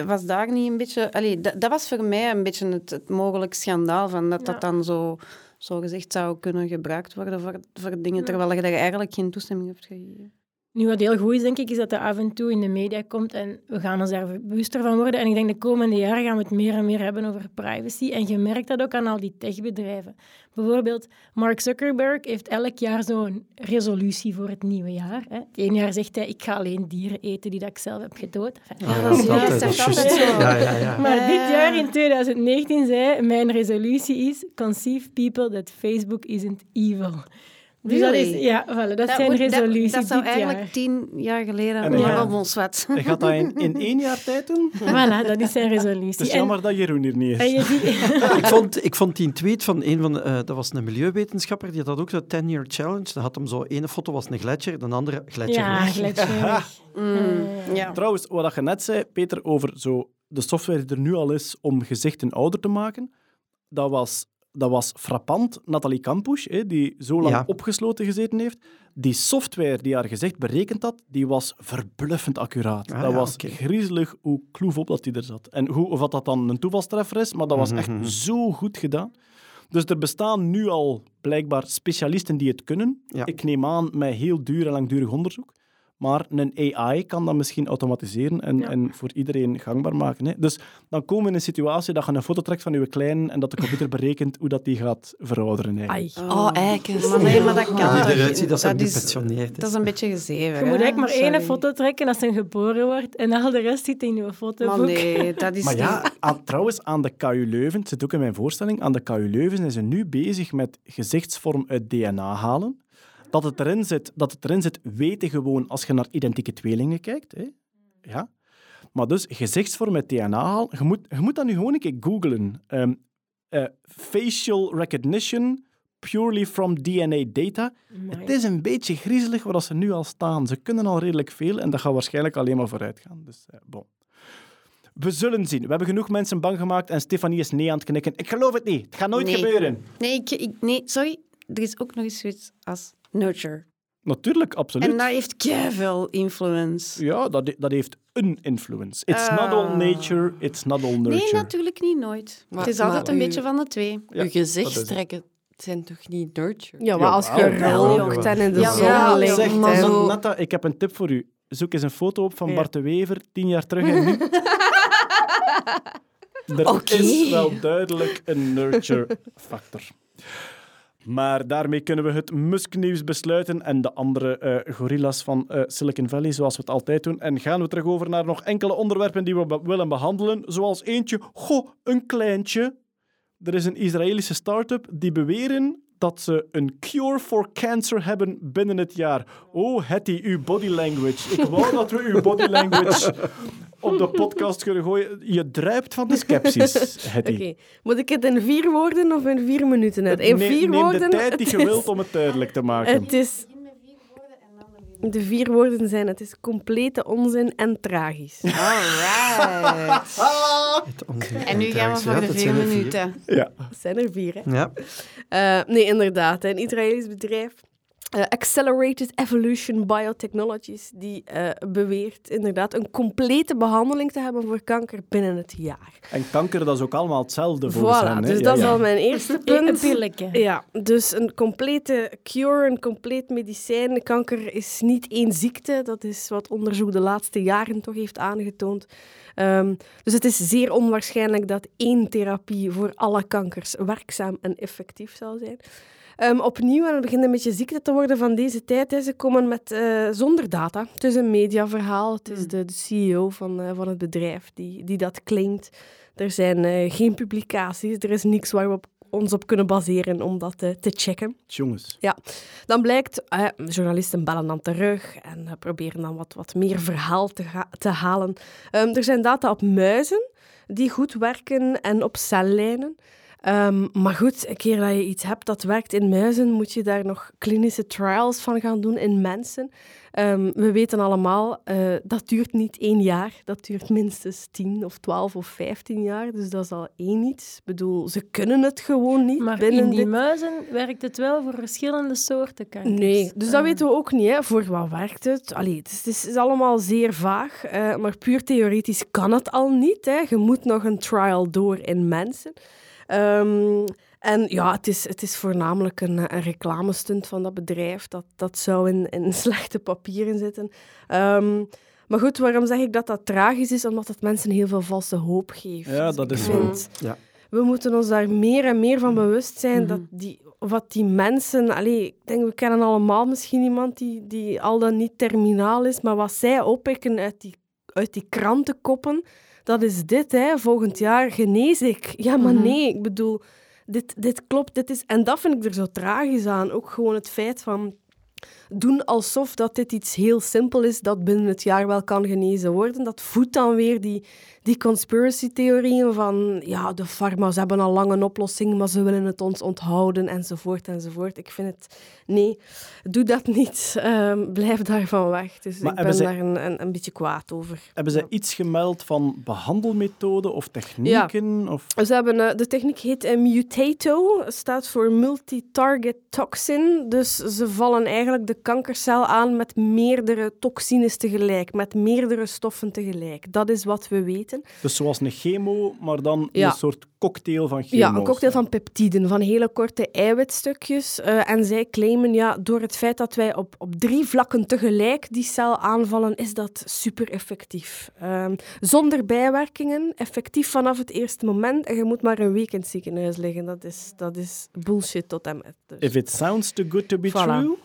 was daar niet een beetje... Allee, dat, dat was voor mij een beetje het, het mogelijk schandaal, van dat Ja. dat dan zo, zo gezegd zou kunnen gebruikt worden voor, voor dingen, terwijl je daar eigenlijk geen toestemming hebt gegeven. Nu, wat heel goed is, denk ik, is dat dat af en toe in de media komt en we gaan ons daar bewuster van worden. En ik denk de komende jaren gaan we het meer en meer hebben over privacy. En je merkt dat ook aan al die techbedrijven. Bijvoorbeeld, Mark Zuckerberg heeft elk jaar zo'n resolutie voor het nieuwe jaar. Hè. Het ene jaar zegt hij, ik ga alleen dieren eten die dat ik zelf heb gedood. Enfin, Ja, dat is dat juist, is dat is juist. altijd zo. Ja, ja, ja. Maar dit jaar, in 2019, zei mijn resolutie is conceive people that Facebook isn't evil. Dus dat is, ja, voilà, dat, zijn moet- resoluties dat, dat zou dit eigenlijk jaar. tien jaar geleden... En Ja, ons wat. Hij gaat dat in, in één jaar tijd doen. Voilà, dat is zijn resolutie. Het is En- jammer dat Jeroen hier niet en is. je ziet... ik, vond, ik vond die tweet van een van de, eh, dat was een milieuwetenschapper, die had dat ook zo 10-year challenge. Dan had hem zo, ene foto was een gletsjer, de andere gletsjer Ja, weg. gletsjer. Mm, ja. Trouwens, wat je net zei, Peter, over zo de software die er nu al is om gezichten ouder te maken, dat was, dat was frappant. Nathalie Kampusch, hè, die zo lang Ja. opgesloten gezeten heeft, die software die haar gezicht berekend had, die was verbluffend accuraat. Ah, dat ja, was griezelig hoe kloef op dat die er zat. En hoe, of dat, dat dan een toevalstreffer is, maar dat was echt Mhm. zo goed gedaan. Dus er bestaan nu al blijkbaar specialisten die het kunnen. Ja. Ik neem aan met heel duur en langdurig onderzoek. Maar een AI kan dat misschien automatiseren en, Ja. en voor iedereen gangbaar maken. Hè. Dus dan komen we in een situatie dat je een foto trekt van je klein en dat de computer berekent hoe dat die gaat verouderen. eigenlijk. Ai. Oh, eikens. Maar nee, maar dat kan toch eruit ziet dat ze dat is, dat is een beetje gezeven. Je moet eigenlijk maar één foto trekken als hij geboren wordt en al de rest zit in je fotoboek. Maar nee, dat is Maar ja, aan- trouwens, aan de KU Leuven, het zit ook in mijn voorstelling, aan de KU Leuven zijn ze nu bezig met gezichtsvorm uit DNA halen. Dat het erin zit, dat het erin zit weten gewoon als je naar identieke tweelingen kijkt. Hè. Ja. Maar dus gezichtsvorm uit DNA halen, je moet, je moet dat nu gewoon een keer googlen. Ehm, eh, facial recognition purely from DNA data. Amai. Het is een beetje griezelig waar ze nu al staan. Ze kunnen al redelijk veel en dat gaat waarschijnlijk alleen maar vooruit gaan. Dus, eh, bon. We zullen zien. We hebben genoeg mensen bang gemaakt en Stefanie is nee aan het knikken. Ik geloof het niet. Het gaat nooit Nee. gebeuren. Nee, ik, ik- nee, sorry. Er is ook nog eens zoiets als nurture. Natuurlijk, absoluut. En dat heeft veel influence. Ja, dat, dat heeft een influence. It's not all Ah. nature, it's not all nurture. Nee, natuurlijk niet nooit. Maar- het is altijd een u- beetje van de twee. Ja, je dat is gezicht het. trekken zijn toch niet nurture? Ja, maar als je roljocht en in de jawel. zon Ja, ligt. zeg, maar zo- Netta, ik heb een tip voor u. Zoek eens een foto op van Ja. Bart de Wever, tien jaar terug en nu. Er is wel duidelijk een nurture-factor. Maar daarmee kunnen we het Musk-nieuws besluiten en de andere eh, gorillas van eh, Silicon Valley, zoals we het altijd doen. En gaan we terug over naar nog enkele onderwerpen die we willen behandelen. Zoals eentje, goh, een kleintje. Er is een Israëlische start-up die beweren dat ze een cure for cancer hebben binnen het jaar. Oh, Hetty, uw body language. Ik wou dat we uw body language op de podcast kunnen gooien. Je druipt van de sceptisch, Hetty. Oké, moet ik het in vier woorden of in vier minuten uit? In vier neem woorden. de tijd die je is- wilt om het duidelijk te maken. Het is... De vier woorden zijn: het is complete onzin en tragisch. Alright. Het onzin En nu gaan we voor Ja, de vier er minuten. Ja. Dat zijn er vier, hè? Ja. Eh, nee, inderdaad. Een Israëlisch bedrijf, eh, Accelerated Evolution Biotechnologies, die eh, beweert inderdaad een complete behandeling te hebben voor kanker binnen het jaar. En kanker, dat is ook allemaal hetzelfde volgens Voilà, hen. hè? dus Ja, dat is al mijn eerste punt. pilletje. Ja, dus een complete cure, een compleet medicijn. Kanker is niet één ziekte. Dat is wat onderzoek de laatste jaren toch heeft aangetoond. Ehm, dus het is zeer onwaarschijnlijk dat één therapie voor alle kankers werkzaam en effectief zal zijn. Ehm, opnieuw, en het begint een beetje ziekte te worden van deze tijd. Hè. Ze komen met eh, zonder data. Het is een mediaverhaal. Het is de, de CEO van, eh, van het bedrijf die, die dat claimt. Er zijn eh, geen publicaties. Er is niks waar we op, ons op kunnen baseren om dat eh, te checken. Jongens. Dan blijkt, eh, journalisten bellen dan terug en proberen dan wat, wat meer verhaal te, te halen. Ehm, er zijn data op muizen die goed werken en op cellijnen. Ehm, maar goed, een keer dat je iets hebt dat werkt in muizen, moet je daar nog klinische trials van gaan doen in mensen. Ehm, we weten allemaal, uh, dat duurt niet één jaar. Dat duurt minstens tien of twaalf of vijftien jaar. Dus dat is al één iets. Ik bedoel, ze kunnen het gewoon niet. Maar binnen in die dit... muizen werkt het wel voor verschillende soorten kankers. Nee, dus dat Ah. weten we ook niet. Hè. Voor wat werkt het? Allee, het, is, het is allemaal zeer vaag. eh, maar puur theoretisch kan het al niet. Hè. Je moet nog een trial door in mensen. Ehm, en ja, het is, het is voornamelijk een, een reclamestunt van dat bedrijf. Dat, dat zou in, in slechte papieren zitten. Ehm, maar goed, waarom zeg ik dat dat tragisch is? Omdat het mensen heel veel valse hoop geeft. Ja, dat is zo. Ja. we moeten ons daar meer en meer van bewust zijn Mhm. dat die, wat die mensen... Allee, ik denk, we kennen allemaal misschien iemand die, die al dan niet terminaal is, maar wat zij oppikken uit die, uit die krantenkoppen, dat is dit, hè. Volgend jaar genees ik. Ja, maar Mhm. nee, ik bedoel, dit, dit klopt, dit is... En dat vind ik er zo tragisch aan. Ook gewoon het feit van doen alsof dat dit iets heel simpel is, dat binnen het jaar wel kan genezen worden. Dat voedt dan weer die, die conspiracy-theorieën van ja, de farma's hebben al lang een oplossing, maar ze willen het ons onthouden, enzovoort, enzovoort. Ik vind het... Nee, doe dat niet. Ehm, blijf daarvan weg. Dus Maar ik ben daar een, een, een beetje kwaad over. Hebben ze iets gemeld van behandelmethoden of technieken? Of... Ze hebben, eh, de techniek heet eh, Mutato, staat voor Multi-Target Toxin. Dus ze vallen eigenlijk de kankercel aan met meerdere toxines tegelijk, met meerdere stoffen tegelijk. Dat is wat we weten. Dus zoals een chemo, maar dan Ja. een soort cocktail van chemo's. Ja, een cocktail van peptiden, van hele korte eiwitstukjes. Eh, en zij claimen, ja, door het feit dat wij op, op drie vlakken tegelijk die cel aanvallen, is dat super effectief. Ehm, zonder bijwerkingen, effectief vanaf het eerste moment. En je moet maar een week in het ziekenhuis liggen. Dat is, dat is bullshit tot en met. Dus. If it sounds too good to be Voilà. true,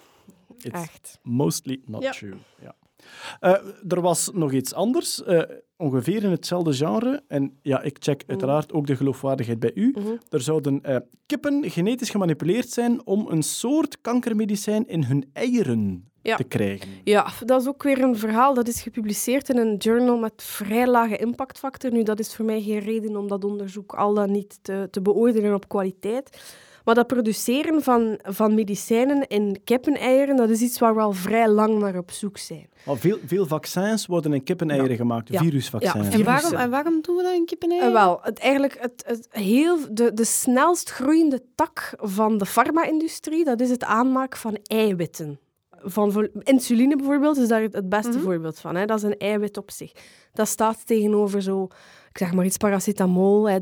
it's Echt. mostly not Ja. true. Ja. Eh, er was nog iets anders, eh, ongeveer in hetzelfde genre. En ja, ik check uiteraard ook de geloofwaardigheid bij u. Mhm. Er zouden eh, kippen genetisch gemanipuleerd zijn om een soort kankermedicijn in hun eieren Ja. te krijgen. Ja, dat is ook weer een verhaal dat is gepubliceerd in een journal met vrij lage impactfactor. Nu, dat is voor mij geen reden om dat onderzoek al dan niet te, te beoordelen op kwaliteit. Maar dat produceren van, van medicijnen in kippeneieren, dat is iets waar we al vrij lang naar op zoek zijn. Al veel, veel vaccins worden in kippeneieren gemaakt, Ja. virusvaccins. Ja, En waarom, en waarom doen we dat in kippenei? Eh, wel, het, eigenlijk het, het heel, de, de snelst groeiende tak van de farma-industrie, dat is het aanmaken van eiwitten. Van, insuline bijvoorbeeld is daar het, het beste Mhm. voorbeeld van. Hè. Dat is een eiwit op zich. Dat staat tegenover zo, ik zeg maar iets paracetamol, hè,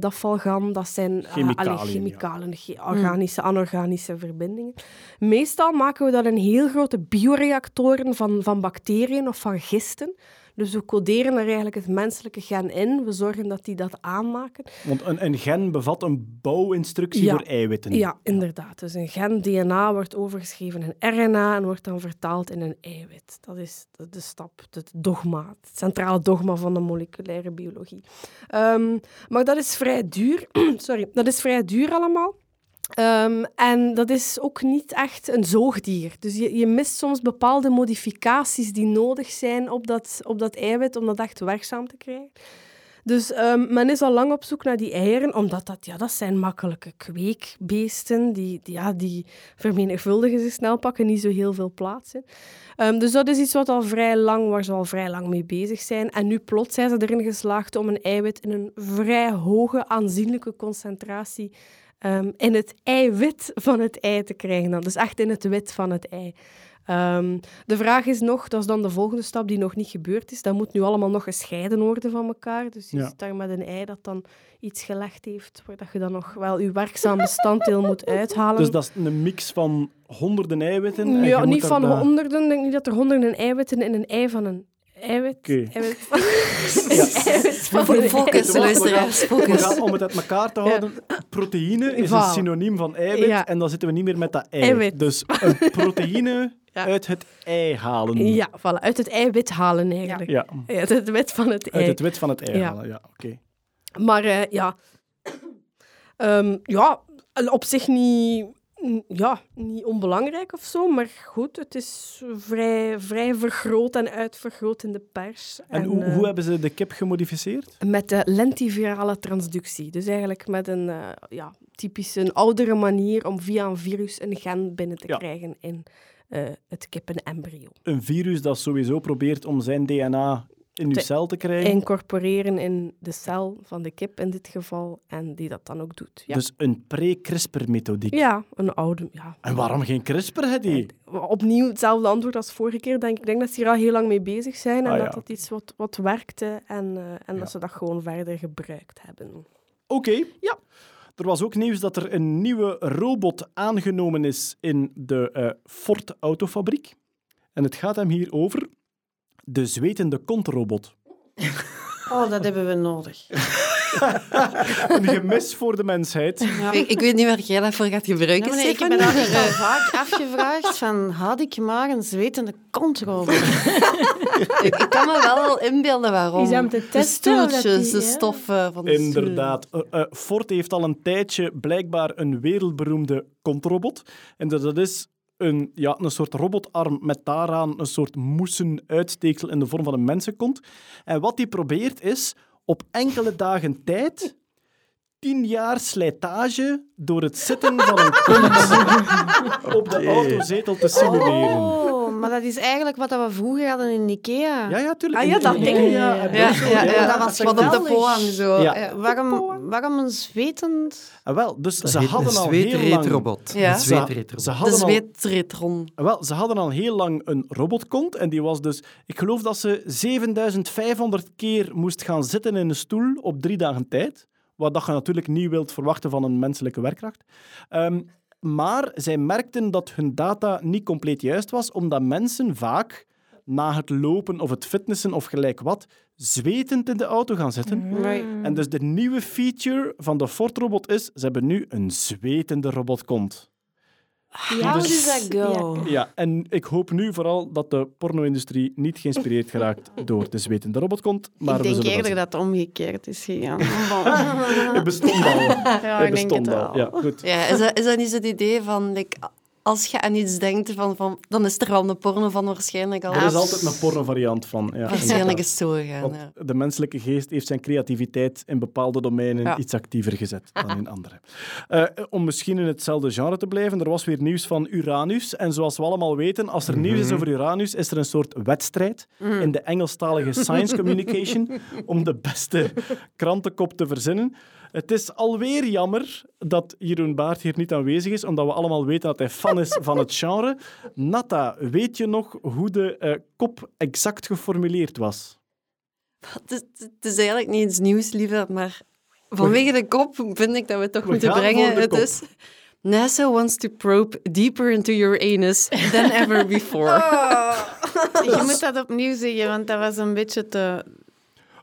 dat zijn eh, Chemicaliën, alle chemicalen, ge- organische, anorganische verbindingen. Meestal maken we dat in heel grote bioreactoren van, van bacteriën of van gisten. Dus we coderen er eigenlijk het menselijke gen in. We zorgen dat die dat aanmaken. Want een, een gen bevat een bouwinstructie Ja. voor eiwitten. Ja, inderdaad. Dus een gen DNA wordt overgeschreven in RNA en wordt dan vertaald in een eiwit. Dat is de, de stap, het dogma, het centrale dogma van de moleculaire biologie. Ehm, maar dat is vrij duur. Sorry, dat is vrij duur allemaal. Ehm, en dat is ook niet echt een zoogdier. Dus je, je mist soms bepaalde modificaties die nodig zijn op dat, op dat eiwit om dat echt werkzaam te krijgen. Dus ehm, men is al lang op zoek naar die eieren, omdat dat, ja, dat zijn makkelijke kweekbeesten. Die, die, ja, die vermenigvuldigen zich snel, pakken niet zo heel veel plaats in. Ehm, dus dat is iets wat al vrij lang, waar ze al vrij lang mee bezig zijn. En nu plots zijn ze erin geslaagd om een eiwit in een vrij hoge, aanzienlijke concentratie ehm, in het eiwit van het ei te krijgen. Dan. Dus echt in het wit van het ei. Ehm, de vraag is nog, dat is dan de volgende stap die nog niet gebeurd is. Dat moet nu allemaal nog gescheiden worden van elkaar. Dus je Ja. zit daar met een ei dat dan iets gelegd heeft, waar dat je dan nog wel je werkzaam bestanddeel moet uithalen. Dus dat is een mix van honderden eiwitten. en ja, niet van honderden. Ik denk niet dat er honderden eiwitten in een ei van een eiwit... Eiwit van, Ja. een ei. Focus, luisteraars, focus. Om het uit elkaar te houden, proteïne is een synoniem van eiwit Ja. en dan zitten we niet meer met dat ei. Eiwit. Dus een proteïne Ja. uit het ei halen. Ja, voilà, uit het eiwit halen eigenlijk. Ja, Uit het wit van het ei. uit het wit van het ei Ja. halen. Ja, oké. Maar eh, ja, Ehm, ja, op zich niet, ja, niet onbelangrijk of zo, maar goed, het is vrij, vrij vergroot en uitvergroot in de pers. En, hoe, eh, hoe hebben ze de kip gemodificeerd? Met de lentivirale transductie. Dus eigenlijk met een, eh, ja, typisch een oudere manier om via een virus een gen binnen te Ja. krijgen in eh, het kippenembryo. Een virus dat sowieso probeert om zijn DNA in uw Te cel te krijgen. Incorporeren in de cel van de kip in dit geval, en die dat dan ook doet. Ja, Dus een pre-CRISPR-methodiek. ja een oude... Ja. En waarom geen CRISPR, Hedy? Opnieuw hetzelfde antwoord als vorige keer. Denk, ik denk dat ze hier al heel lang mee bezig zijn en Ah, dat het iets wat, wat werkte en, eh, en Ja. dat ze dat gewoon verder gebruikt hebben. Oké. Ja. Er was ook nieuws dat er een nieuwe robot aangenomen is in de eh, Ford autofabriek. En het gaat hem hier over de zwetende kontrobot. Oh, dat hebben we nodig. Een gemis voor de mensheid. Ja. Ik, ik weet niet waar jij dat voor gaat gebruiken, nee, ik al vaak afgevraagd van had ik maar een zwetende controle. ik, ik kan me wel inbeelden waarom. Is te de testen stoeltjes, die- de stoffen van de. Inderdaad. Eh, eh, Ford heeft al een tijdje blijkbaar een wereldberoemde kontrobot. En dat dat is een, ja, een soort robotarm met daaraan een soort moesen uitsteeksel in de vorm van een mensenkont. En wat die probeert is op enkele dagen tijd tien jaar slijtage door het zitten van een kont op de autozetel te simuleren. Oh, maar dat is eigenlijk wat we vroeger hadden in Ikea. Ja, ja, tuurlijk. Ah, ja, dat in ding. Ja, ja, ja, ja. dat was Wat op de hangt zo. Ja. Eh, waarom, waarom een zwetend... Ah, wel, dus Dat ze hadden een al heel lang... zweetreetrobot. Ja. Een Ze, zweetreetrobot. ze De al zweetretron. Wel, ze hadden al heel lang een robotkont en die was dus... Ik geloof dat ze 7500 keer moest gaan zitten in een stoel op drie dagen tijd. Wat dat je natuurlijk niet wilt verwachten van een menselijke werkkracht. Ehm, maar zij merkten dat hun data niet compleet juist was, omdat mensen vaak na het lopen of het fitnessen of gelijk wat, zwetend in de auto gaan zitten. Nee. En dus de nieuwe feature van de Ford-robot is, ze hebben nu een zwetende robotkont. How Dus- does that go? Ja, en ik hoop nu vooral dat de porno-industrie niet geïnspireerd geraakt door de zwetende robotkont. Maar ik we denk zullen eerder dat het omgekeerd is gegaan. Het bestond al. Ja, het ik denk het al. wel. Ja, goed. Ja, is dat, is dat niet het idee van... Like, als je aan iets denkt, van, van, dan is er wel een porno van waarschijnlijk al. Er is altijd een porno-variant van. Ja, Waarschijnlijk is het zo gegaan. Want Ja. de menselijke geest heeft zijn creativiteit in bepaalde domeinen Ja. iets actiever gezet dan in andere. Eh, om misschien in hetzelfde genre te blijven, er was weer nieuws van Uranus. En zoals we allemaal weten, als er nieuws is over Uranus, is er een soort wedstrijd in de Engelstalige science communication om de beste krantenkop te verzinnen. Het is alweer jammer dat Jeroen Baart hier niet aanwezig is, omdat we allemaal weten dat hij fan is van het genre. Natta, weet je nog hoe de eh, kop exact geformuleerd was? Het, is, het is eigenlijk niet iets nieuws, liever, maar vanwege de kop vind ik dat we het toch We moeten brengen. Het is... NASA wants to probe deeper into your anus than ever before. Je moet dat opnieuw zeggen, want dat was een beetje te...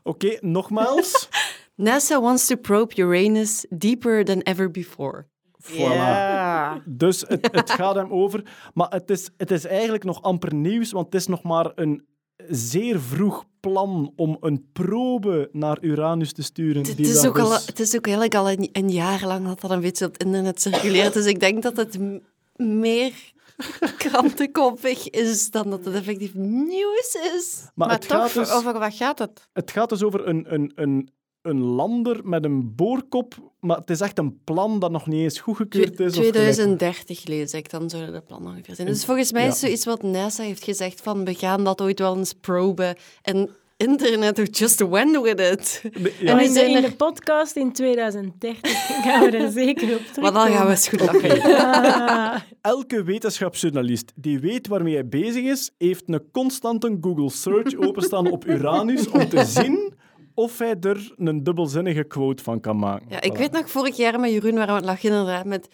Oké, nogmaals. NASA wants to probe Uranus deeper than ever before. Voilà. Ja. Dus het, het gaat hem over. Maar het is, het is eigenlijk nog amper nieuws, want het is nog maar een zeer vroeg plan om een probe naar Uranus te sturen. Het die is, ook al, dus- het is ook eigenlijk al een, een jaar lang dat dat een beetje op het internet circuleert. Dus ik denk dat het m- meer krantenkoppig is dan dat het effectief nieuws is. Maar, Maar het, toch, gaat dus, over wat gaat het? het gaat dus over een, een, een, een lander met een boorkop, maar het is echt een plan dat nog niet eens goedgekeurd is. of gelijk- 2030 lees ik, dan zullen de plannen ongeveer zijn. Dus volgens mij Ja. is zoiets wat NASA heeft gezegd van we gaan dat ooit wel eens proben. En internet doet just went with it. Ja. En nu in, de, zijn in de podcast in 2030 gaan we er zeker op terugkomen. Maar dan gaan we eens goed lachen. Ah. Elke wetenschapsjournalist die weet waarmee hij bezig is, heeft een constante Google search openstaan op Uranus om te zien of hij er een dubbelzinnige quote van kan maken. Ja, ik Voilà. weet nog, vorig jaar met Jeroen waren we aan het lachen inderdaad met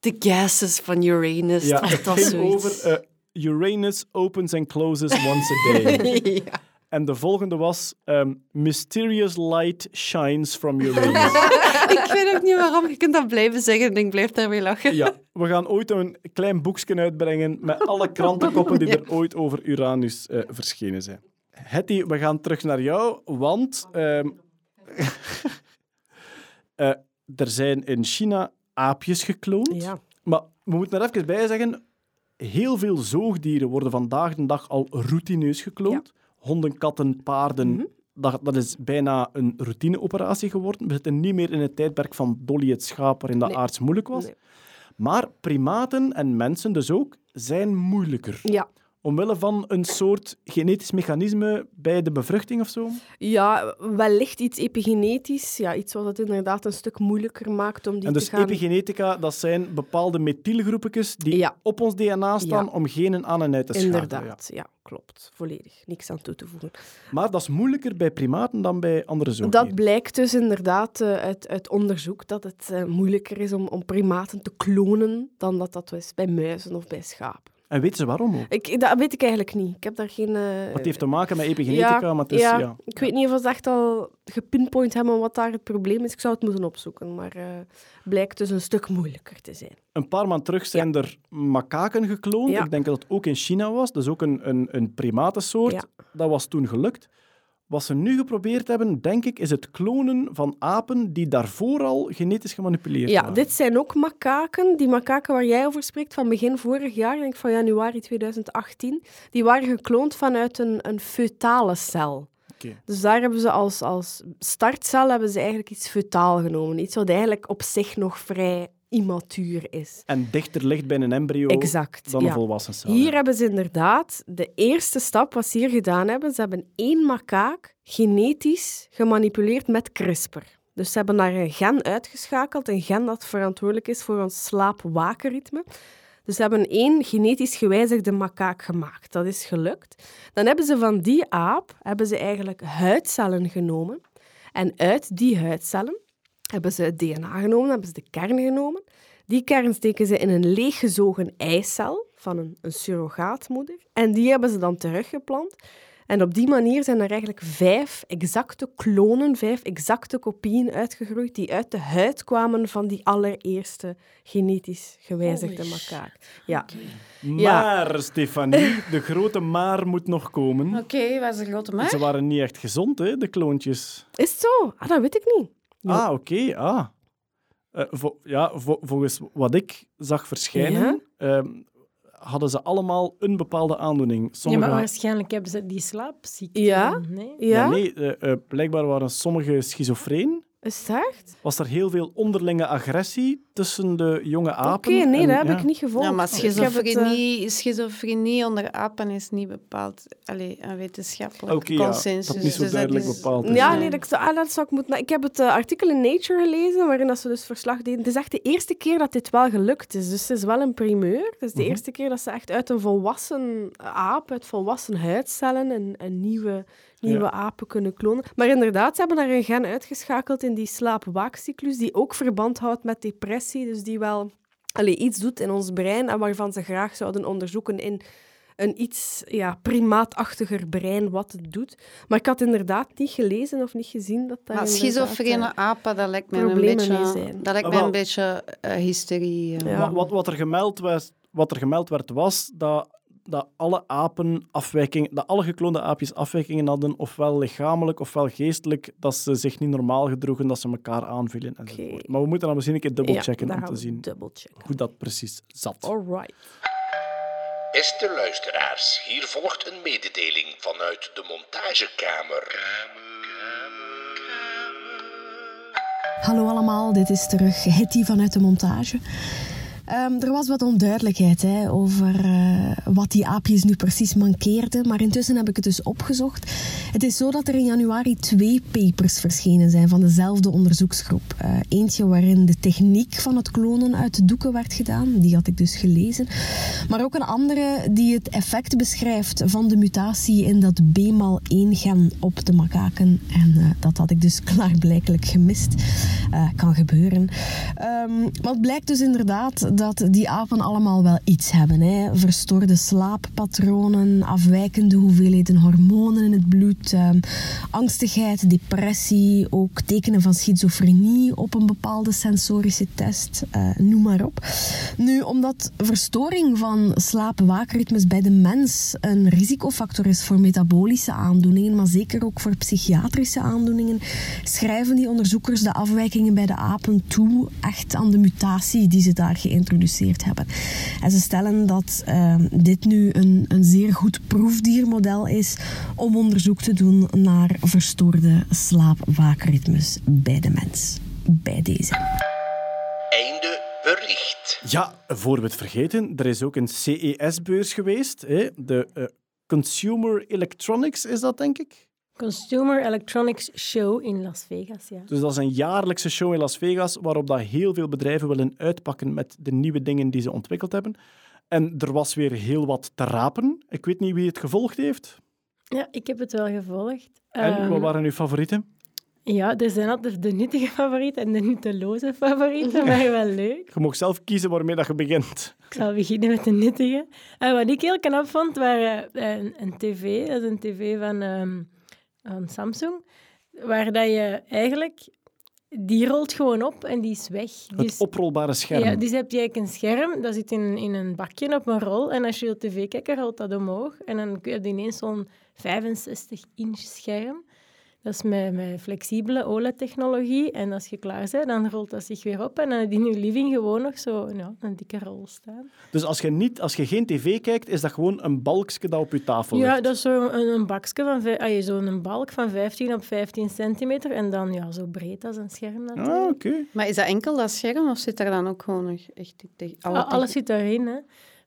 de gases van Uranus. Ja, het ging over eh, Uranus opens and closes once a day. ja. en de volgende was ehm, Mysterious light shines from Uranus. Ik weet ook niet waarom. Je kunt dat blijven zeggen en ik blijf daarmee lachen. ja, we gaan ooit een klein boekje uitbrengen met alle krantenkoppen die er ooit over Uranus eh, verschenen zijn. Hetty, we gaan terug naar jou, want ehm, eh, er zijn in China aapjes gekloond. Ja. Maar we moeten er even bij zeggen, heel veel zoogdieren worden vandaag de dag al routineus gekloond. Honden, katten, paarden, Mhm. dat, dat is bijna een routineoperatie geworden. We zitten niet meer in het tijdperk van Dolly het schaap, waarin dat Nee. aards moeilijk was. Nee. Maar primaten en mensen dus ook zijn moeilijker. Ja. Omwille van een soort genetisch mechanisme bij de bevruchting of zo. Ja, wellicht iets epigenetisch. Ja, iets wat het inderdaad een stuk moeilijker maakt om die En dus te gaan... epigenetica, dat zijn bepaalde methylgroepjes die Ja. op ons DNA staan Ja. om genen aan en uit te schakelen. ja. Inderdaad, ja. klopt. Volledig. Niks aan toe te voegen. Maar dat is moeilijker bij primaten dan bij andere Dat zoogdieren. blijkt dus inderdaad eh, uit, uit onderzoek dat het eh, moeilijker is om, om primaten te klonen dan dat dat is bij muizen of bij schapen. En weten ze waarom ook? Ik, dat weet ik eigenlijk niet. Ik heb daar geen... eh, Het heeft te maken met epigenetica, ja, maar het is... ja, Ja. Ik weet niet of ze echt al gepinpoint hebben wat daar het probleem is. Ik zou het moeten opzoeken, maar eh blijkt dus een stuk moeilijker te zijn. Een paar maanden terug zijn er makaken gekloond. Ik denk dat het ook in China was. Dus ook een, een, een primatensoort. Dat was toen gelukt. Wat ze nu geprobeerd hebben, denk ik, is het klonen van apen die daarvoor al genetisch gemanipuleerd Ja, waren. dit zijn ook makaken. Die makaken waar jij over spreekt van begin vorig jaar, denk ik van januari 2018, die waren gekloond vanuit een, een feutale cel. Oké. Dus daar hebben ze als, als startcel hebben ze eigenlijk iets feutaal genomen. Iets wat eigenlijk op zich nog vrij immatuur is. En dichter ligt bij een embryo Exact, dan een ja. volwassen cel. Hier hebben ze inderdaad de eerste stap, wat ze hier gedaan hebben, ze hebben één makaak genetisch gemanipuleerd met CRISPR. Dus ze hebben daar een gen uitgeschakeld, een gen dat verantwoordelijk is voor ons slaap-wakenritme. Dus ze hebben één genetisch gewijzigde makaak gemaakt. Dat is gelukt. Dan hebben ze van die aap hebben ze eigenlijk huidcellen genomen. En uit die huidcellen hebben ze het DNA genomen, hebben ze de kern genomen. Die kern steken ze in een leeggezogen eicel van een, een surrogaatmoeder. En die hebben ze dan teruggeplant. En op die manier zijn er eigenlijk vijf exacte klonen, vijf exacte kopieën uitgegroeid die uit de huid kwamen van die allereerste genetisch gewijzigde makaak. Ja. Ja. Maar, Stefanie, de grote maar moet nog komen. Oké, waar is de grote maar? Ze waren niet echt gezond, hè, de kloontjes. Is het zo? Ah, dat weet ik niet. Ja. Ah, oké. ah. Eh, vo- ja, vo- volgens wat ik zag verschijnen, ehm, hadden ze allemaal een bepaalde aandoening. Ja, Sommige maar waarschijnlijk hebben ze die slaapziekte. Ja? Nee? Ja? Ja, nee, eh, eh, blijkbaar waren sommige schizofreen. Is het echt? Was er heel veel onderlinge agressie tussen de jonge Oké, apen? nee, en- dat heb ja. ik niet gevolgd. Ja, maar Ik het, eh, schizofrenie, schizofrenie onder apen is niet bepaald allee, een wetenschappelijk Oké, ja, consensus. dat is niet zo Dus duidelijk is- bepaald. is. Ja, nee, dat, zou- ah, dat zou ik moeten... Ik heb het eh, artikel in Nature gelezen, waarin dat ze dus verslag deden. Het is echt de eerste keer dat dit wel gelukt is. Dus het is wel een primeur. Het is de Mhm. eerste keer dat ze echt uit een volwassen aap, uit volwassen huidcellen, een, een nieuwe, nieuwe Ja. apen kunnen klonen. Maar inderdaad, ze hebben daar een gen uitgeschakeld in die slaap-waakcyclus, die ook verband houdt met depressie. Dus die wel allee, iets doet in ons brein en waarvan ze graag zouden onderzoeken in een iets ja, primaatachtiger brein wat het doet. Maar ik had inderdaad niet gelezen of niet gezien dat daar Maar schizofrene eh, apen, dat lijkt mij een beetje, dat lijkt Ah, mij een beetje eh, hysterie. eh. Ja. Wat, wat, wat, er gemeld was, wat er gemeld werd, was dat, dat alle apen afwijkingen, dat alle gekloonde aapjes afwijkingen hadden, ofwel lichamelijk ofwel geestelijk, dat ze zich niet normaal gedroegen, dat ze elkaar aanvielen enzovoort. Oké. Maar we moeten dan misschien een keer dubbelchecken ja, om te zien hoe dat precies zat. Alright. Beste luisteraars, hier volgt een mededeling vanuit de montagekamer. Hallo allemaal, dit is terug Hetty vanuit de montage. Ehm, er was wat onduidelijkheid hè, over eh, wat die aapjes nu precies mankeerden, maar intussen heb ik het dus opgezocht. Het is zo dat er in januari twee papers verschenen zijn van dezelfde onderzoeksgroep. Eh, eentje waarin de techniek van het klonen uit de doeken werd gedaan, die had ik dus gelezen. Maar ook een andere die het effect beschrijft van de mutatie in dat BMAL1-gen op de makaken. En eh, dat had ik dus klaarblijkelijk gemist. Kan gebeuren. Ehm, maar het blijkt dus inderdaad dat die apen allemaal wel iets hebben. Hè. Verstoorde slaappatronen, afwijkende hoeveelheden hormonen in het bloed, ehm, angstigheid, depressie, ook tekenen van schizofrenie op een bepaalde sensorische test, eh, noem maar op. Nu, omdat verstoring van slaap-waakritmes bij de mens een risicofactor is voor metabolische aandoeningen, maar zeker ook voor psychiatrische aandoeningen, schrijven die onderzoekers de afwijkingen bij de apen toe echt aan de mutatie die ze daar geïntroduceerd geïntroduceerd hebben. En ze stellen dat ehm, dit nu een, een zeer goed proefdiermodel is om onderzoek te doen naar verstoorde slaapwaakritmes bij de mens. Bij deze. Einde bericht. Ja, voor we het vergeten, er is ook een CES-beurs geweest. Hè? De eh, Consumer Electronics is dat, denk ik. Consumer Electronics Show in Las Vegas, ja. Dus dat is een jaarlijkse show in Las Vegas waarop dat heel veel bedrijven willen uitpakken met de nieuwe dingen die ze ontwikkeld hebben. En er was weer heel wat te rapen. Ik weet niet wie het gevolgd heeft. Ja, ik heb het wel gevolgd. En Ehm, wat waren uw favorieten? Ja, er zijn altijd de nuttige favorieten en de nutteloze favorieten, maar wel leuk. Je mag zelf kiezen waarmee dat je begint. Ik zal beginnen met de nuttige. En wat ik heel knap vond, waren eh, een, een tv. Dat is een tv van, ehm, van Samsung. Waar dat je eigenlijk... Die rolt gewoon op en die is weg. Het Dus, oprolbare scherm. ja, dus heb je eigenlijk een scherm, dat zit in, in een bakje op een rol. En als je wil tv kijken, rolt dat omhoog. En dan heb je ineens zo'n 65-inch scherm. Dat is met, met flexibele OLED-technologie. En als je klaar bent, dan rolt dat zich weer op. En dan heb je in je living gewoon nog zo ja, een dikke rol staan. Dus als je, niet, als je geen tv kijkt, is dat gewoon een balkje dat op je tafel Ja, ligt. dat is zo'n een, een bakje van... ah, zo'n balk van 15 op 15 centimeter. En dan ja, zo breed als een scherm natuurlijk. Ah, oké. Maar is dat enkel dat scherm of zit er dan ook gewoon nog echt te- alle Ah, alles zit daarin, hè.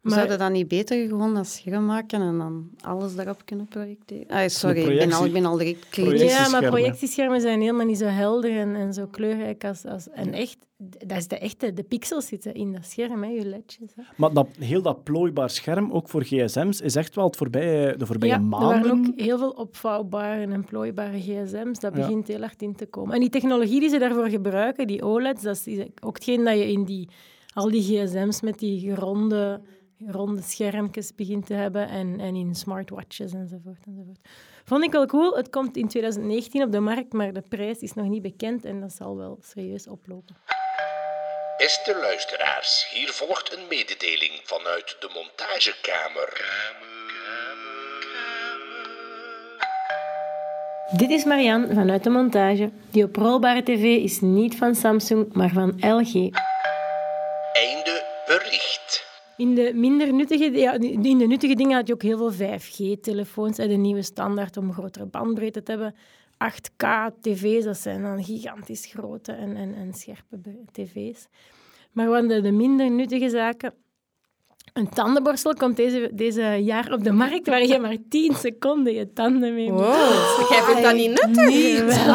Maar Zouden dan niet beter gewoon dat scherm maken en dan alles daarop kunnen projecteren? Ah, sorry, ik ben, projectie- al, ik ben al direct kritisch. ja, maar projectieschermen. zijn helemaal niet zo helder en, en zo kleurrijk als... als en echt, dat is de echte... De pixels zitten in dat scherm, hè, je ledjes. Hè. Maar dat, heel dat plooibaar scherm, ook voor gsm's, is echt wel het voorbije, de voorbije ja, er maanden... waren ook heel veel opvouwbare en plooibare gsm's. Dat Ja. begint heel hard in te komen. En die technologie die ze daarvoor gebruiken, die OLED's, dat is ook hetgeen dat je in die, al die gsm's met die ronde, ronde schermpjes begint te hebben en, en in smartwatches enzovoort, enzovoort. Vond ik wel cool. Het komt in 2019 op de markt, maar de prijs is nog niet bekend en dat zal wel serieus oplopen. Beste luisteraars, hier volgt een mededeling vanuit de montagekamer. Dit is Marianne vanuit de montage. Die oprolbare tv is niet van Samsung, maar van LG. Einde bericht. In de minder nuttige, ja, in de nuttige dingen had je ook heel veel 5G-telefoons. En de nieuwe standaard om grotere bandbreedte te hebben. 8K-tv's, dat zijn dan gigantisch grote en, en, en scherpe tv's. Maar wat de, de minder nuttige zaken... Een tandenborstel komt deze, deze jaar op de markt waar je maar 10 seconden je tanden mee moet Wow. Jij vindt dat niet nuttig?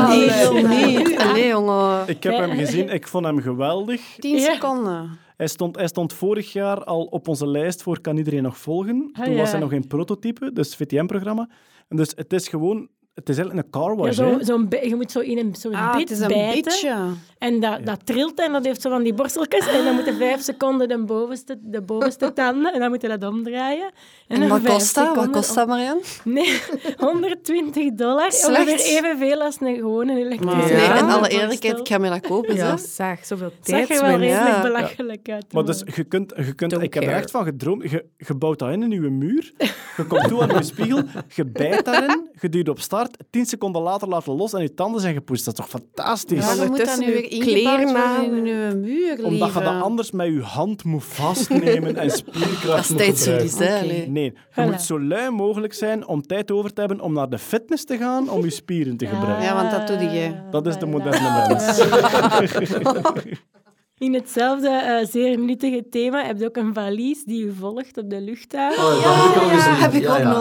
Nee, nee, nee, jongen. Ik heb hem gezien, ik vond hem geweldig. Tien Ja. seconden. Hij stond, hij stond vorig jaar al op onze lijst voor Kan Iedereen Nog Volgen. Ah, Toen was hij nog in prototype, dus VTM-programma. En dus het is gewoon... Het is eigenlijk een car Ja, wash, zo, hè. zo'n bi- je moet zo in een zo'n Ah, bit het is een bijten. beetje. En dat, dat trilt en dat heeft zo van die borsteltjes. En dan moeten vijf seconden de bovenste, de bovenste tanden. En dan moet je dat omdraaien. En wat kost dat? Wat kost dat, Marianne? Nee, 120 dollar. Slecht. Ongeveer evenveel als een gewone elektrische Maar- Nee, Ja. in alle eerlijkheid, ik ga me dat kopen. Ja, Ja. zeg, zoveel Het zag tijd. er wel redelijk Ja. belachelijk uit. Maar dus je kunt, je kunt, ik heb er echt van gedroomd. Je, je bouwt dat in in je muur. Je komt toe aan je spiegel. Je bijt daarin. Je duwt op start. Tien seconden later laat je los en je tanden zijn gepoetst. Dat is toch fantastisch? Ja, dan moet dat nu uw weer ingebouwd worden in uw muur, lieve. Omdat je dat anders met je hand moet vastnemen en spierkracht Dat is moet gebruiken. hè? Oké. allee. Nee, je Voilà. moet zo lui mogelijk zijn om tijd over te hebben om naar de fitness te gaan om je spieren te gebruiken. Ja, want dat doe je. Dat is de moderne mens. In hetzelfde eh, zeer nuttige thema heb je ook een valies die je volgt op de luchthaven. Oh, heb ik al gezien. heb ik ook nog.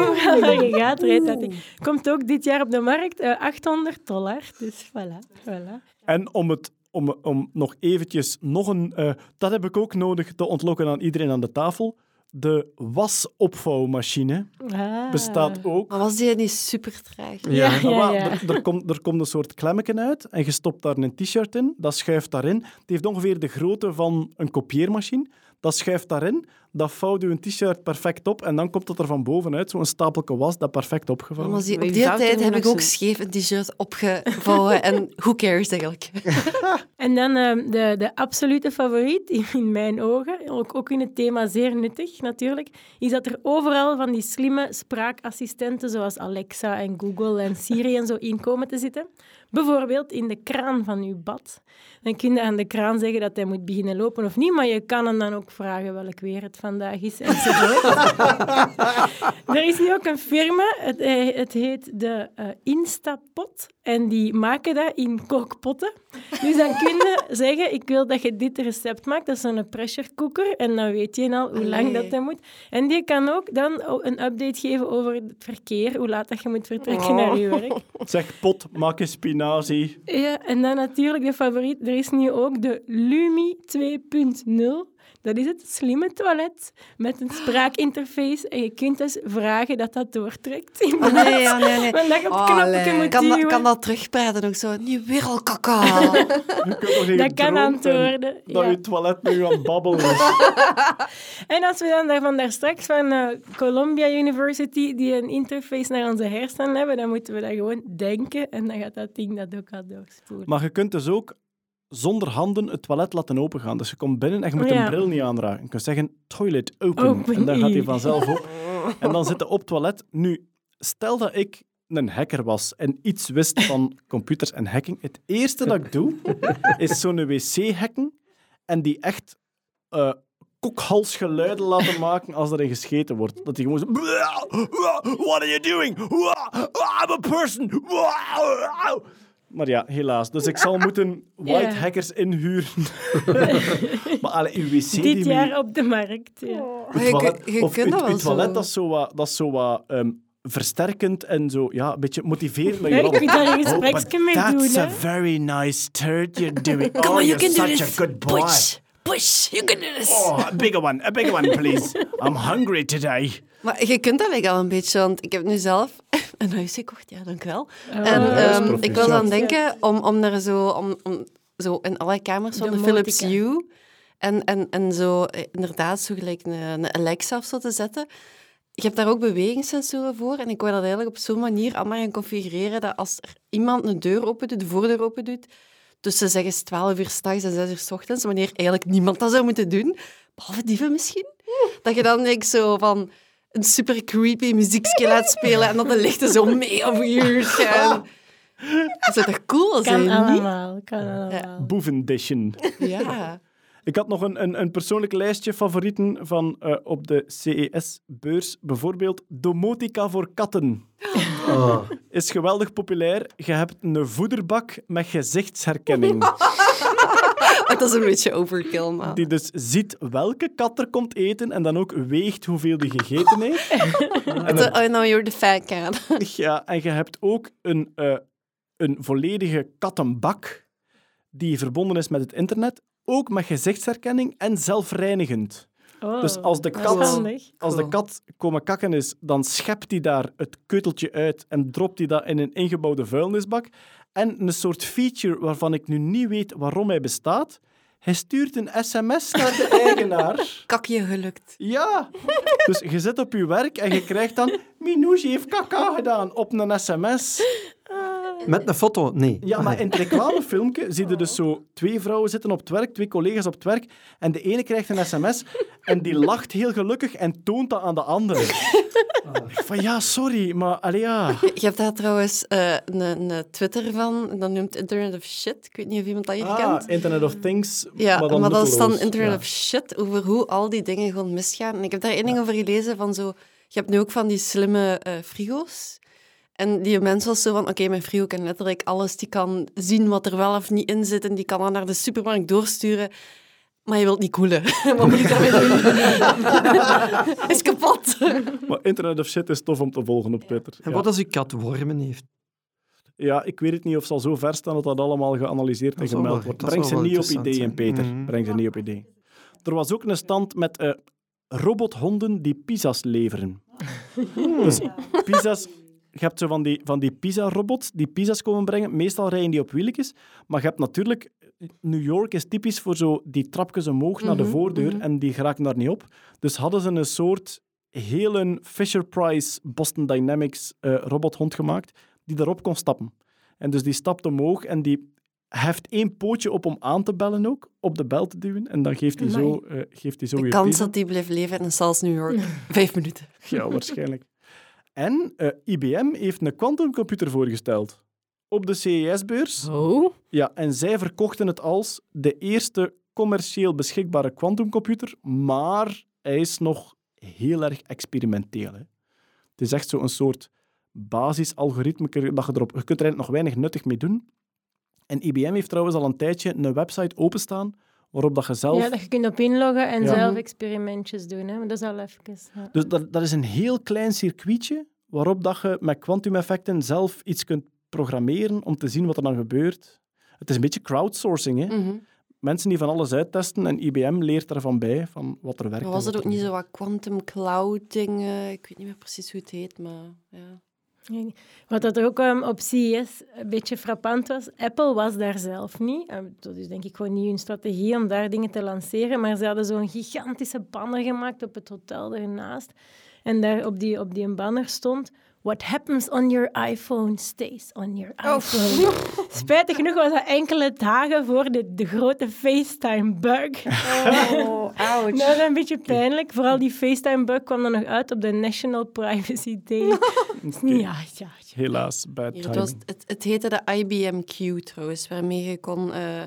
Overal waar je gaat, rijdt dat ding. Komt ook dit jaar op de markt, eh, 800 dollar. Dus voilà, voilà. En om, het, om, om nog eventjes nog een... eh, dat heb ik ook nodig te ontlokken aan iedereen aan de tafel. De wasopvouwmachine Ah. bestaat ook. Maar was die niet super traag? Ja, ja, ja. Er, er, komt, er komt een soort klemmetje uit en je stopt daar een t-shirt in, dat schuift daarin. Het heeft ongeveer de grootte van een kopieermachine. Dat schuift daarin, dat vouwt je een t-shirt perfect op en dan komt het er van bovenuit, zo'n stapelke was dat perfect opgevouwen Maar op die tijd heb ik ook zo- scheef een t-shirt opgevouwen. en who cares eigenlijk? En dan ehm, de, de absolute favoriet, in- in mijn ogen, ook, ook in het thema zeer nuttig natuurlijk, is dat er overal van die slimme spraakassistenten zoals Alexa en Google en Siri en zo in komen te zitten. Bijvoorbeeld in de kraan van uw bad. Dan kun je aan de kraan zeggen dat hij moet beginnen lopen of niet, maar je kan hem dan ook vragen welk weer het vandaag is enzovoort. er is nu ook een firma, het, eh, het heet de eh, Instapot, en die maken dat in kookpotten. Dus dan kun je zeggen, ik wil dat je dit recept maakt. Dat is zo'n pressure cooker. En dan weet je al hoe lang dat dat moet. En die kan ook dan een update geven over het verkeer. Hoe laat dat je moet vertrekken naar je werk. Zeg pot, maak een spinazie. Ja, en dan natuurlijk de favoriet. Er is nu ook de Lumi 2.0. Dat is het slimme toilet met een spraakinterface. En je kunt dus vragen dat dat doortrekt. In Oh, nee, ja, nee, nee. Want dat je op Oh, knopje nee. moet kan, dat, kan dat terugpraten ook zo? Nu weer al kaka. Dat kan antwoorden. Dat ja. je toilet nu aan het babbelen is. En als we dan daarvan daar straks van eh, Columbia University die een interface naar onze hersenen hebben, dan moeten we dat gewoon denken en dan gaat dat ding dat ook al doorspoelen. Maar je kunt dus ook zonder handen het toilet laten opengaan. Dus je komt binnen en je moet Ja. een bril niet aanraken. Je kunt zeggen, toilet open. Open, en dan gaat hij vanzelf op. En dan zit je op het toilet. Nu, stel dat ik een hacker was en iets wist van computers en hacking. Het eerste dat ik doe, is zo'n wc hacken en die echt eh kokhalsgeluiden laten maken als erin gescheten wordt. Dat die gewoon zo... What are you doing? I'm a person. Maar ja, helaas. Dus ik zal moeten white Ja. hackers inhuren. maar alle uw wc die Dit mee- jaar op de markt. Ja. uw Je toilet, kun- je of kunt uw- dat uw wel toilet, zo. dat is zo wat, dat is zo wat ehm, versterkend en zo, ja, een beetje motiverend. Ja, je je kunt daar een Oh, but gespreksje mee doen, That's a very nice turd you're doing. Come oh, on, you you're can do such this. a good boy. Push, you can do this. Oh, a bigger one, a bigger one, please. I'm hungry today. Maar je kunt dat eigenlijk al een beetje, want ik heb nu zelf een huis gekocht. Ja, dank wel. Oh. en ehm, ik was aan denken om, om er zo, om, om, zo in alle kamers van de, De Philips. Hue en, en, en zo eh, inderdaad zo gelijk een, een Alexa of zo te zetten. Je hebt daar ook bewegingssensoren voor en ik wou dat eigenlijk op zo'n manier allemaal gaan configureren dat als er iemand een deur open doet, de voordeur open doet, tussen zeg eens 12 uur s'nachts en 6 uur s ochtends, wanneer eigenlijk niemand dat zou moeten doen, behalve dieven misschien, dat je dan denk zo van een super creepy muziekje laat spelen en dat de lichten zo mee over je gaan. Dat zou toch cool Kan zijn, niet? allemaal, kan allemaal. Boevendition. Ja. Ik had nog een, een, een persoonlijk lijstje favorieten van eh, op de CES-beurs. Bijvoorbeeld domotica voor katten. Oh. Is geweldig populair. Je hebt een voederbak met gezichtsherkenning. Dat is een beetje overkill, man. Die dus ziet welke kat er komt eten en dan ook weegt hoeveel die gegeten heeft. En, Oh, no, you're the fat cat. ja, en je hebt ook een, eh, een volledige kattenbak die verbonden is met het internet. Ook met gezichtsherkenning en zelfreinigend. Oh, Dus als de kat, handig. als de kat komen kakken is, dan schept hij daar het keuteltje uit en dropt hij dat in een ingebouwde vuilnisbak. En een soort feature waarvan ik nu niet weet waarom hij bestaat. Hij stuurt een sms naar de eigenaar. Kakje gelukt. Ja. Dus je zit op je werk en je krijgt dan... Minouche heeft kaka gedaan op een sms. Met een foto? Nee. Ja, maar in het reclamefilmpje zie je dus zo twee vrouwen zitten op het werk, twee collega's op het werk, en de ene krijgt een sms en die lacht heel gelukkig en toont dat aan de andere. Ik Van ja, sorry, maar allee, ja. Je hebt daar trouwens eh, een, een Twitter van, en dat noemt Internet of Shit. Ik weet niet of iemand dat hier Ah, kent. Internet of Things, Ja, maar dan dat is dan. Internet Ja. of Shit, over hoe al die dingen gewoon misgaan. En ik heb daar één ding over gelezen van zo... Je hebt nu ook van die slimme eh, frigo's. En die mens was zo van, oké, mijn frigo kan letterlijk alles. Die kan zien wat er wel of niet in zit en die kan dan naar de supermarkt doorsturen. Maar je wilt niet koelen. Wat moet ik daarmee doen? is kapot. Maar Internet of Shit is tof om te volgen op Twitter. En Ja. wat als uw kat wormen heeft? Ja, ik weet het niet of ze al zo ver staan dat dat allemaal geanalyseerd en gemeld wordt. Breng ze niet op ideeën, zijn. Peter. Mhm. Breng ze niet op ideeën. Er was ook een stand met eh, robothonden die pizza's leveren. Dus pizza's... Je hebt zo van die, van die pizza-robots die pizza's komen brengen. Meestal rijden die op wieltjes. Maar je hebt natuurlijk New York is typisch voor zo die trapjes omhoog naar de Mhm, voordeur mhm. en die geraken daar niet op. Dus hadden ze een soort hele Fisher-Price Boston Dynamics eh, robothond gemaakt die daarop kon stappen. En dus die stapt omhoog en die heft één pootje op om aan te bellen ook, op de bel te duwen. En dan geeft hij zo, eh, geeft hij zo De weer kans pezen. dat die blijft leven in Sals New York. Vijf minuten. Ja, waarschijnlijk. En eh, IBM heeft een quantumcomputer voorgesteld op de CES-beurs. Oh. Ja, en zij verkochten het als de eerste commercieel beschikbare quantumcomputer, maar hij is nog heel erg experimenteel. Hè. Het is echt zo'n soort basisalgoritme dat je erop... Je kunt er eigenlijk nog weinig nuttig mee doen. En IBM heeft trouwens al een tijdje een website openstaan waarop dat je zelf... Ja, dat je kunt op inloggen en Ja. zelf experimentjes doen. Hè? Maar dat is al even... Ja. Dus dat, dat is een heel klein circuitje waarop dat je met kwantumeffecten zelf iets kunt programmeren om te zien wat er dan gebeurt. Het is een beetje crowdsourcing. Hè? Mhm. Mensen die van alles uittesten en IBM leert daarvan bij, van wat er werkt. Maar was het ook niet zo wat quantum cloud dingen? Ik weet niet meer precies hoe het heet, maar ja. Wat dat ook ehm, op CES een beetje frappant was, Apple was daar zelf niet. Eh, Dat is denk ik gewoon niet hun strategie om daar dingen te lanceren, maar ze hadden zo'n gigantische banner gemaakt op het hotel ernaast. En daar op die, op die banner stond... What happens on your iPhone stays on your iPhone. Spijtig genoeg was dat enkele dagen voor de, de grote FaceTime-bug. Oh, ouch. Dat is een beetje pijnlijk. Vooral die FaceTime-bug kwam dan nog uit op de National Privacy Day. Oké. ja, ja. Helaas, bad Hier, het, was, het, het heette de IBM Q trouwens, waarmee je kon eh,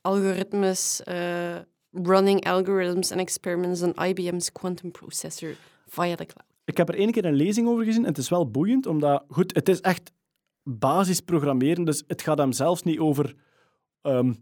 algoritmes, eh, running algorithms en experiments on IBM's quantum processor via the cloud. Ik heb er één keer een lezing over gezien en het is wel boeiend, omdat goed, het is echt basisprogrammeren, dus het gaat hem zelfs niet over ehm,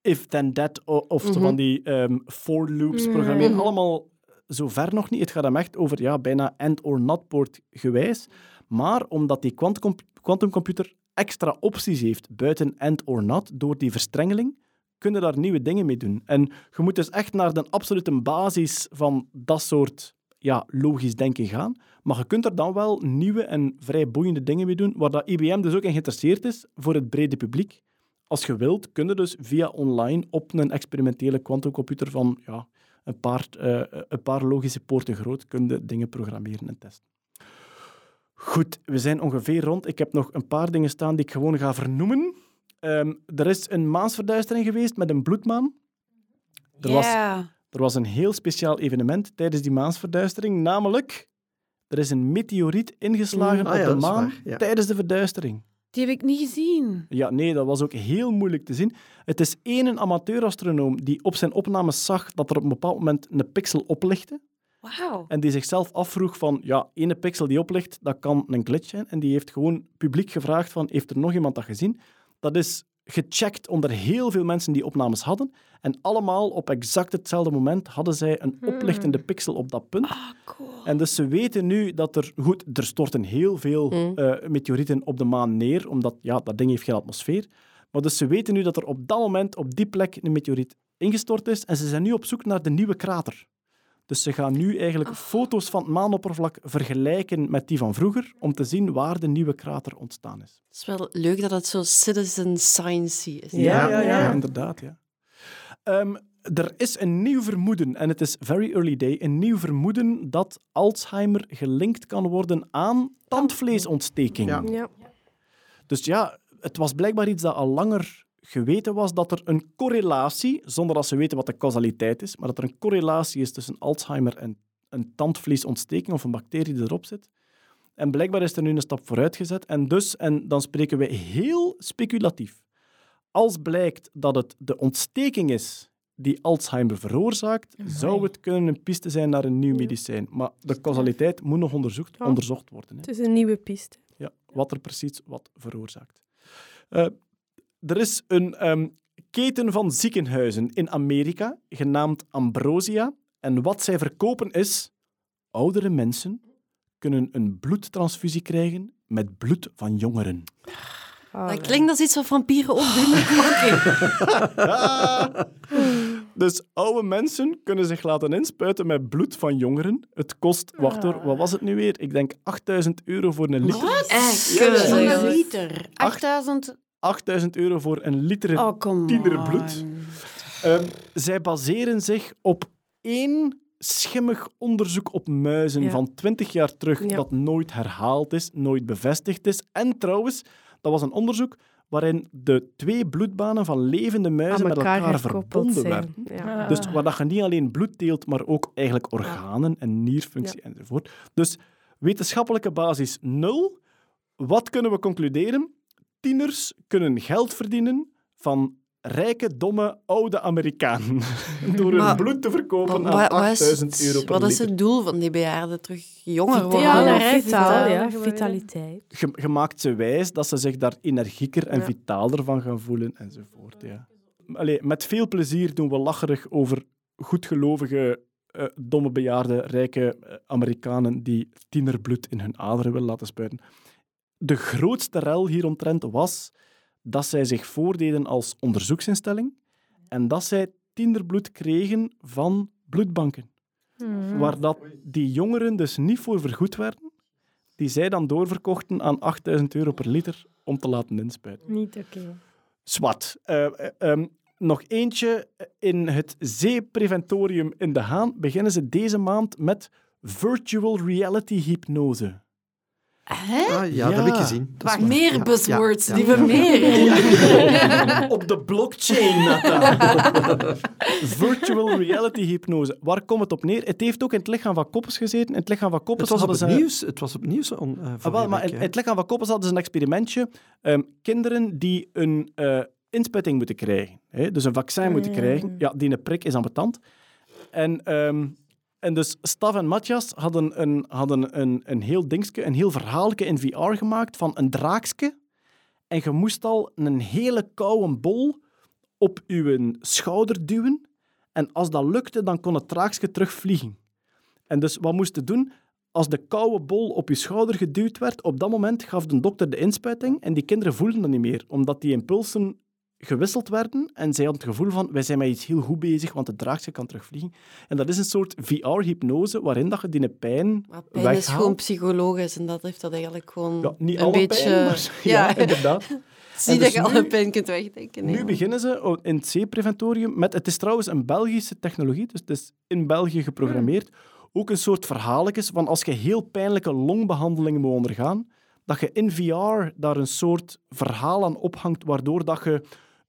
if then that of Mhm. van die ehm, for loops Mhm. programmeren. Allemaal zo ver nog niet. Het gaat hem echt over ja, bijna and or not poort gewijs. Maar omdat die quantum- quantumcomputer extra opties heeft buiten and or not, door die verstrengeling, kunnen daar nieuwe dingen mee doen. En je moet dus echt naar de absolute basis van dat soort ja, logisch denken gaan. Maar je kunt er dan wel nieuwe en vrij boeiende dingen mee doen, waar dat IBM dus ook in geïnteresseerd is voor het brede publiek. Als je wilt, kun je dus via online op een experimentele quantumcomputer van ja, een, paar, eh, een paar logische poorten groot, kun je dingen programmeren en testen. Goed, we zijn ongeveer rond. Ik heb nog een paar dingen staan die ik gewoon ga vernoemen. Ehm, er is een maansverduistering geweest met een bloedmaan. Er was. Er was een heel speciaal evenement tijdens die maansverduistering, namelijk er is een meteoriet ingeslagen Ah op ja, de maan waar, ja. tijdens de verduistering. Die heb ik niet gezien. Ja, nee, dat was ook heel moeilijk te zien. Het is één amateurastronoom die op zijn opnames zag dat er op een bepaald moment een pixel oplichtte Wauw. en die zichzelf afvroeg van, ja, ene pixel die oplicht, dat kan een glitch zijn. En die heeft gewoon publiek gevraagd van, heeft er nog iemand dat gezien? Dat is gecheckt onder heel veel mensen die opnames hadden. En allemaal op exact hetzelfde moment hadden zij een oplichtende pixel op dat punt. En dus ze weten nu dat er... Goed, er storten heel veel Mm. eh, meteorieten op de maan neer, omdat ja, dat ding heeft geen atmosfeer. Maar dus ze weten nu dat er op dat moment, op die plek, een meteoriet ingestort is. En ze zijn nu op zoek naar de nieuwe krater. Dus ze gaan nu eigenlijk foto's van het maanoppervlak vergelijken met die van vroeger, om te zien waar de nieuwe krater ontstaan is. Het is wel leuk dat het zo citizen science is. Ja, ja, ja, Ja. inderdaad. Ja. Ehm, er is een nieuw vermoeden, en het is very early day, een nieuw vermoeden dat Alzheimer gelinkt kan worden aan tandvleesontsteking. Ja. Ja. Dus ja, het was blijkbaar iets dat al langer geweten was, dat er een correlatie, zonder dat ze weten wat de causaliteit is, maar dat er een correlatie is tussen Alzheimer en een tandvliesontsteking of een bacterie die erop zit. En blijkbaar is er nu een stap vooruit gezet. En dus, en dan spreken we heel speculatief, als blijkt dat het de ontsteking is die Alzheimer veroorzaakt, zou het kunnen een piste zijn naar een nieuw medicijn. Maar de causaliteit moet nog onderzocht, Ja. onderzocht worden. Hè. Het is een nieuwe piste. Ja, wat er precies wat veroorzaakt. Eh, er is een ehm, keten van ziekenhuizen in Amerika, genaamd Ambrosia. En wat zij verkopen is... Oudere mensen kunnen een bloedtransfusie krijgen met bloed van jongeren. Dat klinkt als iets wat vampieren ook doen. Dus oude mensen kunnen zich laten inspuiten met bloed van jongeren. Het kost, wacht hoor, wat was het nu weer? Ik denk 8000 euro voor een liter. Echt? Een liter. Acht- 8000 8000 euro voor een liter Oh, tienerbloed. Ehm, zij baseren zich op één schimmig onderzoek op muizen Ja. van 20 jaar terug Ja. dat nooit herhaald is, nooit bevestigd is. En trouwens, dat was een onderzoek waarin de twee bloedbanen van levende muizen met elkaar verbonden zijn. werden. Ja. Ah. Dus waar dat je niet alleen bloed deelt, maar ook eigenlijk organen en nierfunctie enzovoort. Dus wetenschappelijke basis nul. Wat kunnen we concluderen? Tieners kunnen geld verdienen van rijke, domme, oude Amerikanen door hun bloed te verkopen aan Wat, wat 8000 is, euro per wat is liter. het doel van die bejaarden? Terug jonger worden? Ja, vitaal, vitaliteit. Je, je maakt ze wijs dat ze zich daar energieker en Ja. vitaler van gaan voelen enzovoort. Ja. Allee, met veel plezier doen we lacherig over goedgelovige, eh, domme bejaarde, rijke eh, Amerikanen die tienerbloed in hun aderen willen laten spuiten. De grootste rel hieromtrent was dat zij zich voordeden als onderzoeksinstelling en dat zij tienerbloed kregen van bloedbanken. Hmm. Waar dat die jongeren dus niet voor vergoed werden, die zij dan doorverkochten aan 8000 euro per liter om te laten inspuiten. Niet oké. Swat. Eh, eh, ehm, nog eentje. In het zeepreventorium in De Haan beginnen ze deze maand met virtual reality hypnose. Hè? Ah, ja, dat heb ik gezien. Dat Waar meer Ja, buzzwords, ja, die ja. we meer. Op de blockchain, Nata. Virtual reality hypnose. Waar komt het op neer? Het heeft ook in het lichaam van Koppes gezeten. In het lichaam van Koppes Het was op hadden het ze... nieuws. Het was op nieuws. On, Ah, vorige wel, maar in het lichaam van Koppes hadden ze een experimentje. Ehm, kinderen die een eh, insputting moeten krijgen. Hè? Dus een vaccin moeten Ja. krijgen. Ja, die een prik is ambetant. En, ehm, en dus Stav en Matthias hadden een, hadden een, een heel dingske, een heel verhaaltje in VR gemaakt van een draakske. En je moest al een hele koude bol op je schouder duwen. En als dat lukte, dan kon het draakske terugvliegen. En dus wat moest je doen? Als de koude bol op je schouder geduwd werd, op dat moment gaf de dokter de inspuiting en die kinderen voelden dat niet meer, omdat die impulsen gewisseld werden en zij hadden het gevoel van wij zijn met iets heel goed bezig, want het draagje kan terugvliegen. En dat is een soort VR-hypnose waarin dat je die pijn Maar pijn is gewoon psychologisch en dat heeft dat eigenlijk gewoon Ja, niet een alle beetje... pijn, maar ja, ja, inderdaad. zie En dat dus je alle pijn kunt wegdenken. Nu beginnen ze in het C-preventorium met... Het is trouwens een Belgische technologie, dus het is in België geprogrammeerd. Ook een soort verhaaltjes van als je heel pijnlijke longbehandelingen moet ondergaan, dat je in VR daar een soort verhaal aan ophangt, waardoor dat je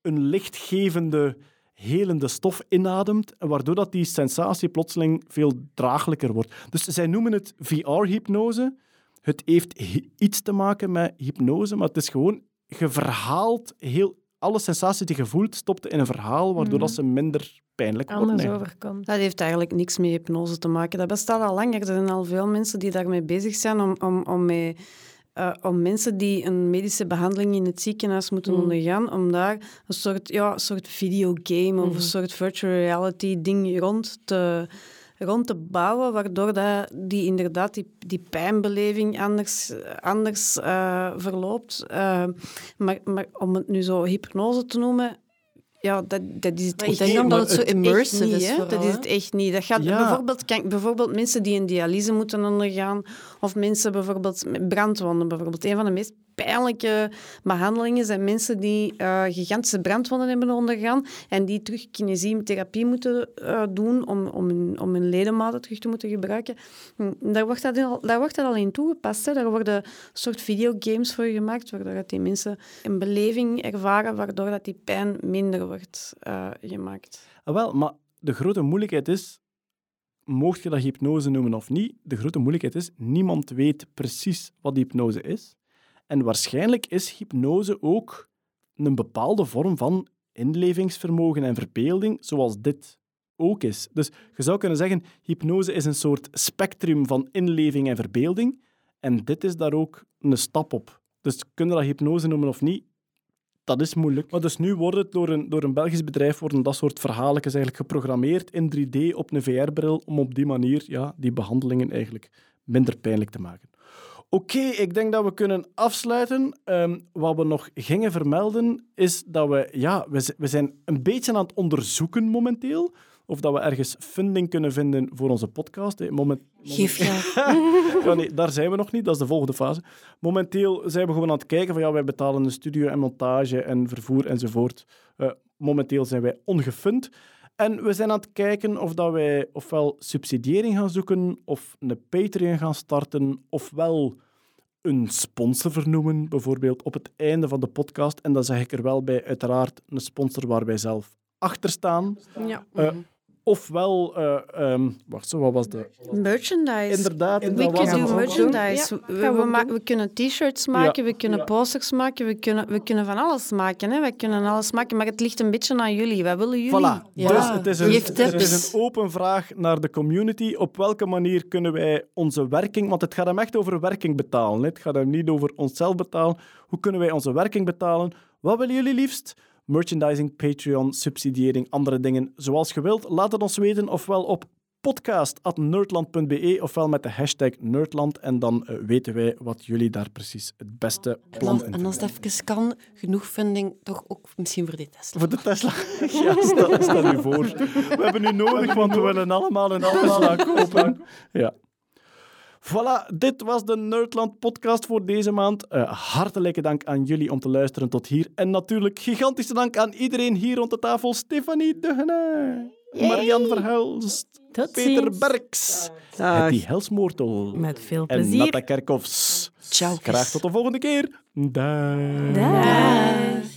een lichtgevende, helende stof inademt, waardoor dat die sensatie plotseling veel draaglijker wordt. Dus zij noemen het VR-hypnose. Het heeft iets te maken met hypnose, maar het is gewoon, je verhaalt heel, alle sensaties die je voelt, stopt in een verhaal, waardoor dat ze minder pijnlijk worden. Anders eigenlijk. overkomt. Dat heeft eigenlijk niks met hypnose te maken. Dat bestaat al langer. Er zijn al veel mensen die daarmee bezig zijn om, om, om, mee, eh, om mensen die een medische behandeling in het ziekenhuis moeten Mm. ondergaan, om daar een soort, ja, soort videogame of een soort virtual reality ding rond te, rond te bouwen, waardoor dat die inderdaad die, die pijnbeleving anders, anders eh, verloopt. Eh, maar, maar om het nu zo hypnose te noemen, ja, dat, dat is het Maar ik echt denk maar het zo immersive niet, is vooral, Dat is het echt niet. Dat gaat Ja. bijvoorbeeld, kijk, bijvoorbeeld mensen die een dialyse moeten ondergaan, of mensen bijvoorbeeld met brandwonden. Bijvoorbeeld. Een van de meest pijnlijke behandelingen zijn mensen die eh, gigantische brandwonden hebben ondergaan en die terug kinesietherapie moeten eh, doen om, om, hun, om hun ledematen terug te moeten gebruiken. Hm, Daar wordt dat, al, daar wordt dat al in toegepast. Hè. Daar worden soort videogames voor gemaakt, waardoor dat die mensen een beleving ervaren, waardoor dat die pijn minder wordt eh, gemaakt. Ah, wel, maar de grote moeilijkheid is, mocht je dat hypnose noemen of niet, de grote moeilijkheid is, niemand weet precies wat hypnose is. En waarschijnlijk is hypnose ook een bepaalde vorm van inlevingsvermogen en verbeelding, zoals dit ook is. Dus je zou kunnen zeggen, hypnose is een soort spectrum van inleving en verbeelding, en dit is daar ook een stap op. Dus kun je dat hypnose noemen of niet, dat is moeilijk. Maar dus nu wordt het door een, door een Belgisch bedrijf worden dat soort verhaaltjes eigenlijk geprogrammeerd in 3D op een VR-bril om op die manier ja, die behandelingen eigenlijk minder pijnlijk te maken. Oké, ik denk dat we kunnen afsluiten. Ehm, wat we nog gingen vermelden is dat we, ja, we, we zijn een beetje aan het onderzoeken momenteel of dat we ergens funding kunnen vinden voor onze podcast. hè. Moment, Geef geld. ja, nee, daar zijn we nog niet. Dat is de volgende fase. Momenteel zijn we gewoon aan het kijken van ja, wij betalen een studio en montage en vervoer enzovoort. Eh, momenteel zijn wij ongefund. En we zijn aan het kijken of dat wij ofwel subsidiëring gaan zoeken, of een Patreon gaan starten, ofwel een sponsor vernoemen, bijvoorbeeld op het einde van de podcast. En dan zeg ik er wel bij, uiteraard, een sponsor waar wij zelf achter staan. Ja. Eh, ofwel, eh, ehm, wacht, zo, wat was de... Merchandise. Inderdaad, We dat was kunnen do merchandise. Ja, we, ma- kunnen t-shirts maken, we kunnen posters maken, we kunnen, we kunnen van alles maken. Hè. We kunnen alles maken, maar het ligt een beetje aan jullie. Wat willen jullie? Voilà. Ja. Dus het is, een, het is een open vraag naar de community. Op welke manier kunnen wij onze werking... Want het gaat hem echt over werking betalen. hè. Het gaat hem niet over onszelf betalen. Hoe kunnen wij onze werking betalen? Wat willen jullie liefst? Merchandising, Patreon, subsidiëring, andere dingen. Zoals je wilt, laat het ons weten. Ofwel op podcast.nerdland.be ofwel met de hashtag Nerdland. En dan eh, weten wij wat jullie daar precies het beste En plan in en als het even kan, genoeg funding toch ook misschien voor die Tesla. Voor de Tesla. Ja, stel, stel u voor. We hebben nu nodig, want we willen allemaal een Tesla kopen. Ja. Voilà, dit was de Nerdland podcast voor deze maand. Eh, hartelijke dank aan jullie om te luisteren tot hier. En natuurlijk gigantische dank aan iedereen hier rond de tafel. Stefanie Dugene, Marian Verhulst, Tot Peter ziens. Berks. Hetty Helsmoortel Met veel en plezier. Natta Kerkhoffs. Ciao. Graag tot de volgende keer. Dag. Dag.